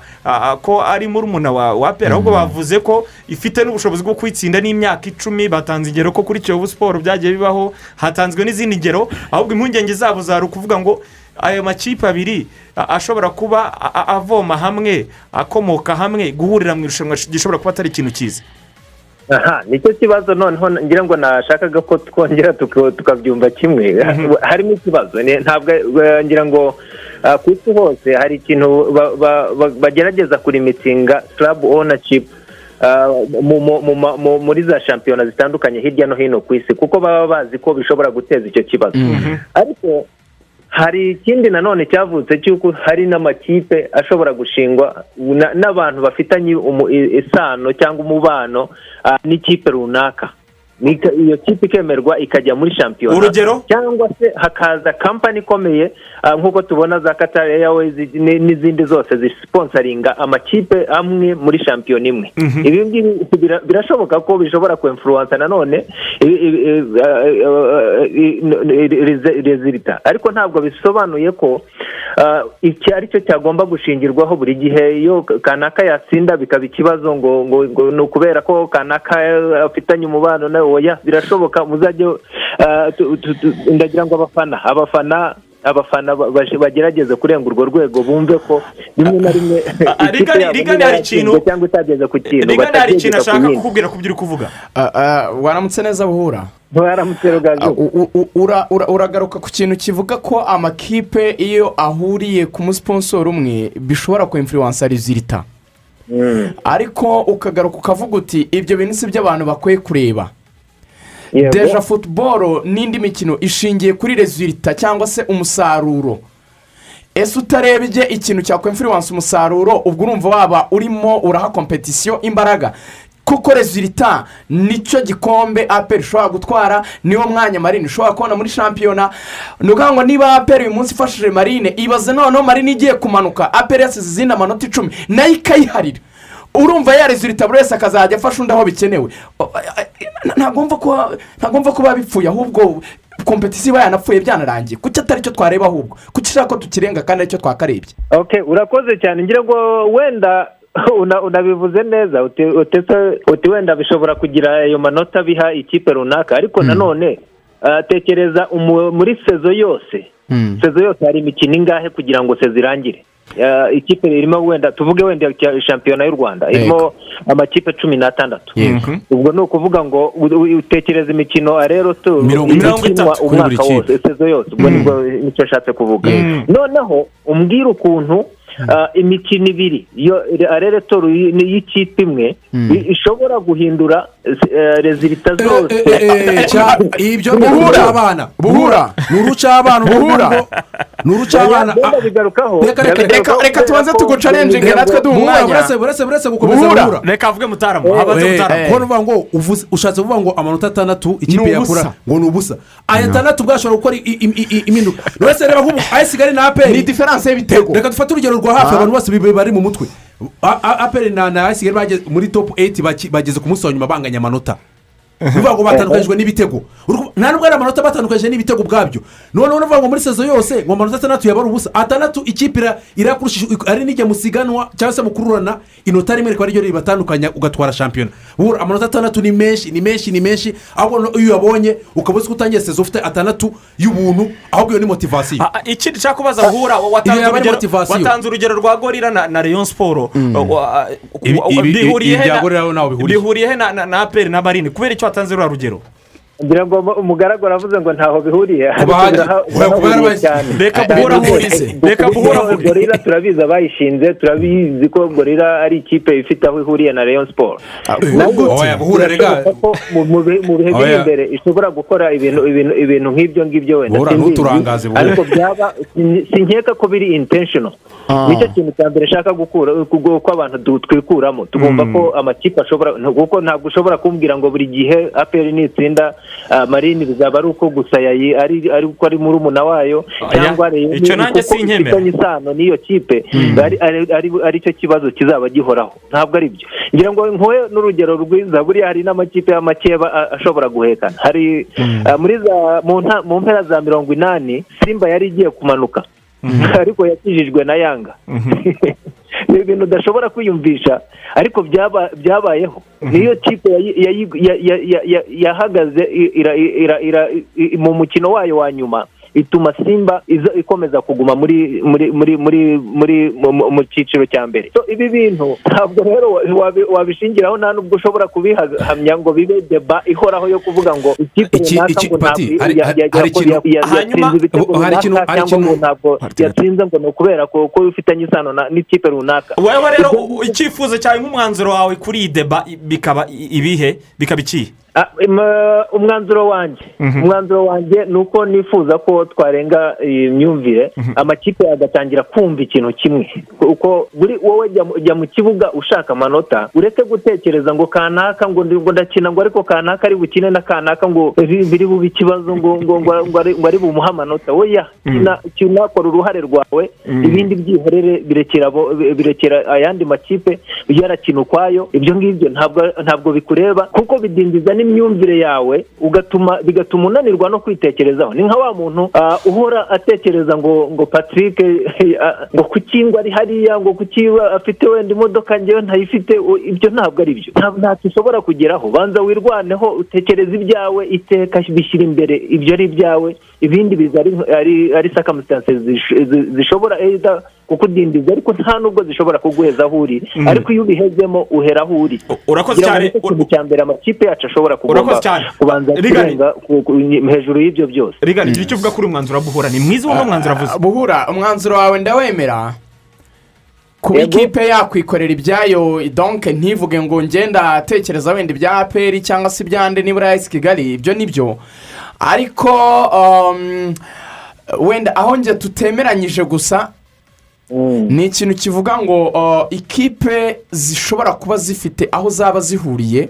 [SPEAKER 6] ko ari murumuna wa wa pera ahubwo bavuze ko ifite n'ubushobozi bwo kuyitsinda n'imyaka icumi batanze ingero ko kuri kiyovu siporo byagiye bibaho hatanzwe n'izindi ngero. Ahubwo impungenge zabo zari ukuvuga ngo ayo makipe abiri ashobora kuba avoma hamwe akomoka hamwe guhurira mu irushanwa gishobora kuba atari ikintu cyiza.
[SPEAKER 13] Aha ni cyo kibazo noneho ngira ngo nashakaga ko twongera tuka- tukabyumva kimwe. <laughs> Harimo ikibazo ntabwo ngira ngo ku isi hose hari ikintu ba- ba- ba- bagerageza kurimitsinga club ownership muri za shampiyona zitandukanye hirya no hino ku isi kuko baba bazi ko bishobora guteza icyo kibazo. Ariko hari ikindi nanone cyavutse cy'uko hari n'amakipe ashobora gushingwa na- n'abantu bafitanye isano cyangwa umubano ah, n'ikipe runaka iyo kipe ikemerwa ikajya muri shampiyona
[SPEAKER 6] Urugero?
[SPEAKER 13] cyangwa se hakaza kampani ikomeye nk'uko tubona za Qatar Airways ni- n'izindi zose zisiponsaringa amakipe amwe muri shampiyona imwe. Ibi ngibi bira- birashoboka ko bishobora kwemfuruwansa nanone ah, rezilita ariko ntabwo bisobanuye ko ah, iki ari cyo cyagomba gushingirwaho buri gihe. Iyo kanaka yatsinda bikaba ikibazo ngo ngo ni ukubera ko kanaka afitanye umubano nawe oya birashoboka muzajye ah, ndagira ngo abafana abafana abafana bagerageze kurenga urwo rwego bumve ko rimwe na rimwe yabo
[SPEAKER 6] rigani
[SPEAKER 13] niba
[SPEAKER 6] hari ikintu-
[SPEAKER 13] cyangwa itageze ku kintu
[SPEAKER 6] rigana hari ikintu ashaka kukubwira ku byo uri kuvuga.
[SPEAKER 8] Waramutse neza buhura? Uragaruka ku kintu kivuga ko amakipe iyo ahuriye ku musiposoro umwe bishobora kwemfuruwansa rizirita ariko ukagaruka ukavuga uti ibyo bintu si byo abantu bakwiye kureba. Deja futuboro n'indi mikino ishingiye kuri rezilita cyangwa se umusaruro. Ese utarebye ikintu cyakwemfuruwansa umusaruro ubwo urumva waba urimo uraha kompetisiyo imbaraga? Kuko rezilita ni cyo gikombe aperi ishobora gutwara niwo mwanya marine ushobora kubona muri shampiyona. Ni ukuvuga ngo niba aperi uyu munsi ifashije marine ibaze noneho marine igiye kumanuka. Aperi yasize izindi amanota icumi na yo ikayiharira. Urumva ya rezilita buri wese akazajya afasha undi aho bikenewe. Ntabwo mva biba bipfuye ahubwo kompetisiyo iba yanapfuye byanarangiye. Kuki atari cyo twareba ahubwo? Kuki ushaka ko tukirenga kandi ari cyo
[SPEAKER 13] twakarebye? Urakoze cyane. Ngira ngo wenda <laughs> una- unabivuze neza uti wenda bishobora kugira ayo manota biha ikipe runaka. Ariko nanone ah, tekereza muri sezo yose. Sezo yose hari imikino ingahe kugira ngo sezo irangire? Ikipe irimo wenda tuvuge wenda shampiyona y'u rwanda. Irimo amakipe cumi n'atandatu. Ubwo ni ukuvuga ngo utekereza imikino rero
[SPEAKER 7] Mirongo itatu
[SPEAKER 13] ikinwa umwaka wose sezo yose. Ubwo ni bwo ni cyo ashatse kuvuga. Noneho umbwira ukuntu ah, imikino ibiri yo areretoro y'ikipe imwe ishobora guhindura eh, rezilita zose
[SPEAKER 7] ibyo ni urucabana
[SPEAKER 8] buhura
[SPEAKER 7] ni urucabana
[SPEAKER 8] Buhura.
[SPEAKER 7] ni urucabana Reka,
[SPEAKER 8] tubanze tugucarenjinge natwe duha umwanya
[SPEAKER 7] buretse gukomeza
[SPEAKER 8] Buhura.
[SPEAKER 6] reka avuge
[SPEAKER 7] Eh,
[SPEAKER 6] mutaramu
[SPEAKER 7] kuko nuvuga ngo ushatse kuvuga ngo amanota atandatu
[SPEAKER 8] Ni
[SPEAKER 7] ikipe yakura ngo ni ubusa aya atandatu bwashobora gukora impinduka wese reba nk'ubu ayisigari na
[SPEAKER 8] ni
[SPEAKER 7] aperi
[SPEAKER 8] diferanse y'ibitego
[SPEAKER 7] reka dufate urugero rwa hafi abantu bose bari mu mutwe. Aperi na na ayisigari bageze muri topu eyiti bageze ku munsi wa nyuma banganya amanota. Bivuga ngo batandukanyijwe n'ibitego. Urumva- nta nubwo ari amanota batandukanyije n'ibitego ubwabyo noneho unavuga ngo muri sezo yose ngo amanota atandatu yaba ari ubusa. Atandatu ikipe ira- irakurusha ari n'ijya mu siganwa cyangwa se mu kururana inota rimwe rikaba ari ryo ribatandukanya ugatwara shampiyona. Bura, amanota atandatu ni menshi ni menshi ni menshi ahubwo iyo uyabonye ukaba uzi ko utangiye sezo ufite atandatu y'ubuntu ahubwo iyo ni motivasiyo
[SPEAKER 6] ikindi nshaka kubaza buhura? Watanze urugero- rwa gorira na na leon siporo bihuriye he na- aperi na marine? Kubera icyo watanze ruriya rugero
[SPEAKER 13] ngira ngo umugaragu aravuze ngo ntaho bihuriye.
[SPEAKER 6] Reka
[SPEAKER 13] rwose.
[SPEAKER 6] ahurize. Reka
[SPEAKER 13] Kuko
[SPEAKER 6] guhura ahurize.
[SPEAKER 13] gorira turabizi abayishinze turabizi ko gorira ari ikipe ifite aho ihuriye na leon siporo
[SPEAKER 7] rega.
[SPEAKER 13] ko mu- bihe bihe biri imbere ishobora gukora ibintu nk'ibyo ngibyo wenda. Ariko byaba sin- sinkeka ko biri intentional. Nicyo kintu cya mbere nshaka gukura ko abantu twikuramo. Tugomba ko amakipe ashobora kuko ntabwo ushobora kumbwira ngo buri gihe aperi nitsinda ah, marini bizaba ari uko gusa yayi ari ari uko ari murumuna wayo
[SPEAKER 6] Oya,
[SPEAKER 13] cyangwa
[SPEAKER 6] icyo nanjye
[SPEAKER 13] kuko
[SPEAKER 6] sinkemera.
[SPEAKER 13] ifitanye isano n'iyo kipe ari ari- cyo kibazo kizaba gihoraho. Ntabwo ari byo. Ngira ngo nkuwe n'urugero rwiza buriya hari n'amakipe y'amakeba a- ashobora guhekana. Hari ah, muri za mu nta- mu mpera za mirongo inani simba yari igiye kumanuka. <laughs> ariko yakijijwe na yanga. <laughs> Ni ibintu udashobora kwiyumvisha ariko byaba- byabayeho. Niyo kipe ya- ya- yahagaze mu mukino wayo wa nyuma ituma simba ikomeza kuguma muri muri muri muri muri mu- cyiciro cya mbere. Ibi bintu ntabwo rero wa- wabi- wabishingiraho nta nubwo ushobora kubihamya ngo bibe deba ihoraho yo kuvuga ngo ikipe
[SPEAKER 7] Iki-
[SPEAKER 13] runaka ngo ntabwo yatsinze ibitego runaka cyangwa ngo ntabwo yatsinze ngo ni ukubera ko bifitanye isano n'ikipe runaka.
[SPEAKER 6] Wowe rero icyifuzo cyawe nk'umwanzuro wawe kuri iyi deba bikaba ibihe? Bikaba ikihe?
[SPEAKER 13] Umwanzuro wanjye umwanzuro wanjye ni uko nifuza ko twarenga iyi myumvire amakipe agatangira kumva ikintu kimwe. Uko buri wowe jya mu- kibuga ushaka amanota ureke gutekereza ngo kanaka ngo ndakina ngo ariko kanaka ari bukine na kanaka ngo biri bube ikibazo ngo ngo ari- bumuhe amanota. Oya kina kina kora uruhare rwawe. Ibindi byihorere birekera ayandi makipe yarakina ukwayo ibyo ngibyo ntabwo ntabwo bikureba kuko bidindiza n'imyumvire yawe ugatuma bigatuma unanirwa no kwitekerezaho. Ni nka wa muntu ah, uhora atekereza ngo ngo patrick eh, ah, ngo kuki ngo ari hariya ngo kuki afite wenda imodoka ngewe ntayifite ibyo ntabwo ari byo. Nta- ntacyo ushobora kugeraho. Banza wirwaneho utekereza ibyawe iteka bishyira imbere ibyo ari ibyawe ibindi biza ari ari zi- zishobora either kukudindiza ariko nta nubwo zishobora kuguheza aho uri. Ariko iyo ubihezemo uhera aho uri.
[SPEAKER 6] Urakoze cyane.
[SPEAKER 13] ni cyo kintu cya mbere amakipe yacu ashobora kugomba
[SPEAKER 6] Urakoze cyane.
[SPEAKER 13] kubanza kurenga ku- ku- hejuru y'ibyo byose.
[SPEAKER 6] Rigana igira icyo uvuga kuri uyu mwanzuro wa buhura ni mwiza uwo mwanzuro avuze.
[SPEAKER 8] buhura umwanzuro wawe ndawemera? Kuba ikipe yakwikorera ibyayo donke ntivuge ngo ngenda atekereza wenda ibya aperi cyangwa se ibyande nibura ya esi kigali ibyo ni byo. Ariko um, wenda aho njye tutemeranyije gusa ni ikintu kivuga ngo uh, ikipe zishobora kuba zifite aho zaba zihuriye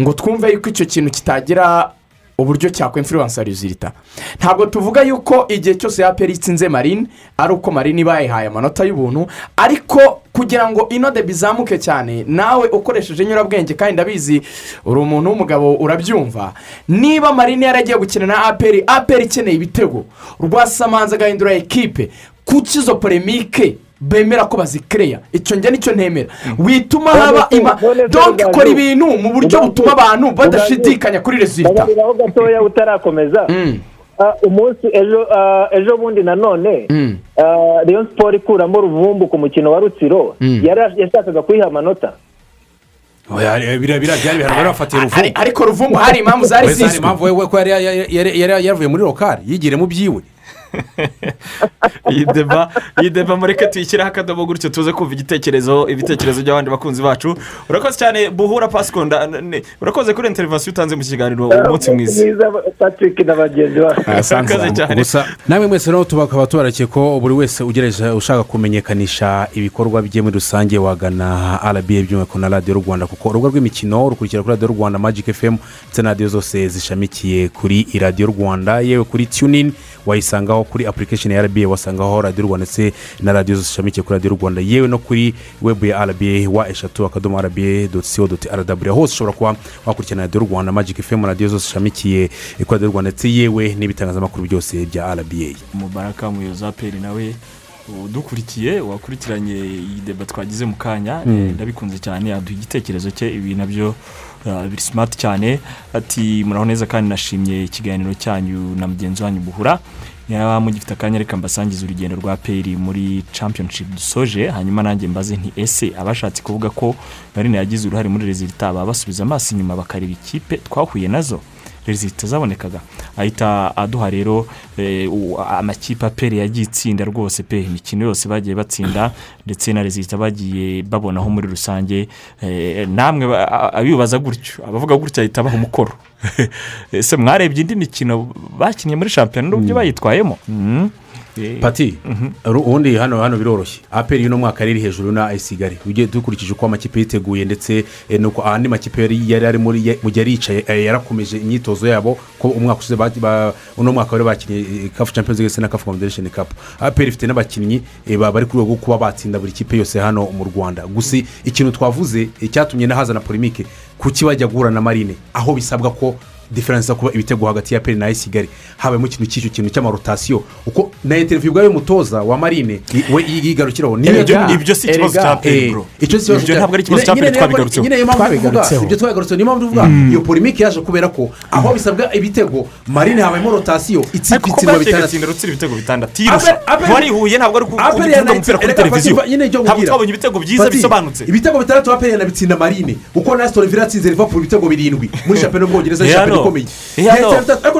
[SPEAKER 8] ngo twumve yuko icyo kintu kitagira uburyo cyakwemfiriwansa rizirita ntabwo tuvuga yuko igihe cyose yaperi itsinze marine ari uko marine iba yayihaye amanota y'ubuntu ariko kugira ngo inode bizamuke cyane nawe ukoresheje nyurabwenge kandi ndabizi uri umuntu w'umugabo urabyumva. Niba marine yaragiye gukina na aperi aperi ikeneye ibitego. Rwasamanza agahindura ekipe. Kuki izo polemike bemera ko bazikereya icyo njye ni cyo ntemera wituma haba ima donke ikora ibintu mu buryo butuma abantu badashidikanya kuri
[SPEAKER 13] babariraho gatoya utarakomeza Ah, umunsi ejo ah, ejo bundi nanone ah, rayon siporo ikuramo ruvumbu ku mukino wa rutsiro yari yashakaga kuyiha amanota
[SPEAKER 7] Oya, biriya biriya byari ibihano bari bafatiye
[SPEAKER 8] Ari-
[SPEAKER 7] ruvumbu
[SPEAKER 8] ariko ruvumbu hari impamvu zari zizwi
[SPEAKER 7] impamvu we ko yari yari- yari yari yavuye muri rokari yigire mu byiwe
[SPEAKER 6] iyi deba iyi deba mureke tuyishyireho akadomo gutyo tuze kumva igitekerezo ibitekerezo by'abandi bakunzi bacu. Urakoze cyane buhura pasikonda urakoze kuri interivasiyo utanze mu kiganiro umunsi mwiza.
[SPEAKER 13] Mwiza patrick na bagenzi
[SPEAKER 6] cyane.
[SPEAKER 7] gusa namwe mwese rero tukaba tubarakeye ko buri wese ugereje ushaka kumenyekanisha ibikorwa bye muri rusange wagana rba by'umwihariko na radiyo rwanda. Kuko urubuga rw'imikino rukurikira kuri radiyo rwanda magic fm ndetse na radiyo zose zishamikiye kuri radiyo rwanda. Yewe kuri tunin wayisangaho no kuri application ya rba wasangaho radiyo rwanda ndetse na radiyo zose zishamikiye kuri radiyo rwanda. Yewe no kuri webu ya rba wa eshatu akadomo rba doti co doti rw hose ushobora kuba wakurikirana radiyo rwanda magic fm radiyo zose zishamikiye kuri radiyo rwanda ndetse yewe n'ibitangazamakuru byose bya rba
[SPEAKER 6] mubaraka muyoza peri nawe udukurikiye wakurikiranye iyi deba twagize mu kanya.
[SPEAKER 7] Mm.
[SPEAKER 6] eh, ndabikunze cyane aduha igitekerezo cye ibi na byo uh, biri simati cyane. Ati muraho neza kandi nashimye ikiganiro cyanyu na mugenzi wanyu buhura. Niba mugifite akanya reka mbasangiza urugendo rwa peri muri championship dusoje hanyuma nanjye mbaze nti ese abashatse kuvuga ko marine yagize uruhare muri rezilita basubiza amaso inyuma bakareba ikipe? Twahuye na zo? Rezilita zabonekaga. Ahita aduha rero eh, amakipe aperi yagiye itsinda rwose pe. Imikino yose bagiye batsinda <clears throat> ndetse na rezilita bagiye babonaho muri rusange eh, namwe abibaza gutyo. Abavuga gutyo ahita abaha umukoro. <laughs> Ese mwarebye indi mikino bakinnye muri shampiyona n'uburyo bayitwayemo? Mhm. Eh,
[SPEAKER 7] pati uru- ubundi hano hano biroroshye. Aperi y'uno mwaka riri hejuru na ayisigali ugiye dukurikije uko amakipe yiteguye ndetse eh, nuko andi makipe yari yari ari mu gihe yicaye eh, yarakomeje imyitozo yabo ko umwaka ushize uno mwaka bari bakinnye kafu champions league na kafu confederation cup. Aperi ifite n'abakinnyi eh, ba- bari ku rwego rwo kuba batsinda buri kipe yose hano mu rwanda. Gusa ikintu twavuze eh, cyatumye n'ahazana polemike kuki bajya guhura na marine? Aho bisabwa ko diferense zo kuba ibitego hagati ya peri na ayisigali habayemo ikintu cy'icyo kintu cy'amarotasiyo uko na interiviyu ubwayo y'umutoza wa marine we yigarukiraho
[SPEAKER 6] Ibyo- si ikibazo cya Peri,
[SPEAKER 7] eh,
[SPEAKER 6] bro.
[SPEAKER 7] icyo si ikibazo
[SPEAKER 6] Ibyo ntabwo ari ikibazo cya Peri twabigarutseho.
[SPEAKER 7] nyine niyo mpamvu tuvuga
[SPEAKER 8] Twabigarutseho.
[SPEAKER 7] ibyo twabigarutseho niyo mpamvu tuvuga iyo polemike yaje kubera ko aho bisabwa ibitego marine habayemo rotasiyo
[SPEAKER 6] kuko
[SPEAKER 7] itsindwa bitandatu
[SPEAKER 6] ibitego bitandatu yirusha
[SPEAKER 7] Aperi- Aperi-
[SPEAKER 6] warihuye ntabwo ari
[SPEAKER 7] yanayitsi-
[SPEAKER 6] umupira kuri televiziyo ntabwo twabonye ibitego byiza bisobanutse
[SPEAKER 7] ibitego bitandatu aperi yanabitsinda marine uko na sitori vila yatsinze liverpool ibitego birindwi muri shampiyona y'ubwongereza
[SPEAKER 6] Eh.
[SPEAKER 7] Ikomeye.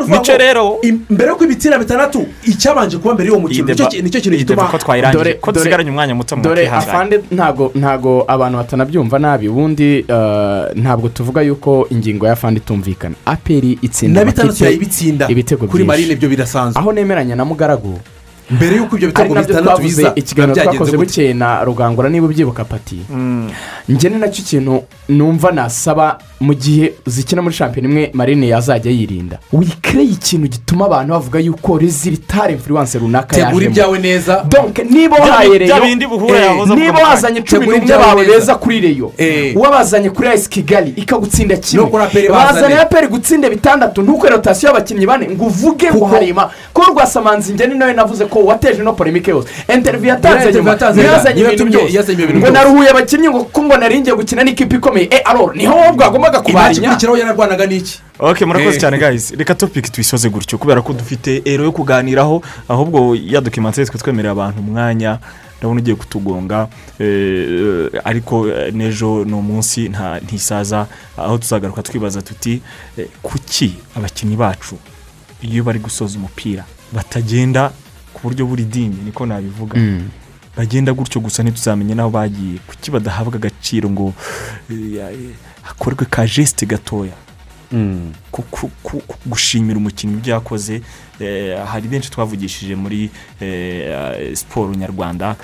[SPEAKER 6] Mico rero-
[SPEAKER 7] mbere yo ibitsina bitandatu icyabanje kuba mbere y'uwo mukino. Nicyo ki- ni
[SPEAKER 6] cyo kintu
[SPEAKER 7] gituma
[SPEAKER 6] ko twayirangije.
[SPEAKER 8] Dore-
[SPEAKER 6] ko dusigaranye umwanya muto mu
[SPEAKER 8] dore afande ntago ntago abantu batanabyumva nabi. Ubundi eh, ntabwo tuvuga yuko ingingo ya afande itumvikana. Aperi itsinda
[SPEAKER 7] na bitandatu yayibitsinda.
[SPEAKER 8] ibitego
[SPEAKER 7] kuri
[SPEAKER 8] byinshi.
[SPEAKER 7] marine ibyo birasanzwe.
[SPEAKER 8] Aho nemeranya na mugaragu
[SPEAKER 7] mbere y'uko ibyo bitego bitandatu biza
[SPEAKER 8] ikiganiro twakoze bukeye na rugangura niba ubyibuka pati. Njye ni na cyo kintu numva nasaba mu gihe zikina muri shampiyona imwe marine yazajya yirinda. Wikereye ikintu gituma abantu bavuga yuko rezilitari influence runaka
[SPEAKER 7] tegura
[SPEAKER 8] yajemo
[SPEAKER 7] ibyawe neza.
[SPEAKER 8] Niba wahaye reyo eh, niba wazanye cumi
[SPEAKER 7] Tegura
[SPEAKER 8] n'umwe bawe beza kuri reyo
[SPEAKER 7] Eh.
[SPEAKER 8] wabazanye kuri ayisi kigali ikagutsinda kimwe. Bazanye. Aperi gutsinda bitandatu ntukore rotasiyo y'abakinnyi bane ngo uvuge ngo harima ko rwasamanzi njye ni nawe navuze ko wateje no polemike yose. Interiviyu yatanze nyuma.
[SPEAKER 7] yatanze
[SPEAKER 8] niyo yazanye ibintu byose.
[SPEAKER 7] bintu
[SPEAKER 8] ngo naruhuye abakinnyi ngo kuko ngo nari ngiye gukina n'ikipe ikomeye. E aroro ni ho wowe bwagombaga kubanya?
[SPEAKER 7] Ikurikiraho yararwanaga n'iki?
[SPEAKER 6] Ok murakoze
[SPEAKER 7] Eh.
[SPEAKER 6] cyane guys. Reka topiki tuyisoze gutyo kubera ko dufite ero yo kuganiraho ahubwo ya twe twemerera abantu umwanya ndabona ugiye kutugonga. Eh, ariko eh, n'ejo ni umunsi nta ntisaza aho tuzagaruka twibaza tuti eh, kuki abakinnyi bacu iyo bari gusoza umupira batagenda ku buryo buri dini niko nabivuga. Bagenda gutyo gusa ntituzamenye n'aho bagiye kuki badahabwa agaciro ngo hakorwe ka jesite gatoya? Ku- gushimira umukinnyi ibyo yakoze eh, hari benshi twavugishije muri eh, siporo nyarwanda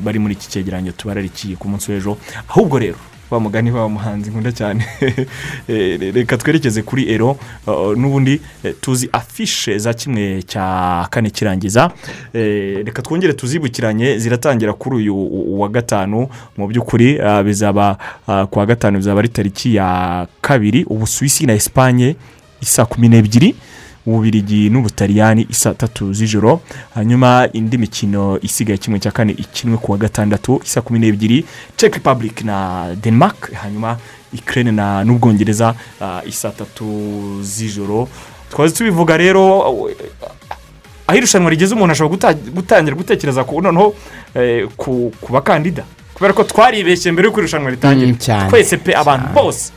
[SPEAKER 6] bari muri iki cyegeranyo tubararikiye ku munsi w'ejo. Ahubwo rero wa mugani wa muhanzi nkunda cyane. <laughs> Eh, reka twerekeze kuri ero. N'ubundi eh, tuzi afishe za kimwe cya kane kirangiza. Eh, reka twongere tuzibukiranye ziratangira kuri uyu wa gatanu. Mu by'ukuri bizaba ah, ku wa gatanu bizaba ari tariki ya kabiri ubusuwisi na esipanye isa kumi n'ebyiri. Ububirigi n'ubutaliyani isa tatu z'ijoro hanyuma indi mikino isigaye kimwe cya kane ikinwe ku wa gatandatu isa kumi n'ebyiri czech republic na denmark hanyuma ikirere na n'ubwongereza ah, isa tatu z'ijoro. Twazi tubivuga rero aho irushanwa rigeze umuntu ashobora guta- gutangira gutekereza ku noneho eh, ku bakandida. Kubera ko twaribeshye mbere y'uko irushanwa ritangira.
[SPEAKER 8] Mm,
[SPEAKER 6] twese pe abantu bose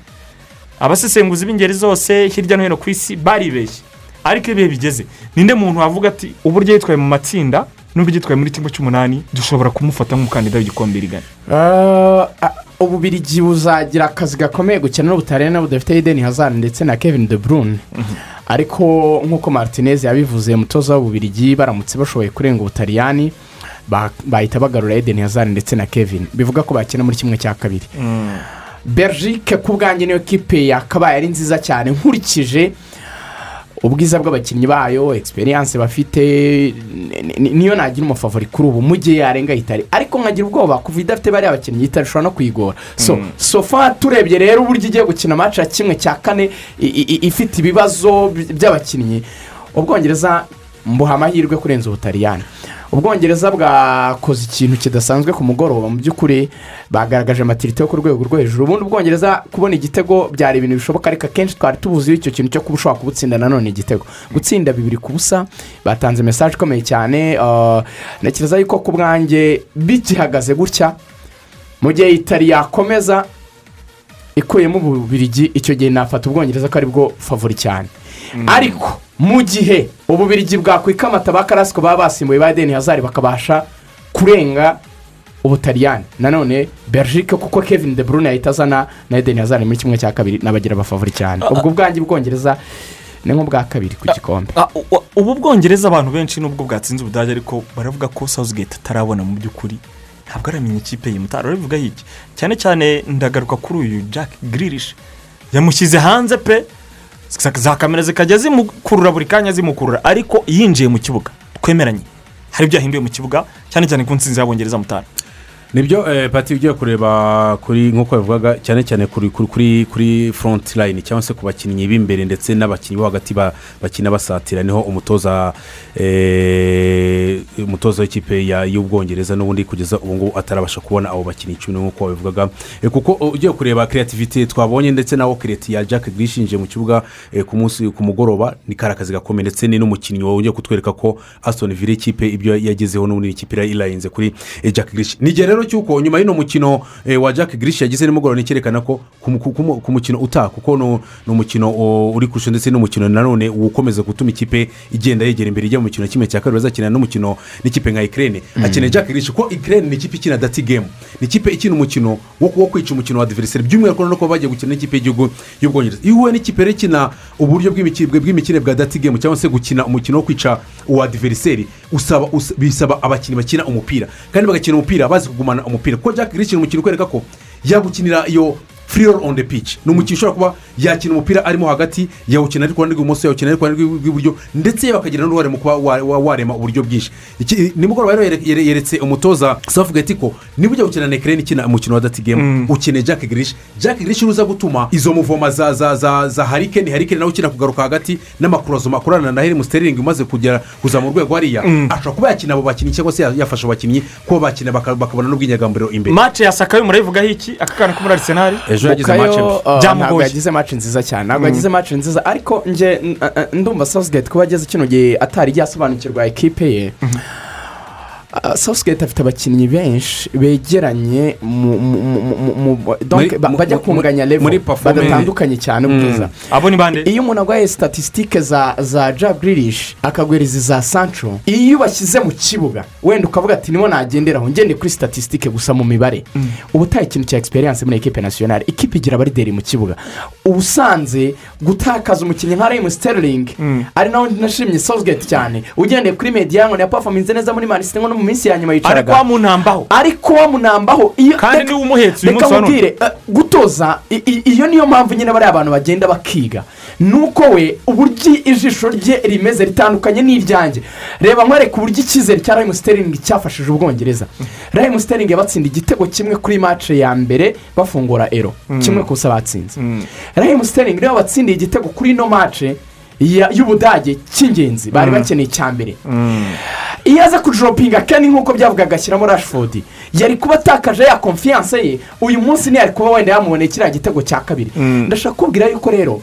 [SPEAKER 6] abasesenguzi b'ingeri zose hirya no hino ku isi baribeshye. Ariko ibihe bigeze? Ninde muntu wavuga ati uburyo yitwaye mu matsinda n'uburyo yitwaye muri kimwe cy'umunani dushobora kumufata nk'umukandida w'igikombe rigana
[SPEAKER 8] Ah, ah, ububirigi buzagira akazi gakomeye gukina n'ubutaliyani budafite edeni hazard ndetse na kevin de bruyne. Ariko nk'uko martinez yabivuze umutoza w'ububirigi baramutse bashoboye kurenga ubutaliyani ba- bahita bagarura edeni hazard ndetse na kevin. Bivuga ko bakina muri kimwe cya kabiri. Belgique ku bwanjye niyo kipe yakabaye ari nziza cyane nkurikije ubwiza bw'abakinnyi bayo egisperiyanse bafite ni- ni- niyo nagira umufavori kuri ubu mu gihe yarenga itari. Ariko nkagira ubwoba kuva idafite bariya bakinnyi itari ishobora no kuyigora so
[SPEAKER 6] Mm.
[SPEAKER 8] sofa turebye rero uburyo igiye gukina ya kimwe cya kane ifite ibibazo by- by'abakinnyi. Ubwongereza mbuha amahirwe kurenza ubutaliyani. Ubwongereza bwakoze ikintu kidasanzwe ku mugoroba. Mu by'ukuri bagaragaje amatirite yo ku rwego rwo hejuru. Ubundi ubwongereza kubona igitego byari ibintu bishoboka ariko akenshi twari tubuziho icyo kintu cyo kuba ushobora kubutsinda nanone igitego. Gutsinda bibiri ku busa batanze mesaje ikomeye cyane uh, ntekereza yuko ku bwanjye bigihagaze gutya. Mu gihe itari yakomeza ikuyemo ububirigi icyo gihe nafata ubwongereza ko ari bwo favori cyane. Ariko mu gihe ububirigi bwakwikamata ba karasiko baba basimbuye ba deni hazari bakabasha kurenga ubutaliyani. Nanone berjike kuko kevin de brune yahita azana na edeni hazari muri kimwe cya kabiri n'abagira abafavori cyane. Ubwo bwanjye bwongereza ni nk'ubwa kabiri ku gikombe.
[SPEAKER 6] Ah, u- ubu bwongereza abantu benshi nubwo bwatsinze ubudage ariko baravuga ko southgate atarabona mu by'ukuri. Ntabwo aramenya ikipe ye mutara urabivuga iki? Cyane cyane ndagaruka kuri uyu jack grilish yamushyize hanze pe. Za kamera zikajya zimukurura buri kanya zimukurura. Ariko yinjiye mu kibuga. Twemeranye. Hari ibyo yahinduye mu kibuga? Cyane cyane ku nsinzi y'abongereza mutara.
[SPEAKER 7] Ni byo eh, pati ugiye kureba kuri nk'uko bivugaga cyane cyane kuri kuri front line cyangwa se ku bakinnyi b'imbere ndetse n'abakinnyi bo hagati ba- bakina basatira. Niho umutoza eh, umutoza w'ikipe y'ubwongereza n'ubundi kugeza ubu ngubu atarabasha kubona abo bakinnyi icumi nk'uko babivugaga Eh, kuko ugiye kureba kreativite twabonye ndetse nawo kireti ya jack grishinje mu kibuga ku munsi ku mugoroba ni kari akazi gakomeye ndetse ni n'umukinnyi wongeye kutwereka ko aston villa ikipe ibyo yagezeho n'ubundi ikipe irayirenze kuri jack grish ni igihe rero cy'uko nyuma y'uno mukino eh, wa jack grish yagize nimugoroba ni icyerekana ko ku mu- ku mu- ku mukino utaha kuko ni umukino uri kurusha ndetse n'umukino nanone ukomeza gutuma ikipe igenda yegera imbere ijya mu mukino kimwe cya kabiri bazakina n'umukino n'ikipe nka ikirere
[SPEAKER 6] Mm.
[SPEAKER 7] akeneye jack grish ko ikirere ni ikipe ikina dati gemu ni ikipe ikina umukino wo kwica umukino wa diveriseri by'umwihariko no kuba bagiye gukina n'ikipe y'igihugu y'ubwongereza. Iyo uhuye n'ikipe rero ikina uburyo bw'imiki- bw'imikino bwa dati gemu cyangwa se gukina umukino wo kwica uwa diveriseri bisaba abakinnyi bakina umupira. Kandi bagakina umupira bazi kugumana umupira. Kuko jack grish ni umukino ukwereka ko yagukinira iyo roll on the pitch. Ni umukino ushobora kuba yakina umupira arimo hagati yawukina ari ku ruhande rw'ibumoso yawukina ari ku ruhande rw'i- rw'iburyo ndetse bakagira n'uruhare mu kuba wa- wa- warema uburyo bwinshi. Nimugoroba rero yere- yere- yeretse umutoza safugati ko niba ujya gukina na ekirere ikina umukino wa dati gemu ukeneye jack grish jack grish uza gutuma izo muvoma za za za za harikeni harikeni nawe ukina kugaruka hagati n'amakurozo akorana na heri musiteringi umaze kugera kuza mu rwego hariya. Ashobora kuba yakina abo bakinnyi cyangwa se ya- yafasha abakinnyi kuba bakina baka- bakabona n'ubwinyagamburiro imbere.
[SPEAKER 6] Mace ya sakayo murayivugaho iki aka kana ko muri arisenali
[SPEAKER 7] Ejo yagize match mbi.
[SPEAKER 8] uh,
[SPEAKER 6] Byamugoye.
[SPEAKER 8] yagize match nziza cyane ntabwo
[SPEAKER 6] Mm.
[SPEAKER 8] yagize match nziza ariko nge n- uh, ndumva sosgate kuba ageze kino gihe atari yasobanukirwa ekipe ye Uh, Southgate afite abakinnyi benshi begeranye bajya kunganya
[SPEAKER 7] performance.
[SPEAKER 8] badatandukanye cyane
[SPEAKER 6] Mm.
[SPEAKER 8] ubwiza.
[SPEAKER 6] Abo ni bande?
[SPEAKER 8] Iyo umuntu arwaye statisitike za za jack grilish akaguhereza iza sancho iyo ubashyize mu kibuga wenda ukavuga ati nibo nagenderaho ngende kuri statisitike gusa mu mibare. Uba utaye ikintu cya egisperiyanse muri ekipe nasiyonari ikipe igira abarideri mu kibuga. Uba usanze gutakaza umukinnyi nka rayimu sterling ari nawe nashimye sosgate cyane. Ugendeye kuri mediyano ya pafominze neza muri no mu minsi ya nyuma
[SPEAKER 6] ariko
[SPEAKER 8] yicaraga
[SPEAKER 6] wamunambaho
[SPEAKER 8] ariko wamunambaho iyo
[SPEAKER 6] kandi ni we umuhetse uyu munsi wa none.
[SPEAKER 8] eh, gutoza iyo niyo mpamvu nyine bariya abantu bagenda bakiga. Nuko we uburyo ijisho rye rimeze ritandukanye n'iryanjye reba nkwereka uburyo icyizere cya rayimu siteringi cyafashije ubwongereza. Rayimu siteringi yabatsinda igitego kimwe kuri mace ya mbere bafungura ero.
[SPEAKER 6] Mm.
[SPEAKER 8] kimwe ku busa batsinze. Rayimu siteringi niyo batsindiye igitego kuri ino mace y'ubudage cy'ingenzi bari
[SPEAKER 6] Mm.
[SPEAKER 8] bakeneye icya mbere. Iyo aza kujoropinga keni nk'uko byavugaga agashyiramo rashford. Yari kuba atakaje ya konfiyanse ye. Uyu munsi ntiyari kuba wenda yamuboneye kiriya gitego cya kabiri. Ndashaka kubwira yuko rero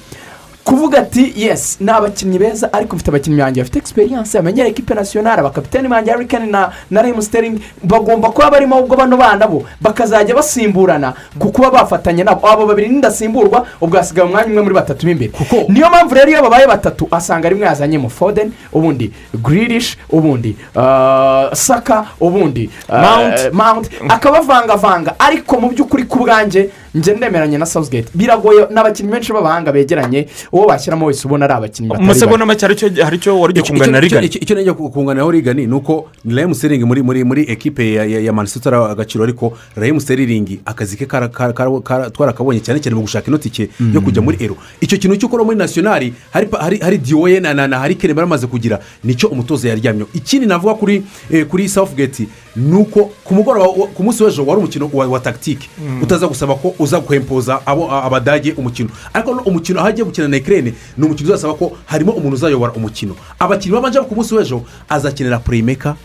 [SPEAKER 8] kuvuga ati yesi ni abakinnyi beza ariko mfite abakinnyi banjye bafite egisperiyanse bamenyera ekipe nasiyonari abakapitani banjye harikani na na remu siteringi bagomba kuba barimo ubwo bano bana bo bakazajya basimburana ku kuba bafatanya nabo. Abo babiri n'indasimburwa ubwo hasigaye umwanya umwe muri batatu b'imbere. Niyo mpamvu rero iyo babaye batatu asanga rimwe yazanyemo foden ubundi grilish ubundi uh, saka ubundi uh,
[SPEAKER 6] mount.
[SPEAKER 8] Akabavangavanga ariko mu by'ukuri ku bwanjye njye ndemeranye na southgate. Biragoye n'abakinnyi benshi b'abahanga begeranye uwo washyiramo wese ubona ari abakinnyi batari
[SPEAKER 6] masegonda make hari icyo- wari kungana na rigani
[SPEAKER 7] icyo najya kunganiraho rigani ni uko rayimu seringi muri muri muri ekipe ya ya ya manisita ari agaciro ariko rayimu seringi akazi ke kara- kara- kara- kara- twarakabonye cyane cyane mu gushaka ino tike yo kujya muri ero. Icyo kintu cyo ukora muri nasiyonari hari pa- hari hari diwoye na na na hari kene baramaze kugira ni cyo umutoza yaryamyeho. Ikindi navuga kuri eh, kuri sawufugeti ni uko ku mugoroba ku munsi w'ejo wari umukino wa tagitike
[SPEAKER 6] Mm.
[SPEAKER 7] utaza gusaba ko uza kwempoza abo abadage umukino. Ariko no umukino aho agiye gukina na ekirene ni umukino uzasaba ko harimo umuntu uzayobora umukino. Abakinnyi babanje ku munsi w'ejo azakenera pureyimeka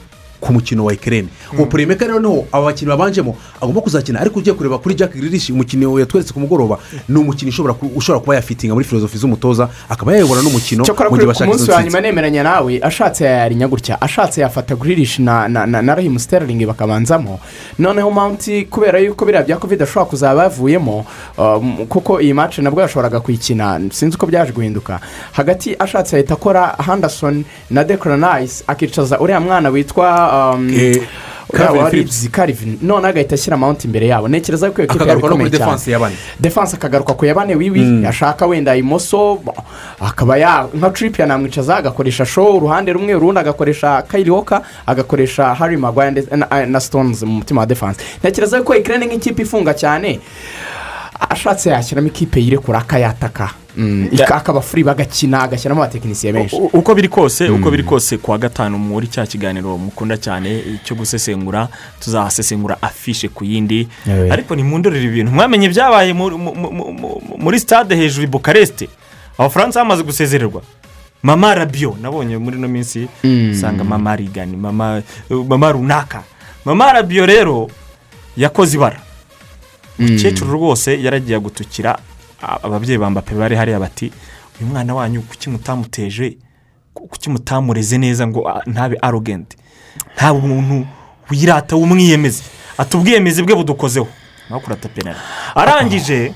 [SPEAKER 7] ku mukino wa ekirene uwo pureyimeka rero ni ho aba bakinnyi babanjemo agomba kuzakina. Ariko ugiye kureba kuri jack grilish umukino yatweretse ku mugoroba ni umukinnyi ushobora ku- ushobora kuba yafitinga muri filozofi z'umutoza akaba yayobora n'umukino mu gihe bashaka izo
[SPEAKER 8] nyuma nemeranya nawe ashatse yayarinya gutya ashatse yafata guririshi na na na na rahimu siteringi bakabanzamo. Noneho mawunti kubera yuko biriya bya kovide ashobora kuzaba yavuyemo um, kuko iyi mace nabwo yashoboraga kuyikina sinzi uko byaje guhinduka. Hagati ashatse yahita akora handasoni na dekoranayisi akicaza uriya mwana witwa
[SPEAKER 7] Calvin
[SPEAKER 8] none agahita ashyira mawunti imbere yabo. Ntekereza ko iyo kipe yari ikomeye cyane.
[SPEAKER 7] defanse
[SPEAKER 8] akagaruka ku ya bane wiwi
[SPEAKER 7] Mm.
[SPEAKER 8] yashaka wenda imoso. Akaba ya nka tiripi yanamwicaza agakoresha show uruhande rumwe urundi agakoresha kayiroka agakoresha harry magwaya na, stones mu mutima wa defanse ntekereza ko ikirere nk'ikipe ifunga cyane ashatse yashyiramo ikipe yirekura akayataka. Mm, ika- akaba furi bagakina agashyiramo abatekinisiye benshi.
[SPEAKER 6] uko biri kose uko biri kose ku wa gatanu muri cya kiganiro mukunda cyane cyo gusesengura tuzahasesengura afishe ku yindi. Ariko nimundorere ibintu. Mwamenye mu- muri stade hejuru i bukareste abafaransa bamaze gusezererwa. Mama rabiyo nabonye muri ino minsi
[SPEAKER 8] Mm.
[SPEAKER 6] usanga mama rigani mama mama runaka. Mama rabiyo rero yakoze ibara. Umukecuru rwose yaragiye gutukira ababyeyi ba mbappe bari hariya bati uyu mwana wanyu kuki mutamuteje? Ku- kuki mutamureze neza ngo a, ntabe arogenti ntabe umuntu wirata w'umwiyemezi ati ubwiyemezi bwe budukozeho. Nawe kurata arangije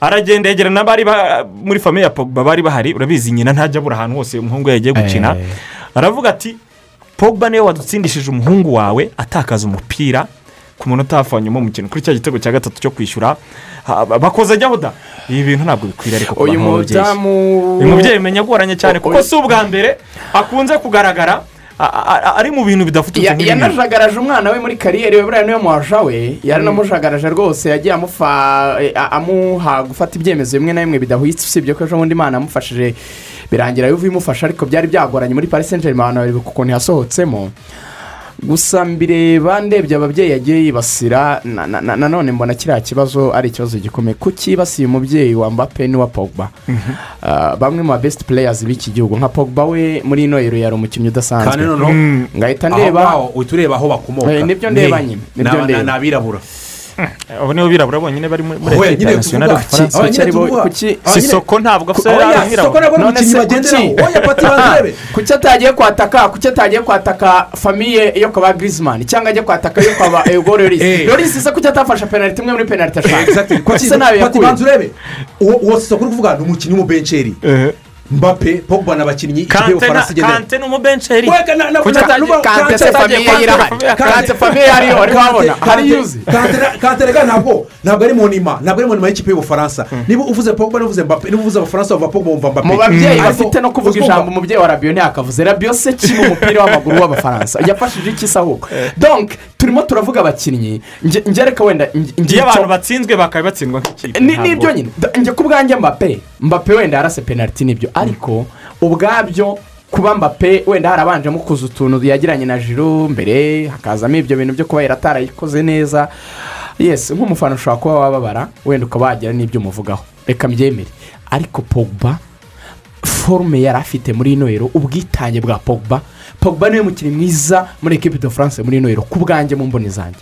[SPEAKER 6] aragenda yegera n'abari ba- muri famiye ya pogba bari bahari. Urabizi nyina ntajya abura ahantu hose umuhungu we yagiye gukina.
[SPEAKER 8] Eh.
[SPEAKER 6] aravuga ati pogba ni we wadutsindishije umuhungu wawe atakaza umupira. Ku wa nyuma w'umukino kuri cya gitego cya gatatu cyo kwishyura bakoze ajyaho da? Ibi bintu ntabwo bikwiriye ariko kuba
[SPEAKER 8] mudamu
[SPEAKER 6] uyu mubyeyi menya agoranye cyane kuko si ubwa mbere akunze kugaragara ari mu bintu nk'ibi ngibi.
[SPEAKER 8] yanajagaraje umwana we muri kariyeri we buriya ni we muwaja we yaranamujagaraje rwose yagiye a- amuha gufata ibyemezo bimwe na bimwe bidahwitse usibye ko ejo bundi imana yamufashije birangira yuva imufasha ariko byari byagoranye muri paris saint germain abantu bari ukuntu yasohotsemo gusa mbireba ndebye ababyeyi yagiye yibasira na- na- na- nanone mbona kiriya kibazo ari ikibazo gikomeye. Kuki yibasiye umubyeyi wa mbappe n'uwa pogba? Ah, bamwe mu ba besiti pureyazi b'iki gihugu nka pogba we muri ino yero yari umukinnyi udasanzwe.
[SPEAKER 7] Kandi noneho
[SPEAKER 8] ngahita
[SPEAKER 7] aho
[SPEAKER 8] ndeba
[SPEAKER 7] ngaho uhita ureba aho bakomoka.
[SPEAKER 8] Eh, ni byo ndeba nyine,
[SPEAKER 7] ni abirabura <laughs>
[SPEAKER 6] abo nibo birabura bonyine bari muri
[SPEAKER 7] nyine
[SPEAKER 6] nasiyonari y'ubufaransa
[SPEAKER 8] Kuki-
[SPEAKER 7] tuvuga-
[SPEAKER 8] kuki-
[SPEAKER 7] Oya,
[SPEAKER 6] si
[SPEAKER 7] nyine-
[SPEAKER 6] soko ntabwo afite
[SPEAKER 7] Oya,
[SPEAKER 6] ari
[SPEAKER 7] soko
[SPEAKER 6] umwirabura
[SPEAKER 7] nabwo ari umukinnyi
[SPEAKER 8] se
[SPEAKER 7] bagenderaho
[SPEAKER 8] kuki-
[SPEAKER 7] oya pati bazirebe <laughs>
[SPEAKER 8] kuki atagiye kwataka? Kuki atagiye kwataka famiye yo kwa girizimani cyangwa ajya kwataka yo kwa <laughs> ego lorisi
[SPEAKER 7] Eh.
[SPEAKER 8] lorisi se kuki atafashe penaliti? Imwe muri penaliti eshanu
[SPEAKER 7] Pati-
[SPEAKER 8] se nawe
[SPEAKER 7] pati
[SPEAKER 8] yakuye
[SPEAKER 7] banza urebe uwo uwo soko uri kuvuga ni umukinnyi w'umubenceri mbappe pogba n'abakinnyi ikipe y'ubufaransa igendera
[SPEAKER 6] kante ni umubenceri
[SPEAKER 8] kante famiye irahari
[SPEAKER 6] Kante-
[SPEAKER 8] famiye yariyo wari wabona hari yuzi
[SPEAKER 7] kante rega ntabwo ntabwo ari mu nima ntabwo ari mu nima y'ikipe y'ubufaransa niba uvuze pogba niba uvuze mbappe niba uvuze abafaransa bava pogba wumva mbappe
[SPEAKER 8] mu babyeyi bafite no kuvuga ijambo umubyeyi wa rabiyo ntiyakavuze rabiyo se ki mu mupira w'amaguru w'abafaransa yafashije iki se ahubwo donc turimo turavuga abakinnyi nge- ngereka wenda
[SPEAKER 6] iyo abantu batsindwe bakaba batsindwa nk'ikipe.
[SPEAKER 8] Nibyo nyine. Njye ku bwanjye mbappe mbappe wenda yarase penaliti ni byo ariko ubwabyo kuba mbappe wenda harabanjemo kuza utuntu yagiranye na jiro mbere hakazamo ibyo bintu byo kuba yaratarayikoze neza. Yesi nk'umufana ushobora kuba wababara wenda ukaba wagira n'ibyo umuvugaho. Reka mbyemere. Ariko pogba forume yari afite muri ino yero ubwitange bwa pogba pogba ni we mukinnyi mwiza muri ekipi de france muri yero ku bwanjye mu mboni zanjye.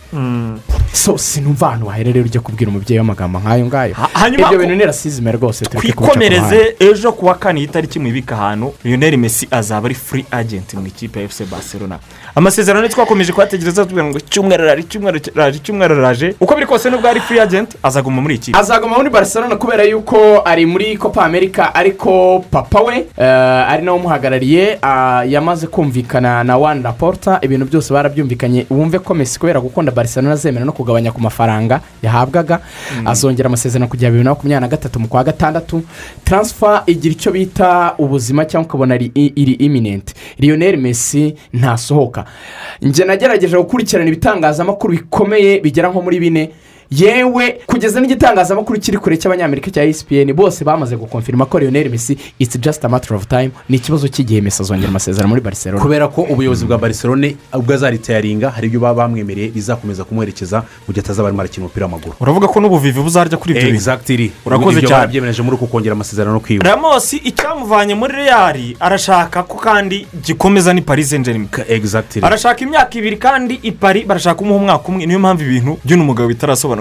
[SPEAKER 8] So sinumva ahantu waherereye ujya kubwira umubyeyi w'amagambo nk'ayo ngayo. Ibyo bintu ni rasizime rwose
[SPEAKER 6] twikomereze ejo ku wa kane itariki mwibika ahantu lionel messi azaba ari free agent mu ikipe ya fc barcelona. Amasezerano twakomeje kuhategereza tubwira ngo icyumweru araje icyumweru araje icyumweru araje uko biri kose nubwo ari free agent azaguma muri iyi kipe.
[SPEAKER 8] Azaguma muri barcelona kubera yuko ari muri copa america ariko papa we eh, ari nawe umuhagarariye ah, yamaze kumvikana na wani raporta ibintu byose barabyumvikanye wumve ko mesi kubera gukunda barcelona azemera no kugabanya ku mafaranga yahabwaga. Azongera amasezerano kugera bibiri na makumyabiri na gatatu mu kwa gatandatu. Taransifa igira icyo bita ubuzima cyangwa ukabona iri iminenti lionel messi ntasohoka. Njye nagerageje gukurikirana ibitangazamakuru bikomeye bigera nko muri bine. Yewe kugeza n'igitangazamakuru kiri kure cy'abanyamerika cya espn bose bamaze gukonfirima ko lionel messi it's just a matter of time ni ikibazo cy'igihe messi azongera amasezerano muri barcelona.
[SPEAKER 7] Kubera ko ubuyobozi bwa barcelone ubwo azaritayaringa hari ibyo baba bamwemereye bizakomeza kumuherekeza mu gihe atazaba arimo arakina umupira w'amaguru.
[SPEAKER 6] Uravuga ko n'ubuvivi buzarya kuri ibyo bintu? Urakoze cyane.
[SPEAKER 7] barabyemereje muri uku kongera amasezerano kwiwe
[SPEAKER 6] ramosi icyamuvanye muri real arashaka ko kandi gikomeza ni paris saint germain
[SPEAKER 7] egizagitiri
[SPEAKER 6] arashaka imyaka ibiri kandi i paris barashaka kumuha umwaka umwe. Niyo mpamvu ibintu by'uno mugabo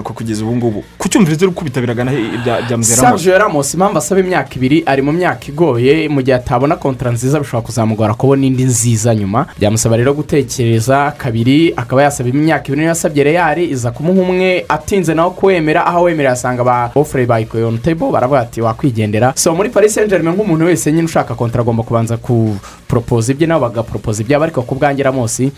[SPEAKER 6] bitarasobanuka kugeza ubu ngubu. Kucyumviriza uri kubitabiraga na bya bya muzera ramosi
[SPEAKER 8] impamvu asaba imyaka ibiri ari mu myaka igoye mu gihe atabona kontara nziza bishobora kuzamugora kubona indi nziza nyuma. Byamusaba rero gutekereza kabiri akaba yasaba imyaka ibiri niyo yasabye real iza kumuha umwe atinze nawe kuwemera aho wemerera asanga ba ofure bayikuye on table baravuga ati wakwigendera. So muri paris saint germain nk'umuntu wese nyine ushaka kontara agomba kubanza kuporopoza ibye nabo bagaporopoza ibyabo ariko ku bwanjye ramosi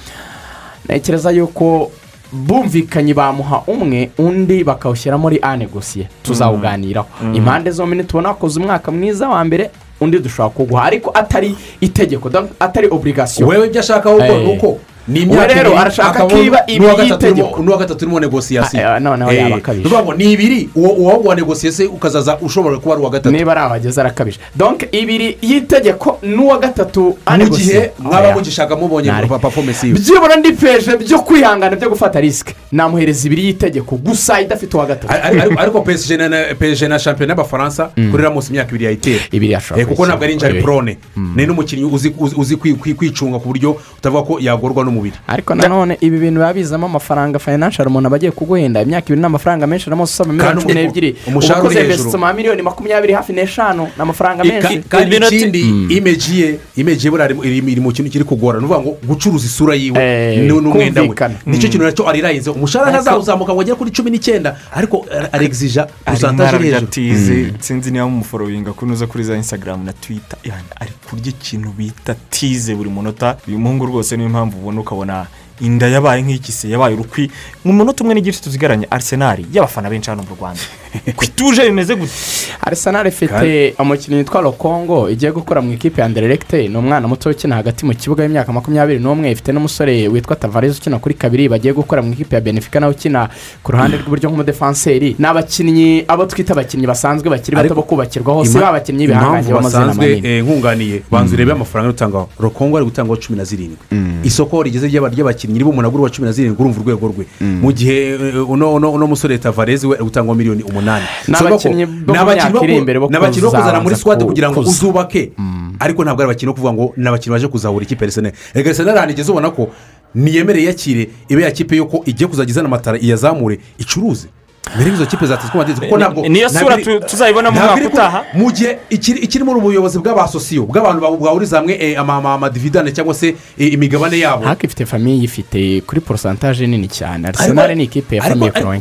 [SPEAKER 8] ntekereza yuko bumvikanye bamuha umwe undi bakawushyira muri anegosiye tuzawuganiraho.
[SPEAKER 6] Mm.
[SPEAKER 8] impande zombi nitubona wakoze umwaka mwiza wa mbere undi dushobora kuguha ariko atari itegeko atari oburigasiyo
[SPEAKER 7] wewe ibyo ashaka ahubwo ni uko? Ni imyaka
[SPEAKER 8] rero
[SPEAKER 7] ibiri
[SPEAKER 8] arashaka
[SPEAKER 7] akabona
[SPEAKER 8] ko iba
[SPEAKER 7] n'uwa
[SPEAKER 8] ibiri
[SPEAKER 7] gatatu urimo-
[SPEAKER 8] y'itegeko
[SPEAKER 7] n'uwa gatatu urimo negosiyasiyo
[SPEAKER 8] noneho
[SPEAKER 7] Eh,
[SPEAKER 8] yaba akabije.
[SPEAKER 7] ni ibiri uwo wa negosiyasiyo ukazaza ushobora kuba ari uwa gatatu.
[SPEAKER 8] Niba ari aho ageze arakabije donc ibiri y'itegeko n'uwa gatatu
[SPEAKER 7] mu gihe mwaba mugishaka mubonye
[SPEAKER 8] Nari.
[SPEAKER 7] pafomesi yiwe.
[SPEAKER 8] Byibura ndi peje byo kwihangana byo gufata risike namuhereza ibiri y'itegeko gusa idafite uwa gatatu.
[SPEAKER 7] Ari- ari- ariko PSG na- shampiyona y'abafaransa kuri ramos imyaka ibiri yayitera Eh, kuko ntabwo ari injari
[SPEAKER 8] Eh.
[SPEAKER 7] prone. Ni n'umukinnyi uzi uzi- uzi kwi- kwi- kwicunga ku buryo utavuga ko yagorwa n'umubiri.
[SPEAKER 8] Ariko nanone ibi bintu biba bizamo amafaranga fayinansiyari umuntu aba agiye kuguhenda imyaka ibiri ni amafaranga menshi na usoba miliyoni cumi n'ebyiri.
[SPEAKER 7] umushahara
[SPEAKER 8] uba ukoze
[SPEAKER 7] uri hejuru.
[SPEAKER 8] investisoma miliyoni makumyabiri hafi n'eshanu ni amafaranga menshi.
[SPEAKER 7] kandi ikindi imeji ye imeji ye buriya iri- mu kintu kiri kugora. Ni ukuvuga ngo gucuruza isura yiwe
[SPEAKER 8] Eh,
[SPEAKER 7] ni- n'umwenda we.
[SPEAKER 8] ni
[SPEAKER 7] cyo
[SPEAKER 8] Mm.
[SPEAKER 7] kintu na cyo arirayize umushahara ntazawuzamuka ngo agere kuri cumi n'icyenda ariko aregizija usantaje
[SPEAKER 6] arimo
[SPEAKER 7] hejuru.
[SPEAKER 6] tize sinzi niba mumuforowinga ko uza kuri za instagram na twita ari kurya ikintu bita tize buri munota. Uyu muhungu rwose niyo mpamvu ubona ukabona inda yabaye nk'ikise yabaye urukwi. Mu munota umwe n'igice tuzigaranye arisenali y'abafana benshi hano mu rwanda. Kwituje bimeze gute?
[SPEAKER 8] Arisenali ifite umukinnyi witwa lokongo igiye gukora mu ikipe ya anderegite ni umwana muto ukina hagati mu kibuga y'imyaka makumyabiri n'umwe. Ifite n'umusore witwa tavareze ukina kuri kabiri bagiye gukora mu ikipe ya benefika nawe ukina ku ruhande rw'iburyo nk'umudefanseri. Ni abakinnyi abo twita abakinnyi basanzwe bakiri bato bo kubakirwaho si ba bakinnyi b'ibihangange
[SPEAKER 7] impamvu
[SPEAKER 8] b'amazina manini.
[SPEAKER 7] eh, nkunganiye banza urebe amafaranga ari gutangaho rokongo ari gutangaho cumi na zirindwi. Isoko rigeze ry'aba- ry'abakinnyi riba umuntu agura uwa cumi na zirindwi urumva urwego rwe. Mu gihe eh, uno musore tavareze we ari gutangwa miliyoni umunani.
[SPEAKER 8] Ni
[SPEAKER 7] So,
[SPEAKER 8] abakinnyi
[SPEAKER 7] bako-
[SPEAKER 8] bo
[SPEAKER 7] kuzana muri sikwadi
[SPEAKER 8] ku-
[SPEAKER 7] kugira ngo uzubake. Ariko ntabwo ari abakinnyi bo kuvuga ngo ni abakinnyi baje kuzahura ikipe arisenali reka arisenali ahantu igeze ubona ko niyemereye yakire ibe ya kipe yuko igiye kuzajya izana amatara iyazamure icuruze. Mbere y'izo kipe zatezwe amadezi kuko ntabwo
[SPEAKER 6] niyo sura tuzayibona mu mwaka utaha.
[SPEAKER 7] mu gihe ikiri ikiri muri ubuyobozi bw'abasosiyo bw'abantu ba- bwahuriza hamwe eh, ama- ama- amadividane cyangwa se eh, imigabane yabo.
[SPEAKER 8] Haka ifite famiye ifite kuri porosantaje nini cyane. Arisenali ni ikipe ya famiye
[SPEAKER 7] ukuvuga
[SPEAKER 8] cyane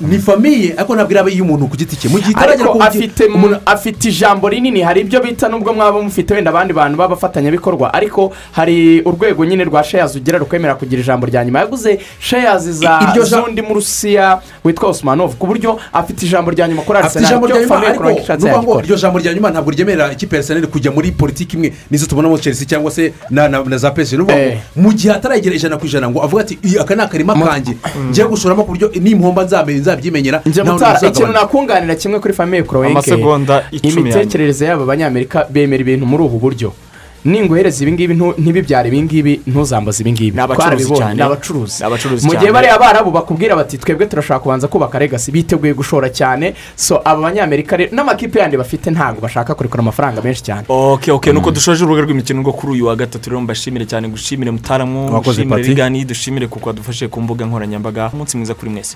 [SPEAKER 7] ni famiye ariko ntabwo iraba iy'umuntu ku giti cye. Mu gihe itaragera ku
[SPEAKER 8] afite afite ijambo rinini. Hari ibyo bita nubwo mwaba mufite wenda abandi bantu b'abafatanyabikorwa ariko hari urwego nyine rwa sheyazi ugira rukwemera kugira ijambo rya nyuma. Yaguze sheyazi za z'undi mu rusiya witwa osumanov ku buryo afite ijambo rya nyuma kuri
[SPEAKER 7] afite
[SPEAKER 8] arisenali
[SPEAKER 7] ijambo rya nyuma
[SPEAKER 8] famiye
[SPEAKER 7] ariko ukuvuga ngo iryo jambo rya nyuma ntabwo ryemerera ikipe ya arisenali kujya muri politiki imwe nizo tubonamo chelsea cyangwa se na na za pesi ni ukuvuga ngo
[SPEAKER 8] Eh.
[SPEAKER 7] mu gihe ataragera ijana ku ijana ngo avuga ati "Iyi, aka ni akarima kanjye ngiye gushoramo ku buryo nzamenya nzabyimenyera
[SPEAKER 8] njye
[SPEAKER 7] nawe
[SPEAKER 8] mutara
[SPEAKER 7] ntuzagabanya."
[SPEAKER 8] ikintu nakunganira kimwe kuri famiye
[SPEAKER 6] icumi ya
[SPEAKER 8] imitekerereze y'aba banyamerika bemera ibintu muri ubu buryo. Ninguhereza ibingibi ntibibyare ibingibi ntuzambaze ibingibi.
[SPEAKER 6] Ni abacuruzi
[SPEAKER 8] abacuruzi mu gihe bariya barabu bakubwira bati twebwe turashaka kubanza kubaka legasi biteguye gushora cyane. So aba banyamerika n'amakipe yandi bafite ntabwo bashaka kurekura amafaranga menshi cyane.
[SPEAKER 6] Ok ok nuko dushoje urubuga rw'imikino rwo kuri uyu wa gatatu rero mbashimire cyane gushimire mutaramu
[SPEAKER 7] Pati.
[SPEAKER 6] rigani dushimire kuko wadufashije ku mbuga nkoranyambaga. Umunsi mwiza kuri mwese.